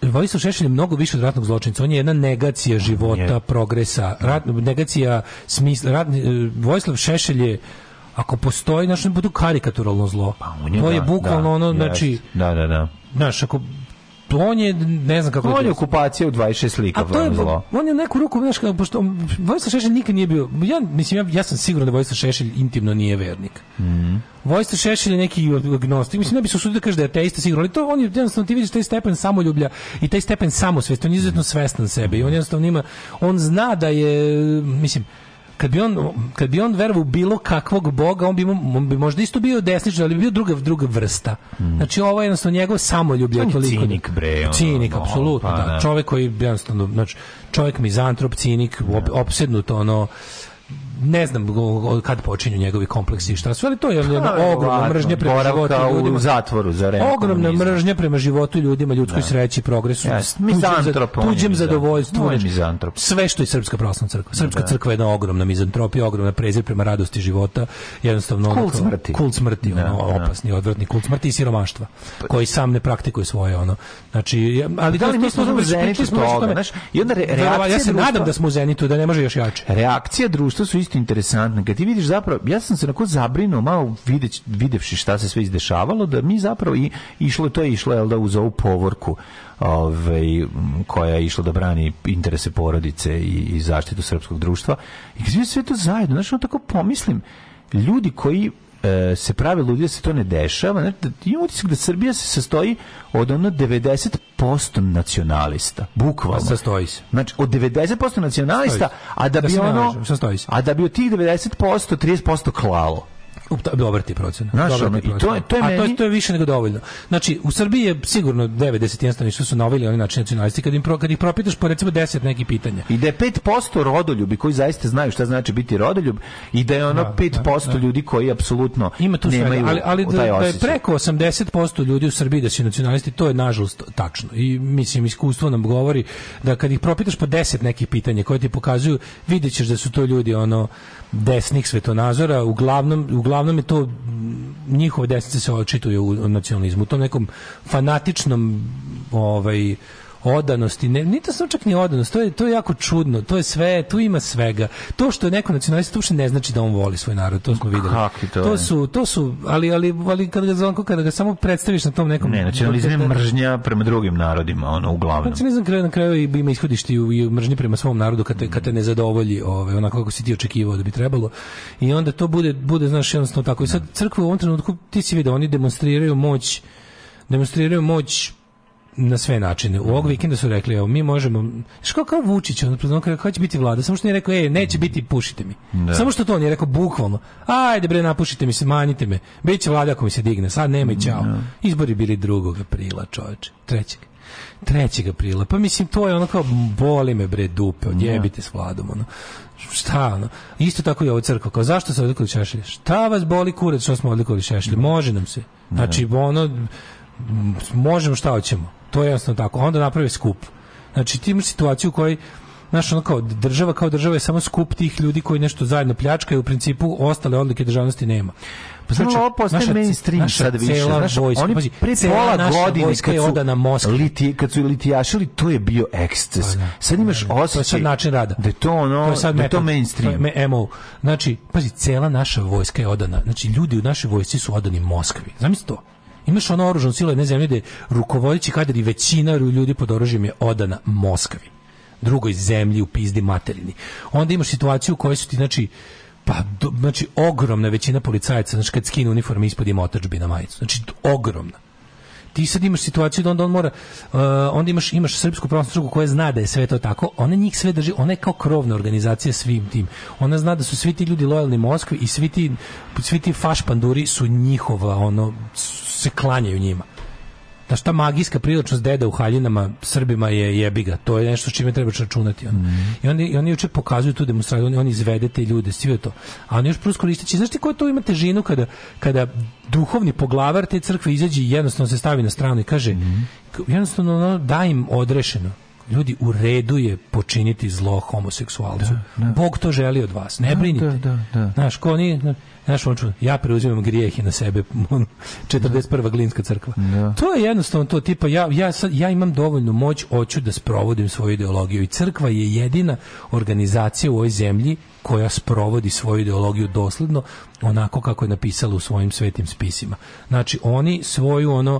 Vojislav Šešelj je mnogo više od ratnog zločinca. On je jedna negacija života, je. progresa, rat, negacija smisla. Rat, e, Vojislav Šešelj je ako postoji, znači budu karikaturalno zlo. Pa on je, to da, bukvalno da, ono, znači... Da, da, da. Znaš, ako on je ne znam kako da on je okupacija u 26 slika a to je on je neku ruku znaš kao pošto Vojislav Šešelj nikad nije bio ja mislim ja, ja sam siguran da Vojislav Šešelj intimno nije vernik mm Vojislav Šešelj je neki agnostik mislim ne bi se usudio da kaže da je ateista sigurno ali to on je jednostavno ti vidiš taj stepen samoljublja i taj stepen samosvesti on je izuzetno svestan sebe i on jednostavno ima on zna da je mislim kad bi on kad bi on verovao bilo kakvog boga, on bi on bi možda isto bio desničar, ali bi bio druga druga vrsta. Mm. Znači ovo je jednostavno njegov samoljublje toliko. Da- cinik bre, on. cinik apsolutno, pa, da. Čovjek koji jednostavno znači čovjek mizantrop, cinik, ja. opsednut ono ne znam kad počinju njegovi kompleksi i šta sve, ali to je jedna pa, ogromna mržnja prema životu ljudima. U zatvoru za vreme Ogromna komunizma. mržnja prema životu ljudima, ljudskoj da. sreći, progresu, yes. tuđem, tuđem zadovoljstvu. Sve što je Srpska pravoslavna crkva. Srpska da. crkva je jedna ogromna mizantropija, ogromna prezir prema radosti života, jednostavno kult smrti. Kult smrti, da, ono, da, opasni, odvratni kult smrti i siromaštva, pa- koji sam ne praktikuje svoje ono. Znači, ali da li mi smo u zenitu toga, znaš, i onda reakcija ja se nadam da smo u zenitu, da ne može još jače. Reakcija društva su nešto interesantno. Kad ti vidiš zapravo, ja sam se onako zabrinuo malo videć, videvši šta se sve izdešavalo, da mi zapravo i, išlo to je išlo jel da, uz ovu povorku ovaj, koja je išla da brani interese porodice i, i zaštitu srpskog društva. I kad sve to zajedno, znači, tako pomislim, ljudi koji E, se prave ljudi da se to ne dešava. Znači, da, imam utisak da Srbija se sastoji od ono 90% nacionalista. Bukvalno. Pa sastoji se. Znači, od 90% nacionalista, a da, da bi da ono... Nalažem, sastoji se. A da bi od tih 90% 30% klalo dobar ti procenat. Znaš, ono, i to je, to je meni... A to je, to je više nego dovoljno. Znači, u Srbiji je sigurno 90 jednostavni su na ovaj ili nacionalisti, kad, im pro, kad ih propitaš po recimo 10 nekih pitanja. I da je 5% rodoljubi koji zaista znaju šta znači biti rodoljub i da je ono da, 5% da, da. ljudi koji apsolutno Ima tu nemaju ali, ali da, da je preko 80% ljudi u Srbiji da su nacionalisti, to je nažalost tačno. I mislim, iskustvo nam govori da kad ih propitaš po 10 nekih pitanja koje ti pokazuju, videćeš da su to ljudi ono desnih svetonazora, uglavnom, uglavnom uglavnom je to njihove desnice se očituje u nacionalizmu, u tom nekom fanatičnom ovaj odanosti, ne, nije to čak ni odanost, to je, to je jako čudno, to je sve, tu ima svega. To što je neko nacionalista, uopšte ne znači da on voli svoj narod, to smo videli. To, to, su, to su, ali, ali, ali kad ga, zonko, kada ga samo predstaviš na tom nekom... Ne, nacionalizam da, je da. mržnja prema drugim narodima, ono, uglavnom. Pa, nacionalizam kraju na kraju ima ishodište i mržnje prema svom narodu kad te, kad te ne zadovolji, ove, onako kako si ti očekivao da bi trebalo. I onda to bude, bude znaš, jednostavno tako. I sad da. crkva u ovom trenutku, ti si vidio, oni demonstriraju moć demonstriraju moć na sve načine. U ovog mhm. vikenda su rekli, evo, mi možemo, što kao Vučić, on će biti vlada, samo što nije rekao, ej, neće biti, pušite mi. Ne. Da. Samo što to nije rekao, bukvalno, ajde bre, napušite mi se, manjite me, bit će vlada ako mi se digne, sad nema i čao. Ne. Izbori bili 2. aprila, čoveče, 3. 3. aprila, pa mislim, to je ono kao, boli me bre dupe, da. odjebite s vladom, ono šta ono, isto tako i ovo crkva, kao zašto se odlikali šešlje? Šta vas boli kurac što smo odlikali šešlje? Može nam se. Da. Znači, ono, možemo šta hoćemo. To je jasno tako. Onda napravi skup. Znači, ti imaš situaciju u kojoj znaš, ono kao država kao država je samo skup tih ljudi koji nešto zajedno pljačkaju, u principu ostale odlike državnosti nema. Pa znači, no, ovo postaje mainstream sad više. Znaš, vojska, oni pre pola godine kad su, odana liti, kad su litijašili, to je bio eksces. Pa da. sad imaš pa, osjećaj. Da. To je sad način rada. Da je to, ono, to je sad da to mainstream. Me, MO. Znači, pazi, cela naša vojska je odana. Znači, ljudi u našoj vojsci su odani Moskvi. Zamisli to. Imaš ono oružan silu jedne zemlje gde rukovodeći kadar većina ljudi pod oružjem je odana Moskavi drugoj zemlji u pizdi materini. Onda imaš situaciju u kojoj su ti, znači, pa, do, znači, ogromna većina policajaca, znači, kad skinu uniforme ispod ima otačbi na majicu. Znači, ogromna. Ti sad imaš situaciju da onda on mora, uh, onda imaš, imaš srpsku pravostnu koja zna da je sve to tako, ona njih sve drži, ona je kao krovna organizacija svim tim. Ona zna da su svi ti ljudi lojalni Moskvi i svi ti, svi ti faš panduri su njihova, ono, se klanjaju njima. Da šta magijska privlačnost deda u haljinama Srbima je jebiga. To je nešto s čime treba računati. On. Mm. I oni, oni juče pokazuju tu demonstraciju, oni, oni izvedete ljude, sve to. A oni još prvo koristeći. Znaš ti koja to ima težinu kada, kada duhovni poglavar te crkve izađe i jednostavno se stavi na stranu i kaže, mm. jednostavno ono, daj im odrešeno ljudi u redu je počiniti zlo homoseksualcu. Da, da. Bog to želi od vas, ne da, brinite. Da, da, da, Znaš, ko ni, znaš, on ču, ja preuzimam grijehi na sebe, 41. Da. glinska crkva. To je jednostavno to, tipa, ja, ja, sad, ja imam dovoljnu moć, hoću da sprovodim svoju ideologiju i crkva je jedina organizacija u ovoj zemlji koja sprovodi svoju ideologiju dosledno onako kako je napisala u svojim svetim spisima. Znači, oni svoju ono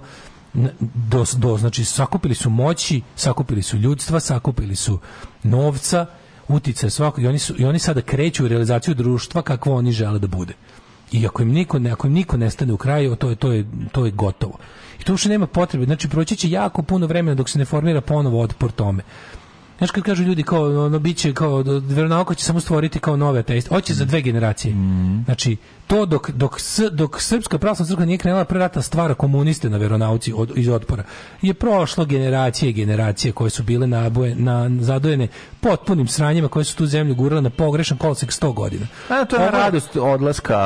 do, do, znači sakupili su moći, sakupili su ljudstva, sakupili su novca, utice svako i oni, su, i oni sada kreću u realizaciju društva kakvo oni žele da bude. I ako im niko, ako im niko nestane u kraju, to je, to je, to je gotovo. I to uopšte nema potrebe. Znači, proći će jako puno vremena dok se ne formira ponovo otpor tome. Znaš kad kažu ljudi kao ono biće kao veronauka će samo stvoriti kao nove ateiste. Hoće za dve generacije. Mhm. Znači to dok, dok, dok Srpska pravoslavna crkva nije krenula pre rata stvara komuniste na veronauci od, iz otpora. Je prošlo generacije i generacije koje su bile naboje, na, zadojene potpunim sranjima koje su tu zemlju gurale na pogrešan kolosek 100 godina. A, to je Ovo... radost odlaska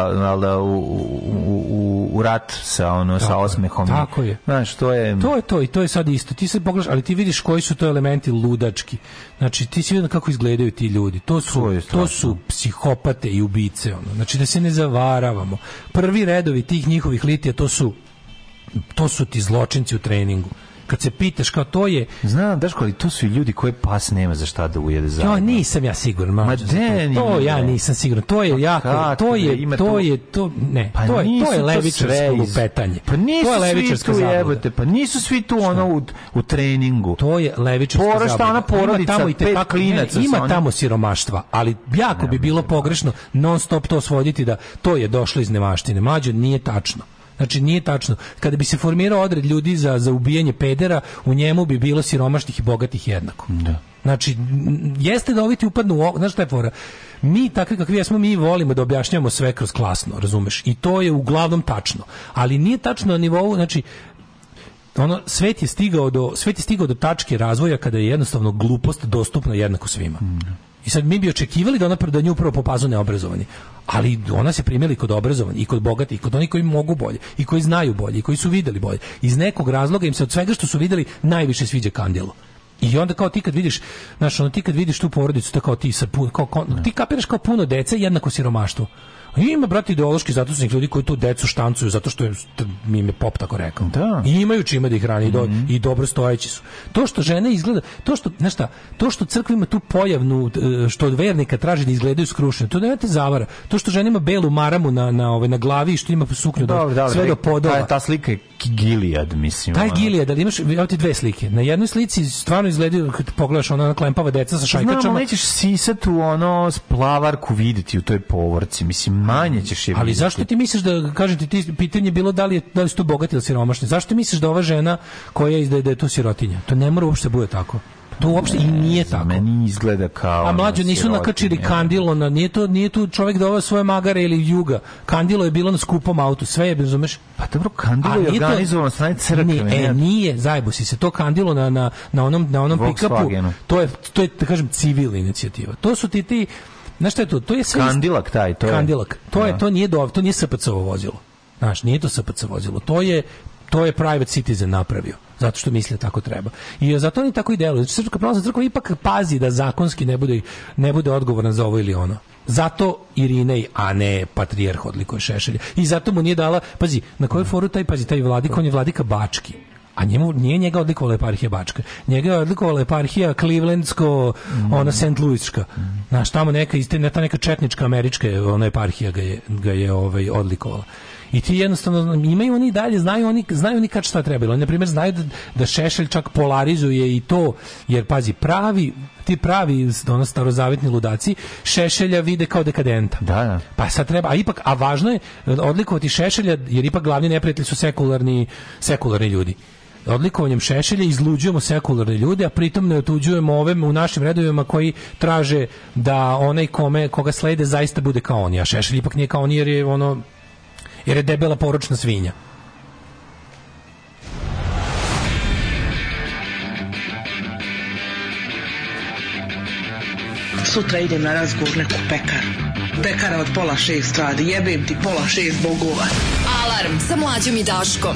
da, u, u, u, u rat sa, ono, tako sa osmehom. Tako je. Znaš, to je... To je to i to je sad isto. Ti se pogreš, ali ti vidiš koji su to elementi ludački. Znači, ti si vidio kako izgledaju ti ljudi. To su, to, to su psihopate i ubice. Ono. Znači, da se ne zavara prevaravamo. Prvi redovi tih njihovih litija to su to su ti zločinci u treningu kad se pitaš kao to je znam daško ali to su i ljudi koje pas nema za šta da ujede za ja nisam ja siguran ma, ma de, to, to ja nisam siguran to je pa ja to je da ima to je to ne pa to je to je levičarsko lupetanje pa nisu to je levičarsko jebote pa nisu svi tu ono u, u treningu to je levičarsko porošta ona porodica ima tamo i te pet klinaca ima tamo siromaštva ali jako bi bilo pogrešno non stop to svoditi da to je došlo iz nemaštine mlađe nije tačno Znači nije tačno. Kada bi se formirao odred ljudi za za ubijanje pedera, u njemu bi bilo siromašnih i bogatih jednako. Da. Znači, jeste da oviti upadnu u... Znaš šta je fora? Mi, takvi kakvi jesmo, mi volimo da objašnjavamo sve kroz klasno, razumeš? I to je uglavnom tačno. Ali nije tačno na nivou, znači, ono, svet je stigao do, svet je stigao do tačke razvoja kada je jednostavno glupost dostupna jednako svima. Mm. Da. I sad mi bi očekivali da ona da nju prvo popazu neobrazovani. Ali ona se primjeli kod obrazovani i kod bogatih, i kod onih koji mogu bolje, i koji znaju bolje, i koji su videli bolje. Iz nekog razloga im se od svega što su videli najviše sviđa kandilo. I onda kao ti kad vidiš, znaš, ono ti kad vidiš tu porodicu, tako kao ti sa puno, kao, kao, ti kapiraš kao puno dece jednako siromaštvo. Ima, brati ideološki zatusnih ljudi koji tu decu štancuju zato što im, mi im je pop tako rekao. Da. I imaju čime da ih hrani mm -hmm. i dobro stojeći su. To što žene izgleda, to što, znaš to što crkva ima tu pojavnu, e, što od vernika traži da izgledaju skrušeno, to da nemate zavara. To što žena ima belu maramu na, na, ove, ovaj, na glavi i što ima suknju, dobro, dobro, sve do e, podova. Ta, ta slika je Gilijad, mislim. Taj Gilijad, ali imaš, evo ti dve slike. Na jednoj slici stvarno izgledaju, kad pogledaš ona klempava deca sa šajkačama. Znam, nećeš sisat u ono splavarku vidjeti u toj povorci, mislim, manje ćeš je Ali zašto ti misliš da, kažem ti, pitanje bilo da li, je, da li su tu bogati ili siromašni? Zašto misliš da ova žena koja izdaje da je to sirotinja? To ne mora uopšte da bude tako. To uopšte i nije ne, tako. Meni izgleda kao A mlađo nisu sirotinja. nakačili kandilo na nije to nije tu čovjek da ova svoje magare ili juga. Kandilo je bilo na skupom autu, sve je razumeš? Pa dobro, kandilo je organizovano to... strane crkve. Nije, e, nije, zajebo si se to kandilo na, na, na onom na onom pikapu. To je to je da kažem civilna inicijativa. To su ti ti Na šta je to? To je kandilak taj, to je. Kandilak. To je to nije dov, to nije SPC vozilo. Znaš, nije to SPC vozilo. To je to je private citizen napravio zato što misle tako treba. I zato oni tako i deluju. Znači, Srpska pravoslavna crkva ipak pazi da zakonski ne bude, ne bude odgovoran za ovo ili ono. Zato Irinej, a ne patrijarh odlikuje Šešelja. I zato mu nije dala, pazi, na kojoj foru taj, pazi, taj vladik, on je vladika Bački a njemu nije njega odlikovala eparhija Bačka. Njega je odlikovala eparhija Clevelandsko, mm. ona St. Louiska. Mm. Znaš, tamo neka, ta neka četnička američka ona eparhija ga je, ga je ovaj, odlikovala. I ti jednostavno imaju oni dalje, znaju oni, znaju oni kad šta treba. Oni na primjer znaju da, da Šešelj čak polarizuje i to, jer pazi, pravi ti pravi ono starozavetni ludaci Šešelja vide kao dekadenta. Da, da. Pa sad treba, a ipak, a važno je odlikovati Šešelja, jer ipak glavni neprijatelji su sekularni, sekularni ljudi odlikovanjem Šešelja izluđujemo sekularne ljude, a pritom ne otuđujemo ove u našim redovima koji traže da onaj kome, koga slede zaista bude kao oni, a Šešelj ipak nije kao oni jer je ono jer je debela poročna svinja. Sutra idem na razgovor neku pekaru. Pekara od pola šest radi, jebem ti pola šest bogova. Alarm sa mlađom i Daškom.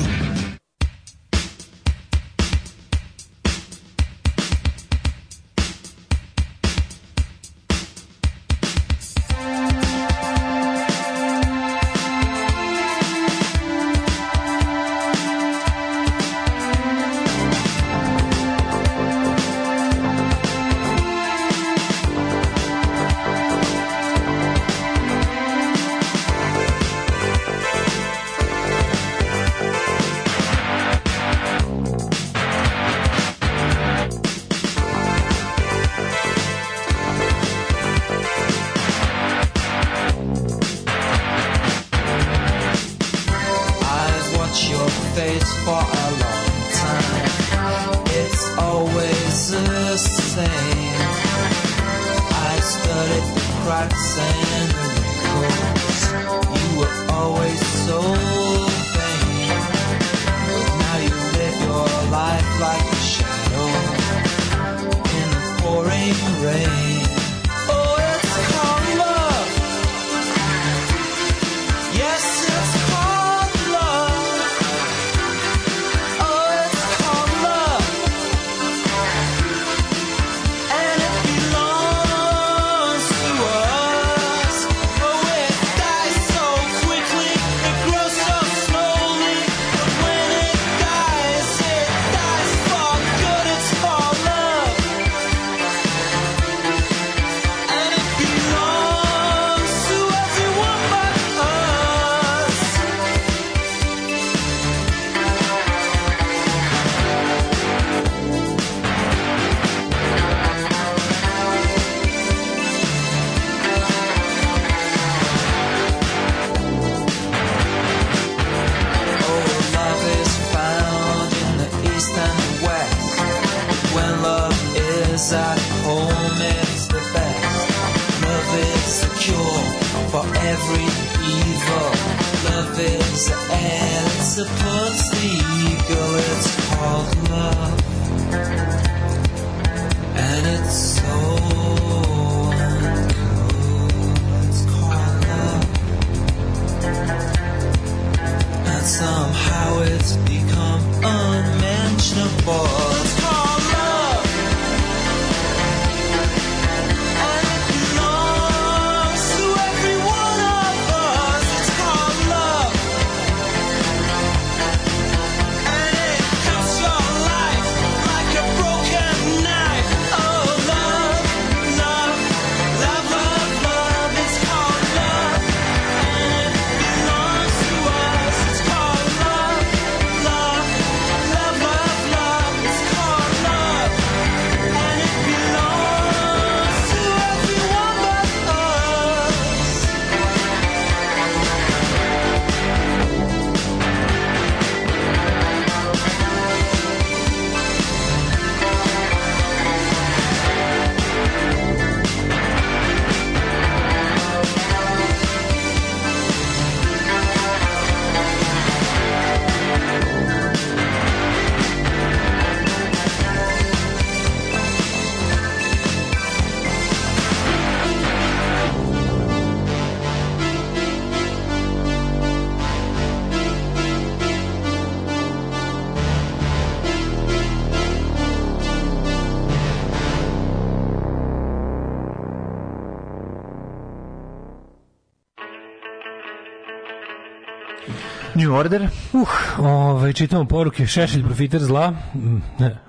order. Uh, ovaj, čitamo poruke. Šešelj profiter zla.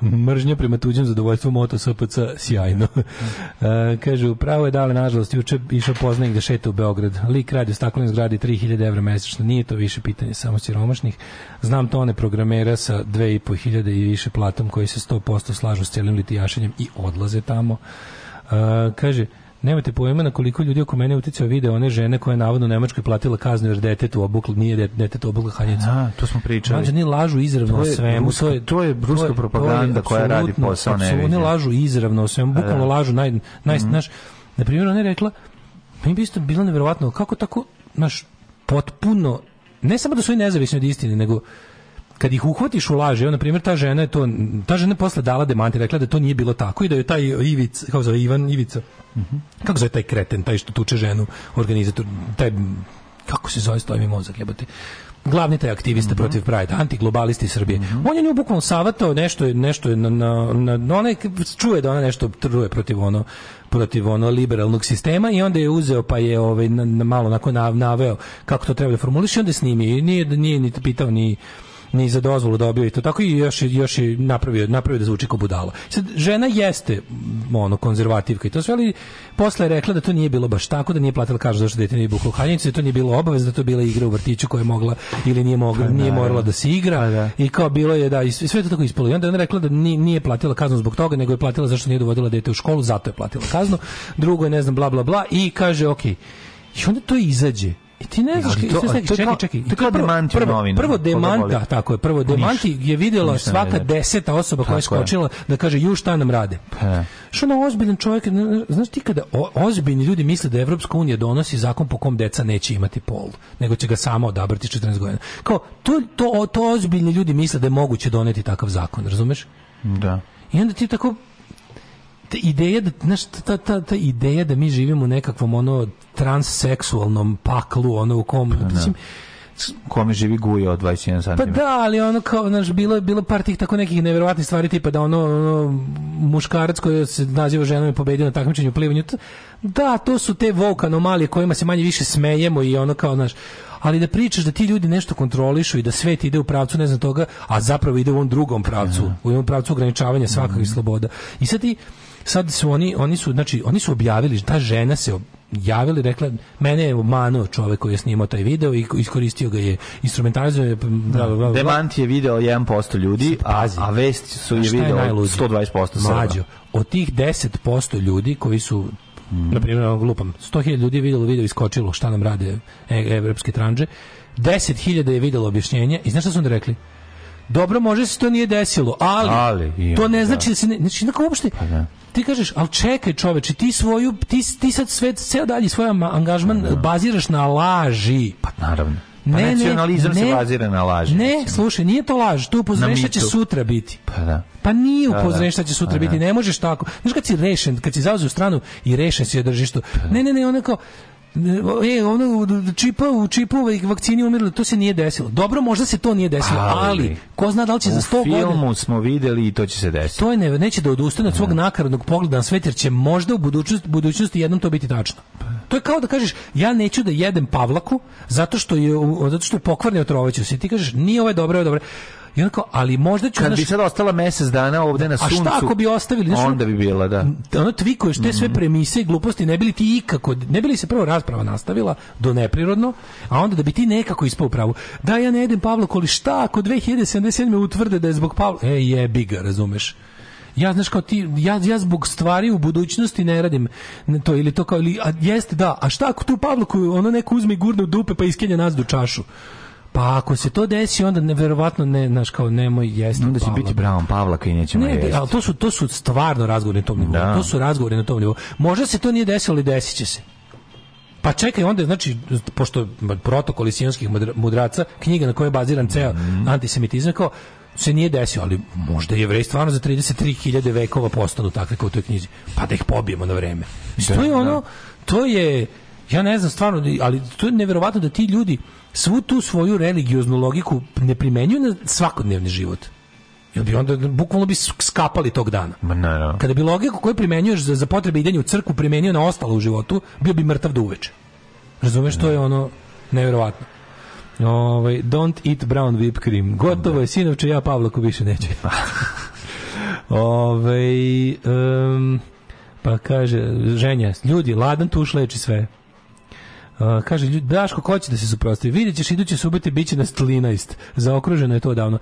Mm, mržnja prema tuđem zadovoljstvu moto SPC sjajno. e, kaže upravo je dale, nažalost, juče išao poznanik da šeta u Beograd. Lik radi u staklenoj zgradi 3000 € mesečno. Nije to više pitanje samo siromašnih. Znam to one programera sa 2500 i više platom koji se 100% slažu s cijelim litijašenjem i odlaze tamo. E, kaže, Nemate pojma na koliko ljudi oko mene uticao video one žene koja je navodno Nemačkoj platila kaznu jer detetu obukla, nije detetu obukla hanjicu. Da, to smo pričali. Znači, oni lažu izravno to je, o svemu. Ruska, to je, to je ruska propaganda to je, koja radi posao ne Oni lažu izravno o svemu, da. bukvalno lažu. Naj, naj, mm. naš, na primjer, ona je rekla, pa meni bi isto bilo nevjerovatno kako tako, naš, potpuno, ne samo da su i nezavisni od istine, nego kad ih uhvatiš u laži, on na primjer ta žena je to ta žena posle dala demanti, rekla da to nije bilo tako i da je taj Ivic, kako zove Ivan Ivica. Mm -hmm. Kako zove taj kreten, taj što tuče ženu, organizator, taj kako se zove, stoji mi mozak, jebote glavni taj aktivista mm -hmm. protiv Pride, antiglobalisti Srbije. Mm -hmm. On je nju bukvalno savatao nešto nešto na na, na ona čuje da ona nešto truje protiv ono protiv ono liberalnog sistema i onda je uzeo pa je ovaj na, na malo onako naveo kako to treba da formuliše onda snimi i nije nije niti pitao ni ni za dozvolu dobio i to tako i još još je napravio napravio da zvuči kao budalo. Sad žena jeste ono konzervativka i to sve ali posle je rekla da to nije bilo baš tako da nije platila kaže zašto dete nije buklo da to nije bilo obaveza da to bila igra u vrtiću koja je mogla ili nije mogla pa, nije da, morala da se igra pa, da. i kao bilo je da i sve to tako ispalo i onda je ona rekla da nije, nije platila kaznu zbog toga nego je platila zašto nije dovodila dete u školu zato je platila kaznu drugo je ne znam bla bla bla i kaže ok i onda to izađe I ti ne znaš, to, sve čekaj, čekaj, čekaj. To kao demanti prvo, novinu. Prvo demanta, tako je, prvo demanti je vidjela svaka deseta osoba koja je skočila da kaže, ju šta nam rade. Pa da. Što ono ozbiljan čovjek, znaš ti kada ozbiljni ljudi misle da Evropska unija donosi zakon po kom deca neće imati pol, nego će ga samo odabrati 14 godina. Kao, to, to, to ozbiljni ljudi misle da je moguće doneti takav zakon, razumeš? Da. I onda ti tako ta ideja da znaš, ta, ta, ta ideja da mi živimo u nekakvom ono transseksualnom paklu ono u kom pa, da. mislim kome živi guja od 21 cm. Pa da, ali ono kao, znaš, bilo je bilo par tih tako nekih neverovatnih stvari, tipa da ono, ono muškarac koji se naziva ženom i pobedio na takmičenju u plivanju. Da, to su te vouk anomalije kojima se manje više smejemo i ono kao, znaš, ali da pričaš da ti ljudi nešto kontrolišu i da svet ide u pravcu ne znam toga, a zapravo ide u ovom drugom pravcu, ja. u ovom pravcu ograničavanja svakakvih mm -hmm. sloboda. I sad ti sad su oni, oni su, znači, oni su objavili, ta žena se javili, rekla, mene je obmanuo čovjek koji je snimao taj video i iskoristio ga je, instrumentalizovao je... Bla, bla, bla, Demant je video 1% ljudi, a, a vest su je video 120% sada. Mlađo, od tih 10% ljudi koji su Mm. Na primjer, lupam, 100.000 ljudi je vidjelo video iskočilo šta nam rade e-, evropske tranže, 10.000 je vidjelo objašnjenje i znaš šta su onda rekli? Dobro, može se to nije desilo, ali, ali i to ne znači da se ne, znači na uopšte pa da. Ti kažeš, al čekaj čoveče, ti svoju ti, ti sad sve ceo dalji svoj angažman pa da. baziraš na laži. Pa naravno. Pa ne, nacionalizam ne, se bazira na laži. Ne, mislim. slušaj, nije to laž, to upozorenje će sutra biti. Pa da. Pa nije pa da. upozorenje šta će sutra pa da. biti, ne možeš tako. Znaš kad si rešen, kad si zauzeo stranu i rešen si održiš da to. Pa ne, ne, ne, onako, e, ono, čipa u čipova i vakcini umirali, to se nije desilo. Dobro, možda se to nije desilo, ali, ali ko zna da li će za 100 godina... U filmu smo videli i to će se desiti. To je ne, neće da odustane od svog da. nakaradnog pogleda na svet, jer će možda u budućnosti, budućnosti jednom to biti tačno. To je kao da kažeš, ja neću da jedem pavlaku zato što je, zato što je pokvarni otrovaću se. Ti kažeš, nije ovo ovaj je dobro, ovo ovaj je dobro I onako, ali možda ću... Kad naš... bi sad ostala mjesec dana ovdje na suncu... A šta ako bi ostavili? Znaš, onda bi bila, da. Ono tvikuješ te sve mhm. premise i gluposti, ne bili ti ikako... Ne bi se prvo rasprava nastavila do neprirodno, a onda da bi ti nekako ispao pravu. Da, ja ne jedem Pavlo Koli, šta ako 2077. utvrde da je zbog Pavla... E, jebi ga, razumeš ja znaš kao ti ja, ja zbog stvari u budućnosti ne radim to ili to kao ili a jeste da a šta ako tu Pavlo ono neko uzme gurne u dupe pa iskenja nas do čašu Pa ako se to desi onda neverovatno ne znaš kao nemoj jesti. Onda će biti Brown Pavlaka i nećemo ne, jesti. Ne, ali to su to su stvarno razgovori na tom nivou. Da. To su razgovori na tom nivou. Možda se to nije desilo, ali desit će se. Pa čekaj, onda znači, pošto protokol isijonskih mudraca, knjiga na kojoj je baziran ceo mm -hmm. antisemitizam, kao, se nije desio, ali možda je jevreji stvarno za 33.000 vekova postanu takve kao u toj knjizi, pa da ih pobijemo na vreme. Da, to je da. ono, to je, ja ne znam stvarno, ali to je neverovatno da ti ljudi, svu tu svoju religioznu logiku ne primenjuju na svakodnevni život. Jel bi onda bukvalno bi skapali tog dana. Ma naravno. Kada bi logiku koju primenjuješ za, za potrebe idenja u crku primenio na ostalo u životu, bio bi mrtav do uveče. Razumeš, to je da. ono nevjerovatno. Ovaj, don't eat brown whipped cream. Gotovo da. je, sinovče, ja Pavlaku više neću. Ove, ovaj, um, pa kaže, ženja, ljudi, ladan tuš leči sve. Uh, kaže, Daško, ko će da se suprostavi? Vidjet ćeš, iduće subete bit će na 13. Zaokruženo je to odavno.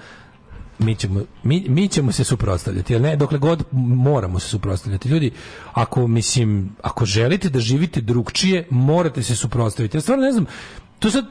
Mi ćemo, mi, mi ćemo se suprotstavljati, jer ne, dokle god moramo se suprotstavljati. Ljudi, ako, mislim, ako želite da živite drugčije, morate se suprotstaviti. Ja stvarno ne znam, to sad,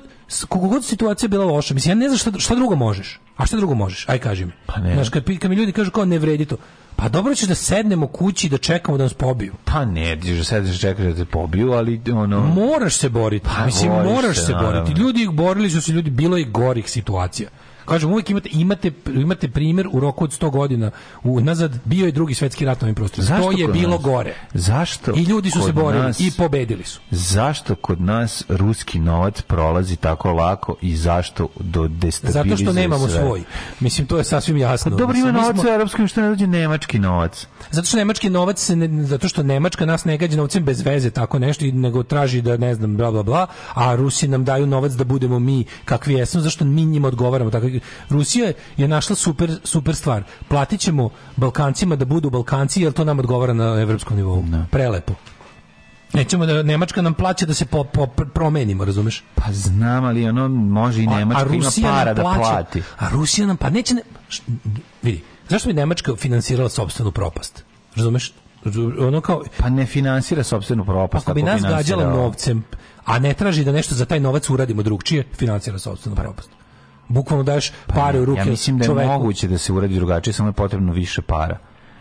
koliko god situacija bila loša, mislim, ja ne znam šta, šta drugo možeš. A šta drugo možeš? Aj, kaži mi. Pa ne. Znaš, kad, kad mi ljudi kažu kao ne vredi to, Pa dobro ćeš da sednemo kući da čekamo da nas pobiju. Pa ne, ćeš da sedneš čekaš da te pobiju, ali ono... Moraš se boriti. Pa, Mislim, moraš se, se boriti. Ljudi, ih borili su se ljudi, bilo je gorih situacija. Kažem, uvijek imate, imate, imate primjer u roku od 100 godina unazad, bio je drugi svetski rat na ovim prostorima. Zašto to je bilo nas? gore. Zašto? I ljudi su se borili nas, i pobedili su. Zašto kod nas ruski novac prolazi tako lako i zašto do destabilizacije Zato što nemamo sve. svoj. Mislim, to je sasvim jasno. Pa, dobro, ima novac u Europskoj, što ne dođe nemački novac. Zato što nemački novac, se ne, zato što Nemačka nas ne gađa novcem bez veze, tako nešto, nego traži da, ne znam, bla, bla, bla, a Rusi nam daju novac da budemo mi kakvi jesmo, zašto mi njima odgovaramo tako Rusija je našla super, super stvar. Platit ćemo Balkancima da budu Balkanci, jer to nam odgovara na evropskom nivou. Ne. Da. Prelepo. Nećemo da Nemačka nam plaća da se po, po, promenimo, razumeš? Pa znam, ali ono može i Nemačka a, a ima para da plati. A Rusija nam pa neće ne, š, vidi, zašto bi Nemačka finansirala sopstvenu propast? Razumeš? Ono kao pa ne finansira sopstvenu propast, ako bi nas gađala novcem, a ne traži da nešto za taj novac uradimo drugčije, finansira sopstvenu pa propast bukvalno daješ pa pare u ruke. Ja mislim da je čoveku. moguće da se uradi drugačije, samo je potrebno više para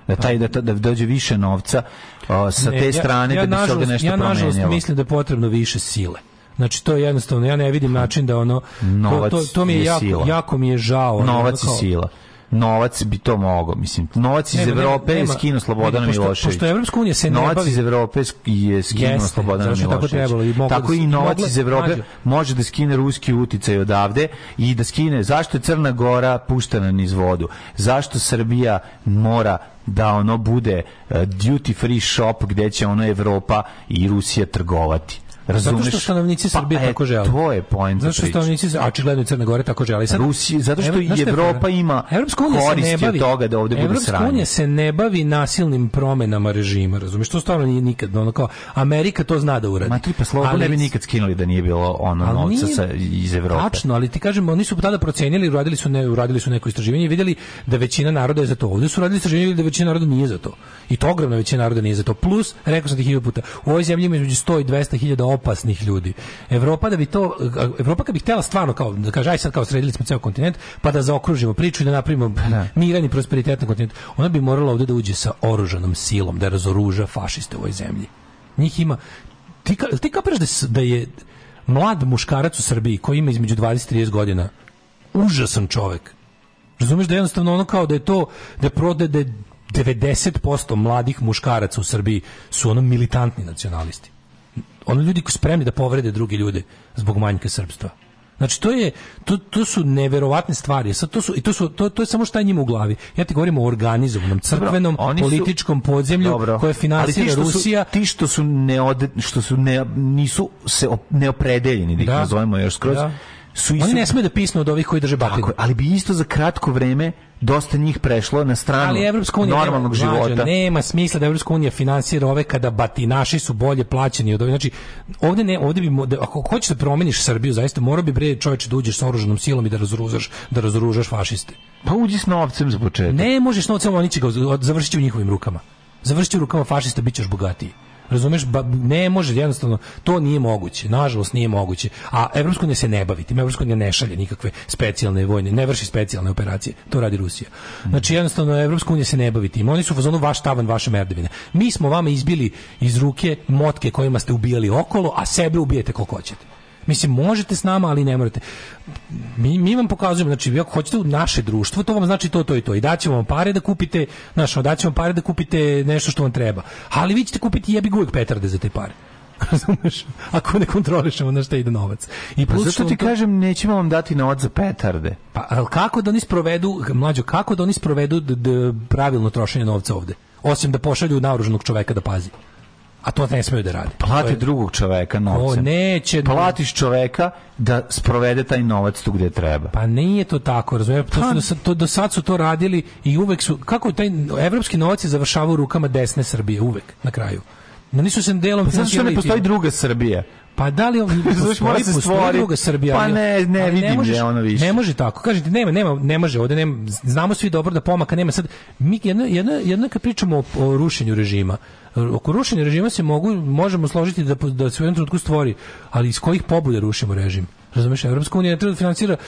da pa. taj da, da dođe više novca o, sa ne, te strane ja, ja da bi se ovdje nešto ja, promenilo. Ja nažalost mislim da je potrebno više sile. Znači to je jednostavno ja ne vidim način da ono Novac to, to, to mi je, je jako, sila. jako mi je žao. Novac je sila novac bi to mogao. Mislim, novac iz Evrope je skino Slobodan Milošević. Pošto Evropska unija se ne novac iz Evrope je skinuo Slobodan Milošević. Tako, trebalo, i tako da i novac iz Evrope mađu. može da skine ruski uticaj odavde i da skine zašto je Crna Gora puštena niz vodu, zašto Srbija mora da ono bude e, duty free shop gde će ono Evropa i Rusija trgovati Razumeš? Zato što stanovnici pa, Srbije pa, tako žele. To je point. Zato što stanovnici, a očigledno i Crne Gore tako žele. Sad, Rusi, zato što i Evropa ima koristi ne bavi, toga da ovde bude sranje. unija se ne bavi nasilnim promenama režima, razumeš? To stvarno nije nikad ono kao Amerika to zna da uradi. Ma tri pa slovo ne bi nikad skinuli da nije bilo ono novca sa, iz Evrope. Tačno, ali ti kažem, oni su tada procenili, uradili su ne, uradili su neko istraživanje i videli da većina naroda je za to. Ovde su radili istraživanje da većina naroda nije za to. I to ogromna većina naroda nije za to. Plus, rekao sam ti hiljadu puta, u ovoj zemlji ima između 100 i 200 hiljada opasnih ljudi. Evropa da bi to, Evropa kad bi htela stvarno kao, da kaže, aj sad kao sredili smo ceo kontinent, pa da zaokružimo priču i da napravimo ne. Da. miran i prosperitetan kontinent, ona bi morala ovde da uđe sa oružanom silom, da razoruža fašiste u ovoj zemlji. Njih ima, ti, ka, ti kapiraš da, da je mlad muškarac u Srbiji koji ima između 20 i 30 godina užasan čovek Razumeš da jednostavno ono kao da je to da prode da je 90% mladih muškaraca u Srbiji su ono militantni nacionalisti. Ono ljudi koji spremni da povrede druge ljude zbog manjka srpstva. Znači to je to, to su neverovatne stvari. Sad to su i to su to, to je samo šta je njima u glavi. Ja ti govorim o organizovanom crkvenom dobro, političkom su, podzemlju dobro, koje finansira Rusija. Su, ti što su ne što su ne, nisu se op, neopredeljeni, da, da ih nazovemo još skroz. Da. Su isu, Oni ne smeju da pisnu od ovih koji drže batinu. ali bi isto za kratko vreme dosta njih prešlo na stranu Ali Evropska unija normalnog nema, života. Mađo, nema smisla da Evropska unija finansira ove kada batinaši su bolje plaćeni od ovih. Znači, ovde ne, ovde bi da, ako hoćeš da promeniš Srbiju, zaista mora bi bre čoveče da uđeš sa oružanom silom i da razoružaš, da razoružaš fašiste. Pa uđi s novcem za početak. Ne možeš novcem, oni će ga završiti u njihovim rukama. Završiti u rukama fašista, bit ćeš bogatiji. Razumeš, ba, ne može jednostavno, to nije moguće. Nažalost nije moguće. A Evropsko ne se ne bavi, tim Evropsko ne, ne šalje nikakve specijalne vojne, ne vrši specijalne operacije. To radi Rusija. Znači jednostavno Evropska unija se ne bavi tim. Oni su u fazonu vaš tavan, vaše merdevine. Mi smo vama izbili iz ruke motke kojima ste ubijali okolo, a sebe ubijete koliko hoćete. Mislim, možete s nama, ali ne morate. Mi, mi vam pokazujemo, znači, ako hoćete u naše društvo, to vam znači to, to i to. I daćemo vam pare da kupite, znaš, daćemo vam pare da kupite nešto što vam treba. Ali vi ćete kupiti jebi uvijek petarde za te pare. Razumeš? Ako ne kontrolišemo na šta ide novac. I pa plus pa zašto ti to... kažem nećemo vam dati novac za petarde. Pa ali kako da oni sprovedu mlađo kako da oni sprovedu pravilno trošenje novca ovde? Osim da pošalju naoružanog čoveka da pazi a to ne smeju da rade. Plati je... drugog čoveka novcem. O, neće. Platiš čoveka da sprovede taj novac tu gde treba. Pa nije to tako, razumijem. To su, pa- to, do sad su to radili i uvek su, kako taj evropski novac je završavao rukama desne Srbije, uvek, na kraju. No nisu se delom pa zato što ne postoji druga Srbija. Pa da li ovdje postoji, se postoji druga Srbija? Pa ne, ne, vidim ne ono više. Ne može tako. Kažete, nema, nema, ne može ovdje, nema, znamo svi dobro da pomaka nema. Sad, mi jedna, jedna, jedna kad pričamo o, o rušenju režima, oko rušenja režima se mogu, možemo složiti da, da se u jednom trenutku stvori, ali iz kojih pobuda rušimo režim? Razumeš, Evropska unija ne treba da financira e,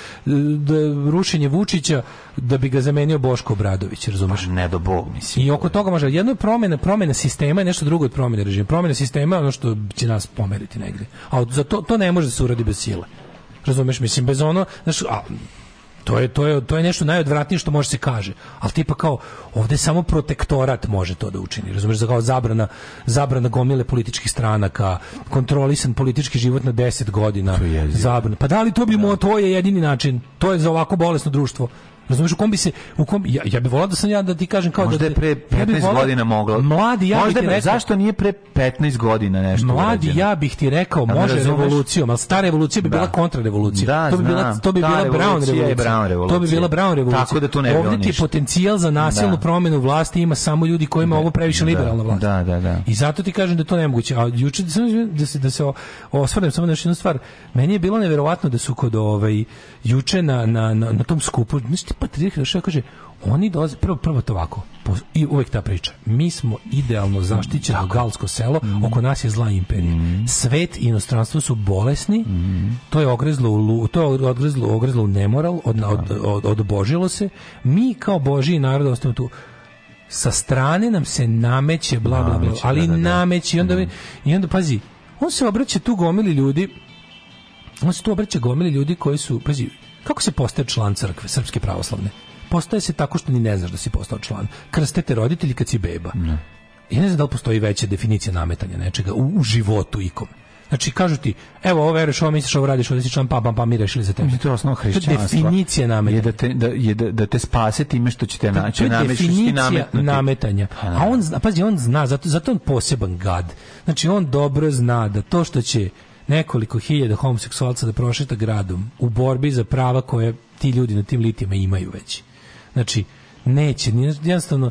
da rušenje Vučića da bi ga zamenio Boško Obradović, razumeš? Pa ne do bog, mislim. I oko toga može jedno je promena, promjena sistema, je nešto drugo od promene režima. Promena sistema je ono što će nas pomeriti negdje. A za to, to ne može da se uradi bez sile. Razumeš, mislim, bez ono, znaš, a, to je, to je, to je nešto najodvratnije što može se kaže. Ali tipa kao, ovde samo protektorat može to da učini. Razumeš, kao zabrana, zabrana gomile političkih stranaka, kontrolisan politički život na 10 godina. Zabrana. Pa da li to bi da. mo to je jedini način. To je za ovako bolesno društvo. Razumeš u kom bi se u kom ja, ja bih volao da sam ja da ti kažem kao Možda da Možda je pre 15 ja godina moglo. Mladi ja Možda bih rekao, zašto nije pre 15 godina nešto Mladi urađeno? ja bih ti rekao da, može revolucijom, ali stara revolucija bi da. bila kontrarevolucija. Da, to bi bila to bi bila Brown revolucija. Brown revolucija. To bi bila Brown revolucija. Tako da to ne bi Ovdje ti potencijal za nasilnu da. promjenu vlasti ima samo ljudi kojima da. ovo previše da. liberalna vlast. Da, da, da. I zato ti kažem da to nemoguće. A juče da se da se osvrnem samo na još jednu stvar. Meni je bilo neverovatno da su kod ovaj juče na na na, na tom skupu, znači Patrik Rašel kaže, oni dolaze, prvo, prvo to ovako, i uvek ta priča. Mi smo idealno zaštićeno mm, galsko selo, mm. oko nas je zla imperija. Mm. Svet i inostranstvo su bolesni. Mm. To je ogrezlo u to je ogrezlo, ogrezlo u nemoral, od, da. od, od, odbožilo se. Mi kao božji narod ostajemo tu sa strane nam se nameće bla bla bla, ali da, da, da, nameće i onda mm. i onda pazi, on se obraća tu gomili ljudi. On se tu obraća gomili ljudi koji su, pazi, Kako se postaje član crkve srpske pravoslavne? Postaje se tako što ni ne znaš da si postao član. Krstete roditelji kad si beba. Ne. Ja ne znam da li postoji veća definicija nametanja nečega u, u životu ikome. Znači kažu ti, evo ovo veruješ, ovo misliš, ovo radiš, ovo si član, pa, pa, pa mi rešili za tebe. To je osnovno hrišćanstvo. definicija nametanja. Je da te, da, je da, da te spase time što će te pa naći. To je nameći, definicija nametanja. Pa A on, pazi, on zna, zato, zato on poseban gad. Znači on dobro zna da to što će nekoliko hiljada homoseksualca da prošeta gradom u borbi za prava koje ti ljudi na tim litijama imaju već. Znači, neće, jednostavno,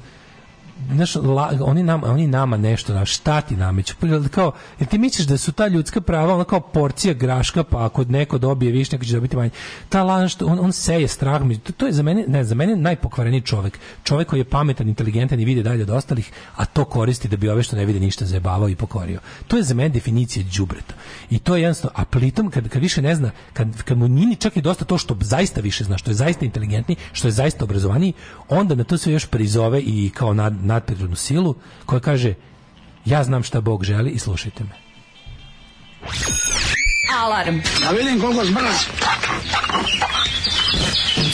naš, la, oni, nam, oni nama nešto, na, šta ti nameću? Pa, kao, jel ti misliš da su ta ljudska prava ona kao porcija graška, pa ako neko dobije više, neko će dobiti manje. Ta laž, on, on seje strah, to, to je za mene, ne, za mene najpokvareniji čovek. Čovek koji je pametan, inteligentan i vidi dalje od ostalih, a to koristi da bi ove što ne vide ništa zajebavao i pokorio. To je za mene definicija džubreta. I to je jednostavno, a plitom, kad, kad više ne zna, kad, kad mu njini čak i dosta to što zaista više zna, što je zaista inteligentni, što je zaista obrazovaniji, onda na to sve još prizove i kao na, nadprirodnu silu koja kaže ja znam šta Bog želi i slušajte me. Alarm. Da vidim koliko zbrz.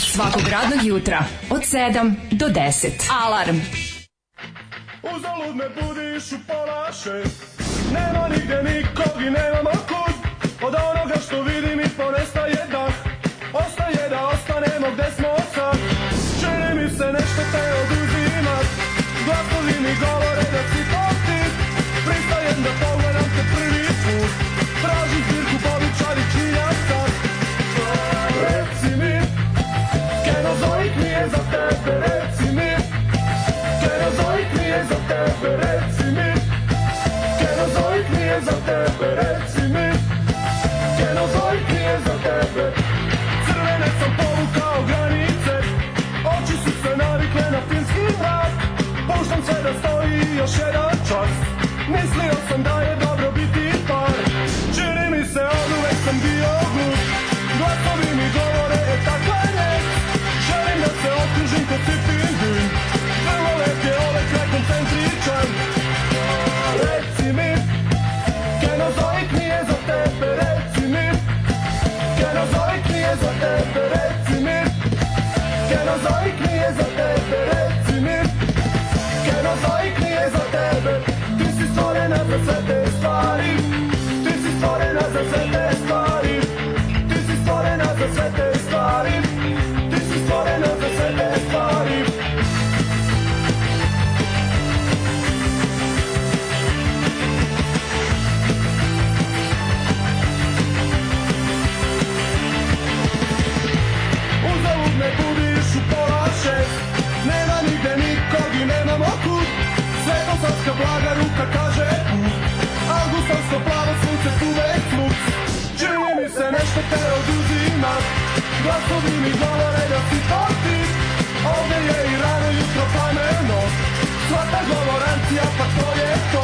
Svakog radnog jutra od 7 do 10. Alarm. Uzalud me budiš u pola šest. Nema nigde nikog i nemam okud. Od onoga što vidim i ponestaje dah. Ostaje da ostanemo gde smo od sad. Čini mi se nešto te održi. Glasnovi mi govore da si to ti Pristajem da to cuando Isto plavo sunce uvek smuc Čini mi se nešto te oduzima Glasovi mi govore da si to ti Ovde je i rano jutro plameno Sva govorancija pa to je to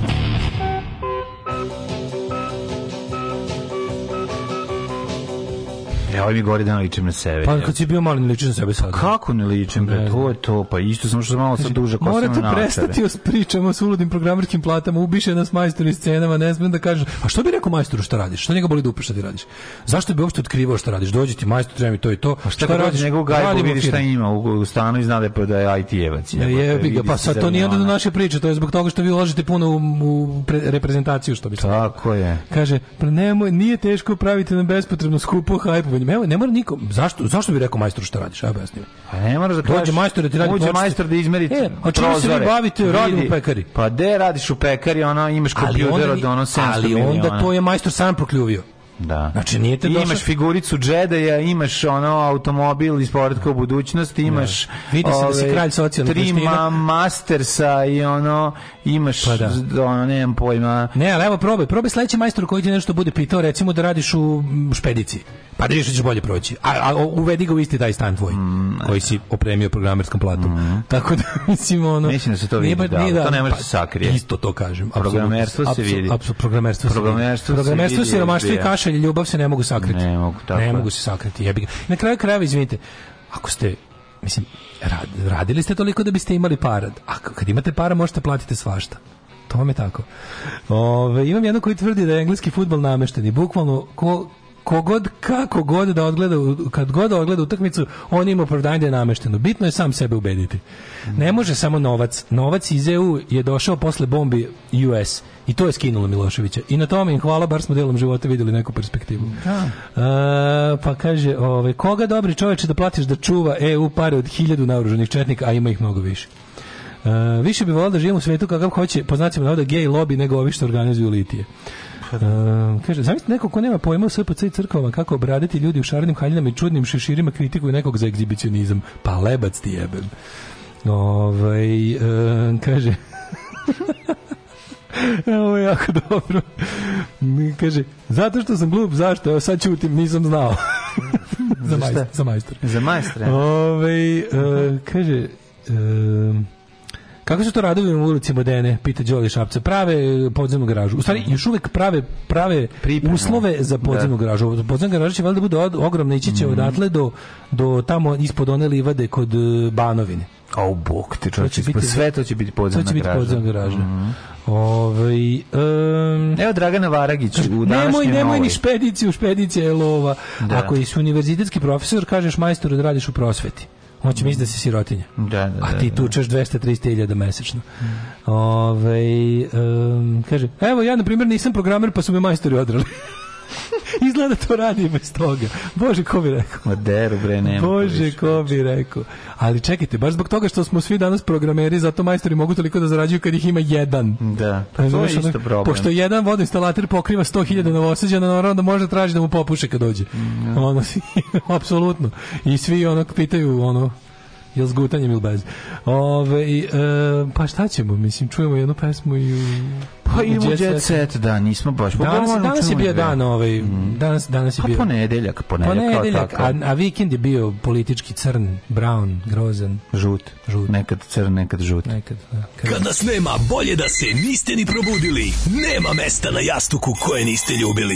Nemoj ovaj mi govori da ne ličim na sebe. Pa kad si bio mali ne ličiš na sebe sad. Kako ne ličim, bre, to je to, pa isto samo što sam malo sad znači, duže kosa na Morate prestati da s pričama s uludim programerskim platama, ubiše nas majstor i scenama, ne znam da kažeš, a što bi rekao majstoru šta radiš? Šta njega boli dupe da šta ti radiš? Zašto bi uopšte otkrivao šta radiš? Dođi ti majstor, treba mi to i to. A pa šta, šta radiš? Njegov gajbu vidi šta ima u stanu i zna da je, da je IT-evac. Jebi ga, pa sad to nije onda naše priče, to je zbog toga što vi ulažete puno u, u pre, reprezentaciju, što bi Tako je. Kaže, pa nemoj, nije teško praviti na bespotrebno skupo hajpovanje ne, ne mora nikom. zašto, zašto bi rekao majstoru šta radiš, aj objasni mi. A ne moraš da kažeš. Dođe majstor da ti radi Dođe majstor da izmeri e, a čim se vi bavite, radim u pekari. Pa gde radiš u pekari, ona imaš kompjuter od ono 700 miliona. Ali onda to je majstor sam prokljuvio. Da. Znači nije te došao... Imaš figuricu Jedaja, imaš ono automobil iz povratka u budućnosti, imaš da. Vidi se da si ovaj, kralj socijalne tri mastersa i ono imaš pa da. ono nemam pojma. Ne, ali evo probaj, probaj sledeći majstor koji ti nešto bude pitao, recimo da radiš u špedici. Pa da, da ćeš bolje proći. A, a uvedi ga u isti taj stan tvoj mm, koji si opremio programerskom platom. Mm. Tako da mislim ono Mislim da se to vidi, nije, da, nije, da, to ne može pa, sakrije. Isto to kažem. Programerstvo se vidi. Apsolutno programerstvo. Programerstvo, programerstvo, se vidi, siromaštvo i ponašanje ljubav se ne mogu sakriti. Ne mogu, tako. Ne mogu se sakriti. Jebi. Na kraju krajeva, izvinite, ako ste mislim, radili ste toliko da biste imali para. A kad imate para možete platiti svašta. To vam je tako. Ove, imam jedno koji tvrdi da je engleski futbol namešteni. Bukvalno, ko, kogod, kako god da odgleda, kad god ogleda utakmicu, on ima opravdanje da je namešteno. Bitno je sam sebe ubediti. Ne može samo novac. Novac iz EU je došao posle bombi US. I to je skinulo Miloševića. I na tome im hvala, bar smo delom života videli neku perspektivu. Da. A, e, pa kaže, ove, koga dobri čoveče da platiš da čuva EU pare od hiljadu naoruženih četnika, a ima ih mnogo više. A, e, više bi volio da živimo u svetu kakav hoće, po znacima navoda, gej lobby nego ovi što organizuju litije. Um, kaže, zamislite neko ko nema pojma o SPC i crkvama kako obraditi ljudi u šarenim haljinama i čudnim šeširima kritikuju nekog za egzibicionizam. Pa lebac ti jebem. Ovaj um, kaže... Ovo je jako dobro. Kaže, zato što sam glup, zašto? Evo sad čutim, nisam znao. za, majst, za majstor. Za majstra. Ove, ovaj, ehm, uh, kaže, um, Kako su to radovi u ulici Modene? Pita Đoli Šapca. Prave eh, podzemnu garažu. U stvari, da. još uvek prave, prave uslove za da. podzemnu da. garažu. Podzemna garaža će valjda bude ogromna. Ići će mm. odatle do, do tamo ispod one livade kod eh, Banovine. A u bok ti čovječe, ispod sve to će biti podzemna garaža. To će biti podzemna garaža. Mm. Ove, ovaj, um, Evo Dragana Varagić u Nemoj, nemoj ni špediciju, špedicija je lova. Da. Ako si univerzitetski profesor, kažeš majstoru da radiš u prosveti on će misliti da si sirotinja. Da, da, A da, ti da. tučeš 230.000 mesečno. Mm. Ove, um, kaže, evo ja na primjer nisam programer pa su me majstori odrali. Izgleda da to radimo iz toga. Bože, ko bi rekao? Ma deru, bre, nema. Bože, ko bi rekao? Ali čekajte, baš zbog toga što smo svi danas programeri, zato majstori mogu toliko da zarađuju kad ih ima jedan. Da, pa to je isto onak, problem. Pošto jedan vodoinstalater pokriva 100.000 novoseđana, naravno da može tražiti da mu popuše kad dođe. Mm, ja. Ono, apsolutno. I svi ono pitaju, ono, Jel s gutanjem ili bez? Ove, i, e, pa šta ćemo? Mislim, čujemo jednu pesmu i... U, pa idemo u jet set, da, nismo baš. Pa danas, danas je bio dan ovaj, mm. danas, danas je pa bio... ponedeljak, ponedeljak, ponedeljak A, a vikend je bio politički crn, brown, grozan. Žut. Žut. Nekad crn, nekad žut. Nekad, da. Kad... Kad nas nema, bolje da se niste ni probudili. Nema mesta na jastuku koje niste ljubili.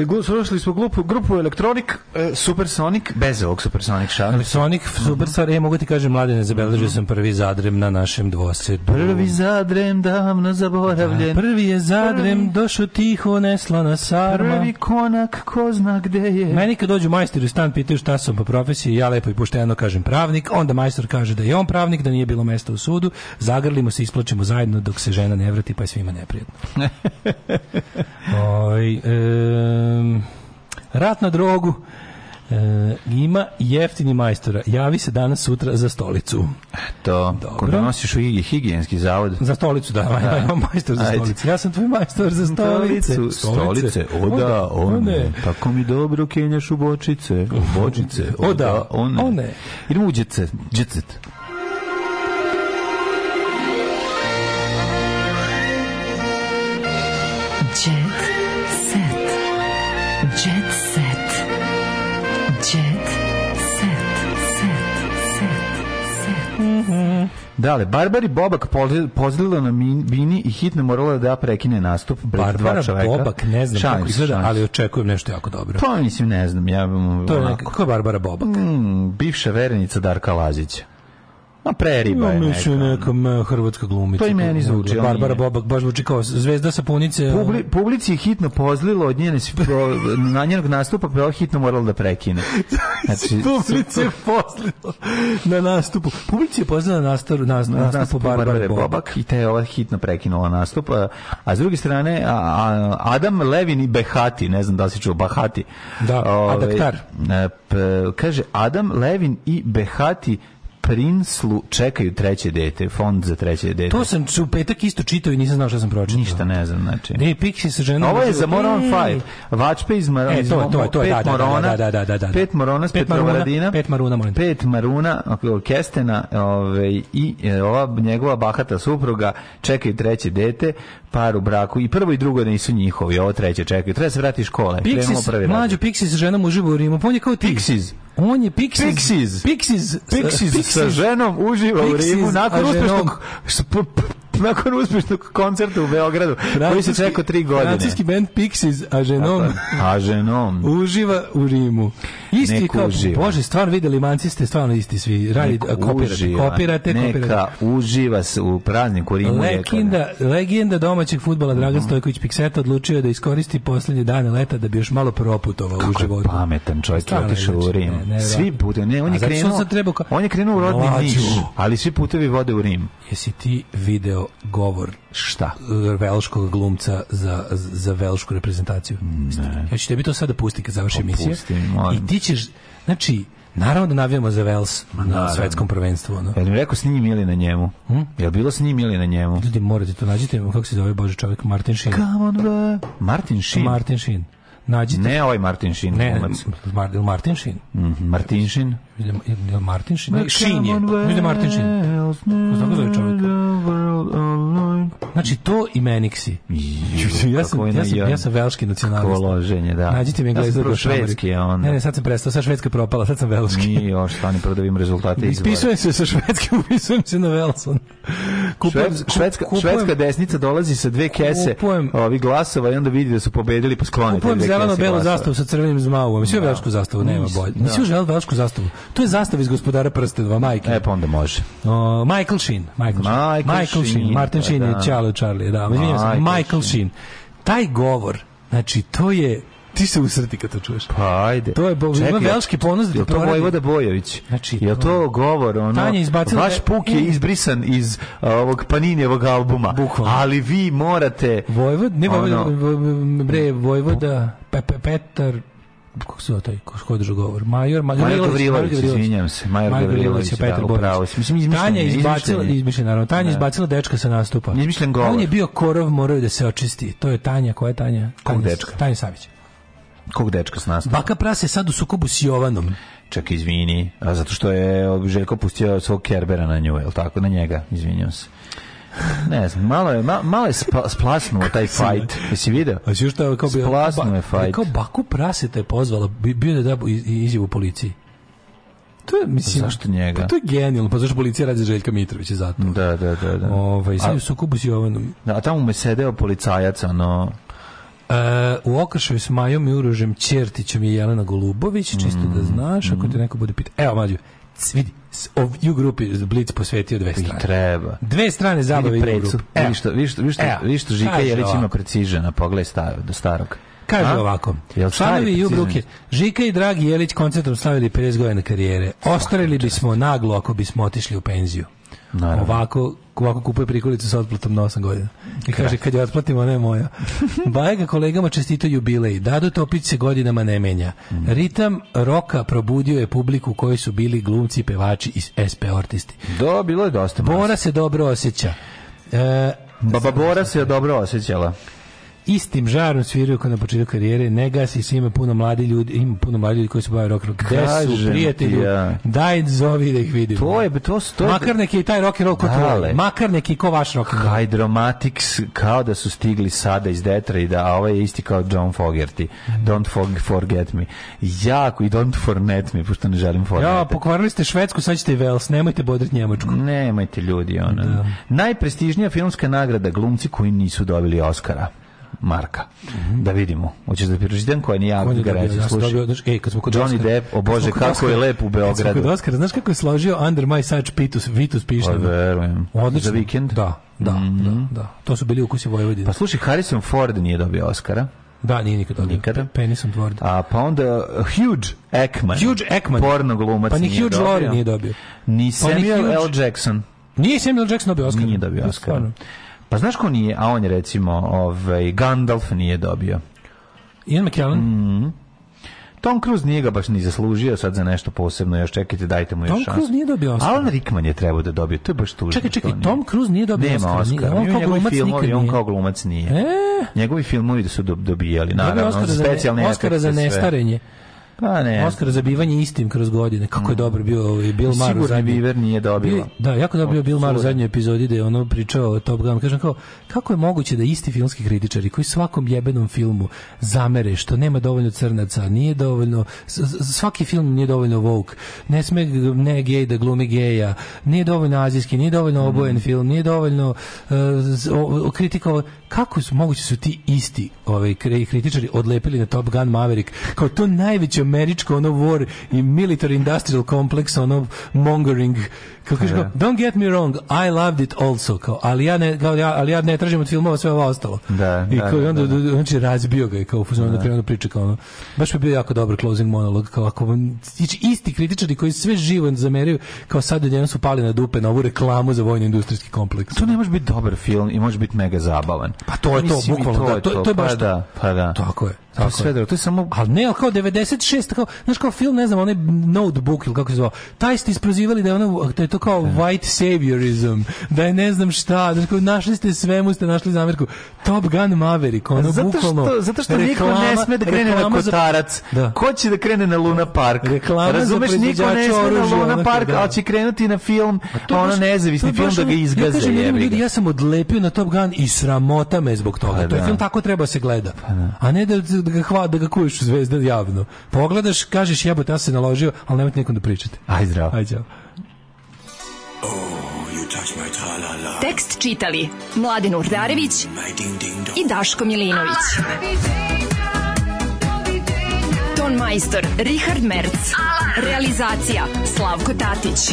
E, slušali smo grupu, grupu Elektronik, e, Supersonic, bez ovog Supersonic šara. Ali Sonic, mm -hmm. e, mogu ti kažem, mladine, zabeležio mm -hmm. sam prvi zadrem na našem dvosedu. Prvi zadrem davno zaboravljen. Da, prvi je zadrem, prvi. došao tiho, nesla na sarma. Prvi konak, ko zna gde je. Meni kad dođu majstori u stan, pitaju šta sam po profesiji, ja lepo i pošteno kažem pravnik, onda majstor kaže da je on pravnik, da nije bilo mesta u sudu, zagrlimo se, isplaćemo zajedno dok se žena ne vrati, pa je svima neprijatno. Oj, e, Um, rat na drogu. E, ima jeftini majstora. Javi se danas sutra za stolicu. Eto, kod nosiš u higijenski zavod. Za stolicu, da. Maj, da. majstor za stolicu. Ja sam tvoj majstor za stolice. Stolice, stolice. o da, one. Tako mi dobro kenjaš u bočice. U da, bočice, o da, da one. Idemo u djecet. Djecet. Dale, Barbari Bobak pozlila na Vini i hitno morala da prekine nastup pred Barbara dva čoveka. Bobak, ne znam šans, kako izgleda, šans. ali očekujem nešto jako dobro. Pa mislim, ne znam. Ja, to je, kako je Barbara Bobak? Mm, bivša verenica Darka Lazića. Ma preriba je neka. neka hrvatska glumica. To pa i meni zvuči. Da, Barbara Bobak baš zvuči kao zvezda sapunice. Publi, publici je hitno pozlilo od njene na njenog nastupa, pa hitno moralo da prekine. Znači, publici je pozlilo na nastupu. Publici je pozlilo na nastupu, na nastupu, na nastupu Barbare Bobak. Bobak. I te je ova hitno prekinula nastup. A, a s druge strane, a, a, Adam Levin i Behati, ne znam da li si čuo, Bahati. Da, Ove, ovaj, adaptar. P, kaže, Adam Levin i Behati Prinslu čekaju treće dete, fond za treće dete. To sam u petak isto čitao i nisam znao šta sam pročitao. Ništa ne znam, znači. Ne, Pixi sa ženom. Ovo je za Moron 5. Vačpe iz Marona. E, to, to, to, je, da, morona, da, da, da, da, Pet Morona s Petrovaradina. Pet Maruna, molim. Pet Maruna, Kestena ove, i ova njegova bahata supruga čekaju treće dete par u braku i prvo i drugo da nisu njihovi, ovo treće čekaj, treba da se vratiti škole. Pixis, prvi mlađu Pixis sa ženom uživo u Rimu, pa on je kao ti. Pixis. On je Pixis. Pixis. Pixis, Pixis, Pixis sa ženom uživa u Rimu nakon uspešnog nakon uspešnog koncerta u Beogradu, koji se čekao tri godine. Francuski band Pixies, a ženom, a ženom. uživa u Rimu. Isti Neko kao, uživa. bože, stvarno videli, manci ste stvarno isti svi, radi, kopirate, uživa. kopirate, Neka kopirate. uživa se u prazniku Rimu. Legenda, legenda domaćeg futbala Dragan mhm. Stojković Pikseta odlučio da iskoristi poslednje dane leta da bi još malo proputovao u životu. Kako je pametan čovjek, otišao u znači, Rim. Ne, ne, svi putevi, ne, on je krenuo, on je krenuo u rodni Niš, ali svi putevi vode u Rim. Jesi ti video govor šta velškog glumca za, za velšku reprezentaciju. Ne. Ja ću tebi to sada pusti kad završi pa emisija. I ti ćeš, znači, Naravno da navijamo za Vels na svetskom prvenstvu. Ono. Jel mi rekao s njim ili na njemu? Hm? Jel bilo s njim ili na njemu? Ljudi, morate to nađite, kako se zove Boži čovjek, Martin Sheen. Come on, bro. Martin Sheen? Martin Sheen. Nađite. Ne ovaj Martin Šin. Ne, Mar Martin Šin. Mm -hmm. Martin Šin. Ili Martin Šin. Ne, Šin je. Ili Martin Šin. Kako zove čovjeka? Znači, to i Meniksi. ja, sam, ja, sam, ja sam velški nacionalista. Koloženje, da. Nađite mi gleda ja švedski je Ne, ne, sad sam prestao, sad švedska propala, sad sam velški. Nije još, stani, prodavim rezultate izbora. Ispisujem se sa švedske, upisujem se na Velson kupujem, švedska, kupujem, švedska desnica dolazi sa dve kese kupujem, ovi glasova i onda vidi da su pobedili pa sklonite kupujem zeleno-belu zastavu sa crvenim zmauvom. Mislim, da. veličku zastavu nema bolje. Da. Mislim, da. veličku zastavu. To je zastava iz gospodara prstenova, majke. E, pa onda može. O, Michael Sheen. Michael, Michael, Michael Sheen. Sheen. Martin pa Sheen da. i Charlie Charlie. Da, Michael, Michael Sheen. Taj govor, znači, to je ti se usreti kad to čuješ. Pa ajde. To je bog, ima velški ponos da to Vojvoda Bojović. Znači, je to govor ono. Tanja izbacila vaš da- puk je mm. izbrisan iz ovog Paninjevog albuma. Bukvalno. Ali vi morate Vojvod, ne Vojvoda, bre Vojvoda Petar kako se zove taj ko drži govor major Major Gavrilović izvinjavam se Major Gavrilović da, Petar Borić mislim izmišljen Tanja izbacila izmišljen naravno Tanja da. izbacila dečka sa nastupa izmišljen govor on je bio korov moraju da se očisti to je Tanja koja je Tanja Tanja, Tanja Savić Kog dečka s nastavka? Baka prase sad u sukobu s Jovanom. Čak izvini, a zato što je Željko pustio svog Kerbera na nju, je tako? Na njega, izvinio se. Ne znam, malo je, ma, malo je spla, splasnuo taj fight. Jesi video? A si šta, kao bio, splasnuo je fight. Kao Baku prase te pozvala, bio je da izjavu policiji. To je, mislim, zašto njega? Pa to je genijalno, pa zašto policija radi za Željka Mitrovića zato. Da, da, da. da. Ovaj, sad je u sukobu s Jovanom. Da, a tamo mu je sedeo policajac, ono, E, u okršaju s Majom i Urožem Ćertićem je Jelena Golubović, čisto da mhm. znaš, ako te neko bude pitao. Evo, mađu, vidi, u grupi Blitz posvetio dve strane. I treba. Dve strane zabave u grupi. Vidiš što, vidiš što, vidiš što, vidiš što Žika Jelić ima precižena, pogledaj stavio do starog. Kaže A? ovako. Članovi Jubruke, Žika i Dragi Jelić koncertom slavili 50 godina karijere. Ostarili bismo naglo ako bismo otišli u penziju. Naravno. Ovako, ovako kupuje prikolicu sa otplatom na 8 godina. I kaže, kad je otplatim, ona je moja. Bajega kolegama čestito jubilej. Dado Topić se godinama ne menja. Mm. Ritam roka probudio je publiku koji su bili glumci, pevači i SP artisti. Do, da, bilo je dosta. Bora se dobro osjeća. E, Baba Bora se je dobro osjećala istim žarom sviraju kao na početku karijere, ne gasi se, ima puno mladi ljudi, ima puno mladi ljudi koji se bave rock and roll. Gde su prijatelji? Ja. Daj zovi da ih vidim. To je to su sto. Makar neki taj rock and roll kod Makar neki ko vaš rock and roll. Hydromatics kao da su stigli sada iz Detra i da a ovaj je isti kao John Fogerty. Mhm. Don't forget me. Jako i don't forget me, pošto ne želim forget. Ja, pokvarili ste Švedsku, sad ćete i Wales, nemojte bodriti Njemačku. Nemojte ljudi, ona. Da. Najprestižnija filmska nagrada glumci koji nisu dobili Oscara marka. Mm -hmm. Da vidimo. Hoćeš da pročitam koji nije Agu ga reći. Slušaj. Dobio, ej, kad smo kod Johnny Oscar, Depp, o bože, kako Oscar, je lep u Beogradu. Kad smo kod Oscar, znaš kako je složio Under My Such Vitus, Vitus Pišna? Pa verujem. Odlično. Za vikend? Da, da, mm -hmm. da, mhm. da. To su bili ukusi Vojvodine. Pa slušaj, Harrison Ford nije dobio Oscara. Da, nije nikad dobio. Nikada. Penisom Ford. A pa onda uh, Huge Ekman. Huge Ekman. Porno glumac. Pa ni Huge Laurie nije dobio. Ni pa Samuel L. Jackson. Nije Samuel Jackson dobio Oscar. Nije dobio Oscar. Pa znaš ko nije, a on je recimo ovaj, Gandalf nije dobio. Ian McKellen? Mm Tom Cruise nije ga baš ni zaslužio sad za nešto posebno, još čekajte, dajte mu još šansu. Tom Cruise nije dobio Oscar. Alan Rickman je trebao da dobije, to je baš tužno. Čekaj, čekaj, Tom Cruise nije dobio Nema Oscar. Nema Oscar, on, kao glumac filmovi, nije. on kao glumac nije. E? Njegovi filmovi da su dobijali, naravno, Oscar za specijalne za nestarenje. Sve. Pa ne. Oskar za bivanje istim kroz godine. Kako mm. je dobro bio ovaj Bill Maher Sigurni zadnji. Biver nije dobila. da, jako dobro bio Bill Maher u zadnjoj epizodi gde je ono pričao o Top Gun. Kažem kao, kako je moguće da isti filmski kritičari koji svakom jebenom filmu zamere što nema dovoljno crnaca, nije dovoljno, svaki film nije dovoljno woke, ne sme ne gej da glumi geja, nije dovoljno azijski, nije dovoljno obojen mm. film, nije dovoljno uh, e, kritikao kako su moguće da su ti isti ovaj kritičari odlepili na Top Gun Maverick kao to najveće američko ono war i military industrial complex ono mongering Kako pa kažeš, da. don't get me wrong, I loved it also, kao, ali ja ne, kao, ja, ali ja ne tražim od filmova sve ovo ostalo. Da, I da, kao, da, onda, da, da. znači, razbio ga i kao, fuzon, da. krenuo da priča, kao, ono, baš bi bio jako dobar closing monolog, kao, ako, isti kritičari koji sve živo zameraju, kao sad odjedno su pali na dupe na ovu reklamu za vojni industrijski kompleks. To ne može biti dobar film i može biti mega zabavan. Pa to je to, bukvalno, to, da, to, to, to, je pa baš pa da, pa da. Tako je. Tako sve dobro. To je samo al ne, kao 96 kao znaš kao film, ne znam, onaj notebook ili kako se zove. Taj ste isprozivali da je ono da je to kao da. white saviorism, da je ne znam šta, da kao našli ste svemu ste našli zamerku. Top Gun Maverick, ono zato bukvalno. Što, zato što reklama, niko ne sme da krene na Kotarac. Da. Ko će da krene na Luna Park? Reklama Razumeš, niko ne sme na Luna Park, da. ali će krenuti na film, a to ono nezavisni film da ga izgaze. Ja kažem, ljudi, ljudi, ja sam odlepio na Top Gun i sramota me zbog toga. Pa, to je da. film tako treba se gleda. Pa, da. a ne da da ga hva, da ga kuješ u zvezda javno. Pogledaš, kažeš jebote, ja se naložio, ali nemojte nikom da pričate. Aj zdravo. Aj zdravo. Oh, Tekst čitali Mladin Urdarević mm, i Daško Milinović. Ah, Ton majstor Richard Merc. Realizacija Slavko Tatić.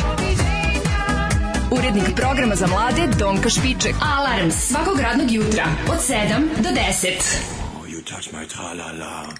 Urednik programa za mlade Donka Špiček. Alarms svakog radnog jutra od 7 do 10. touch my tra-la-la.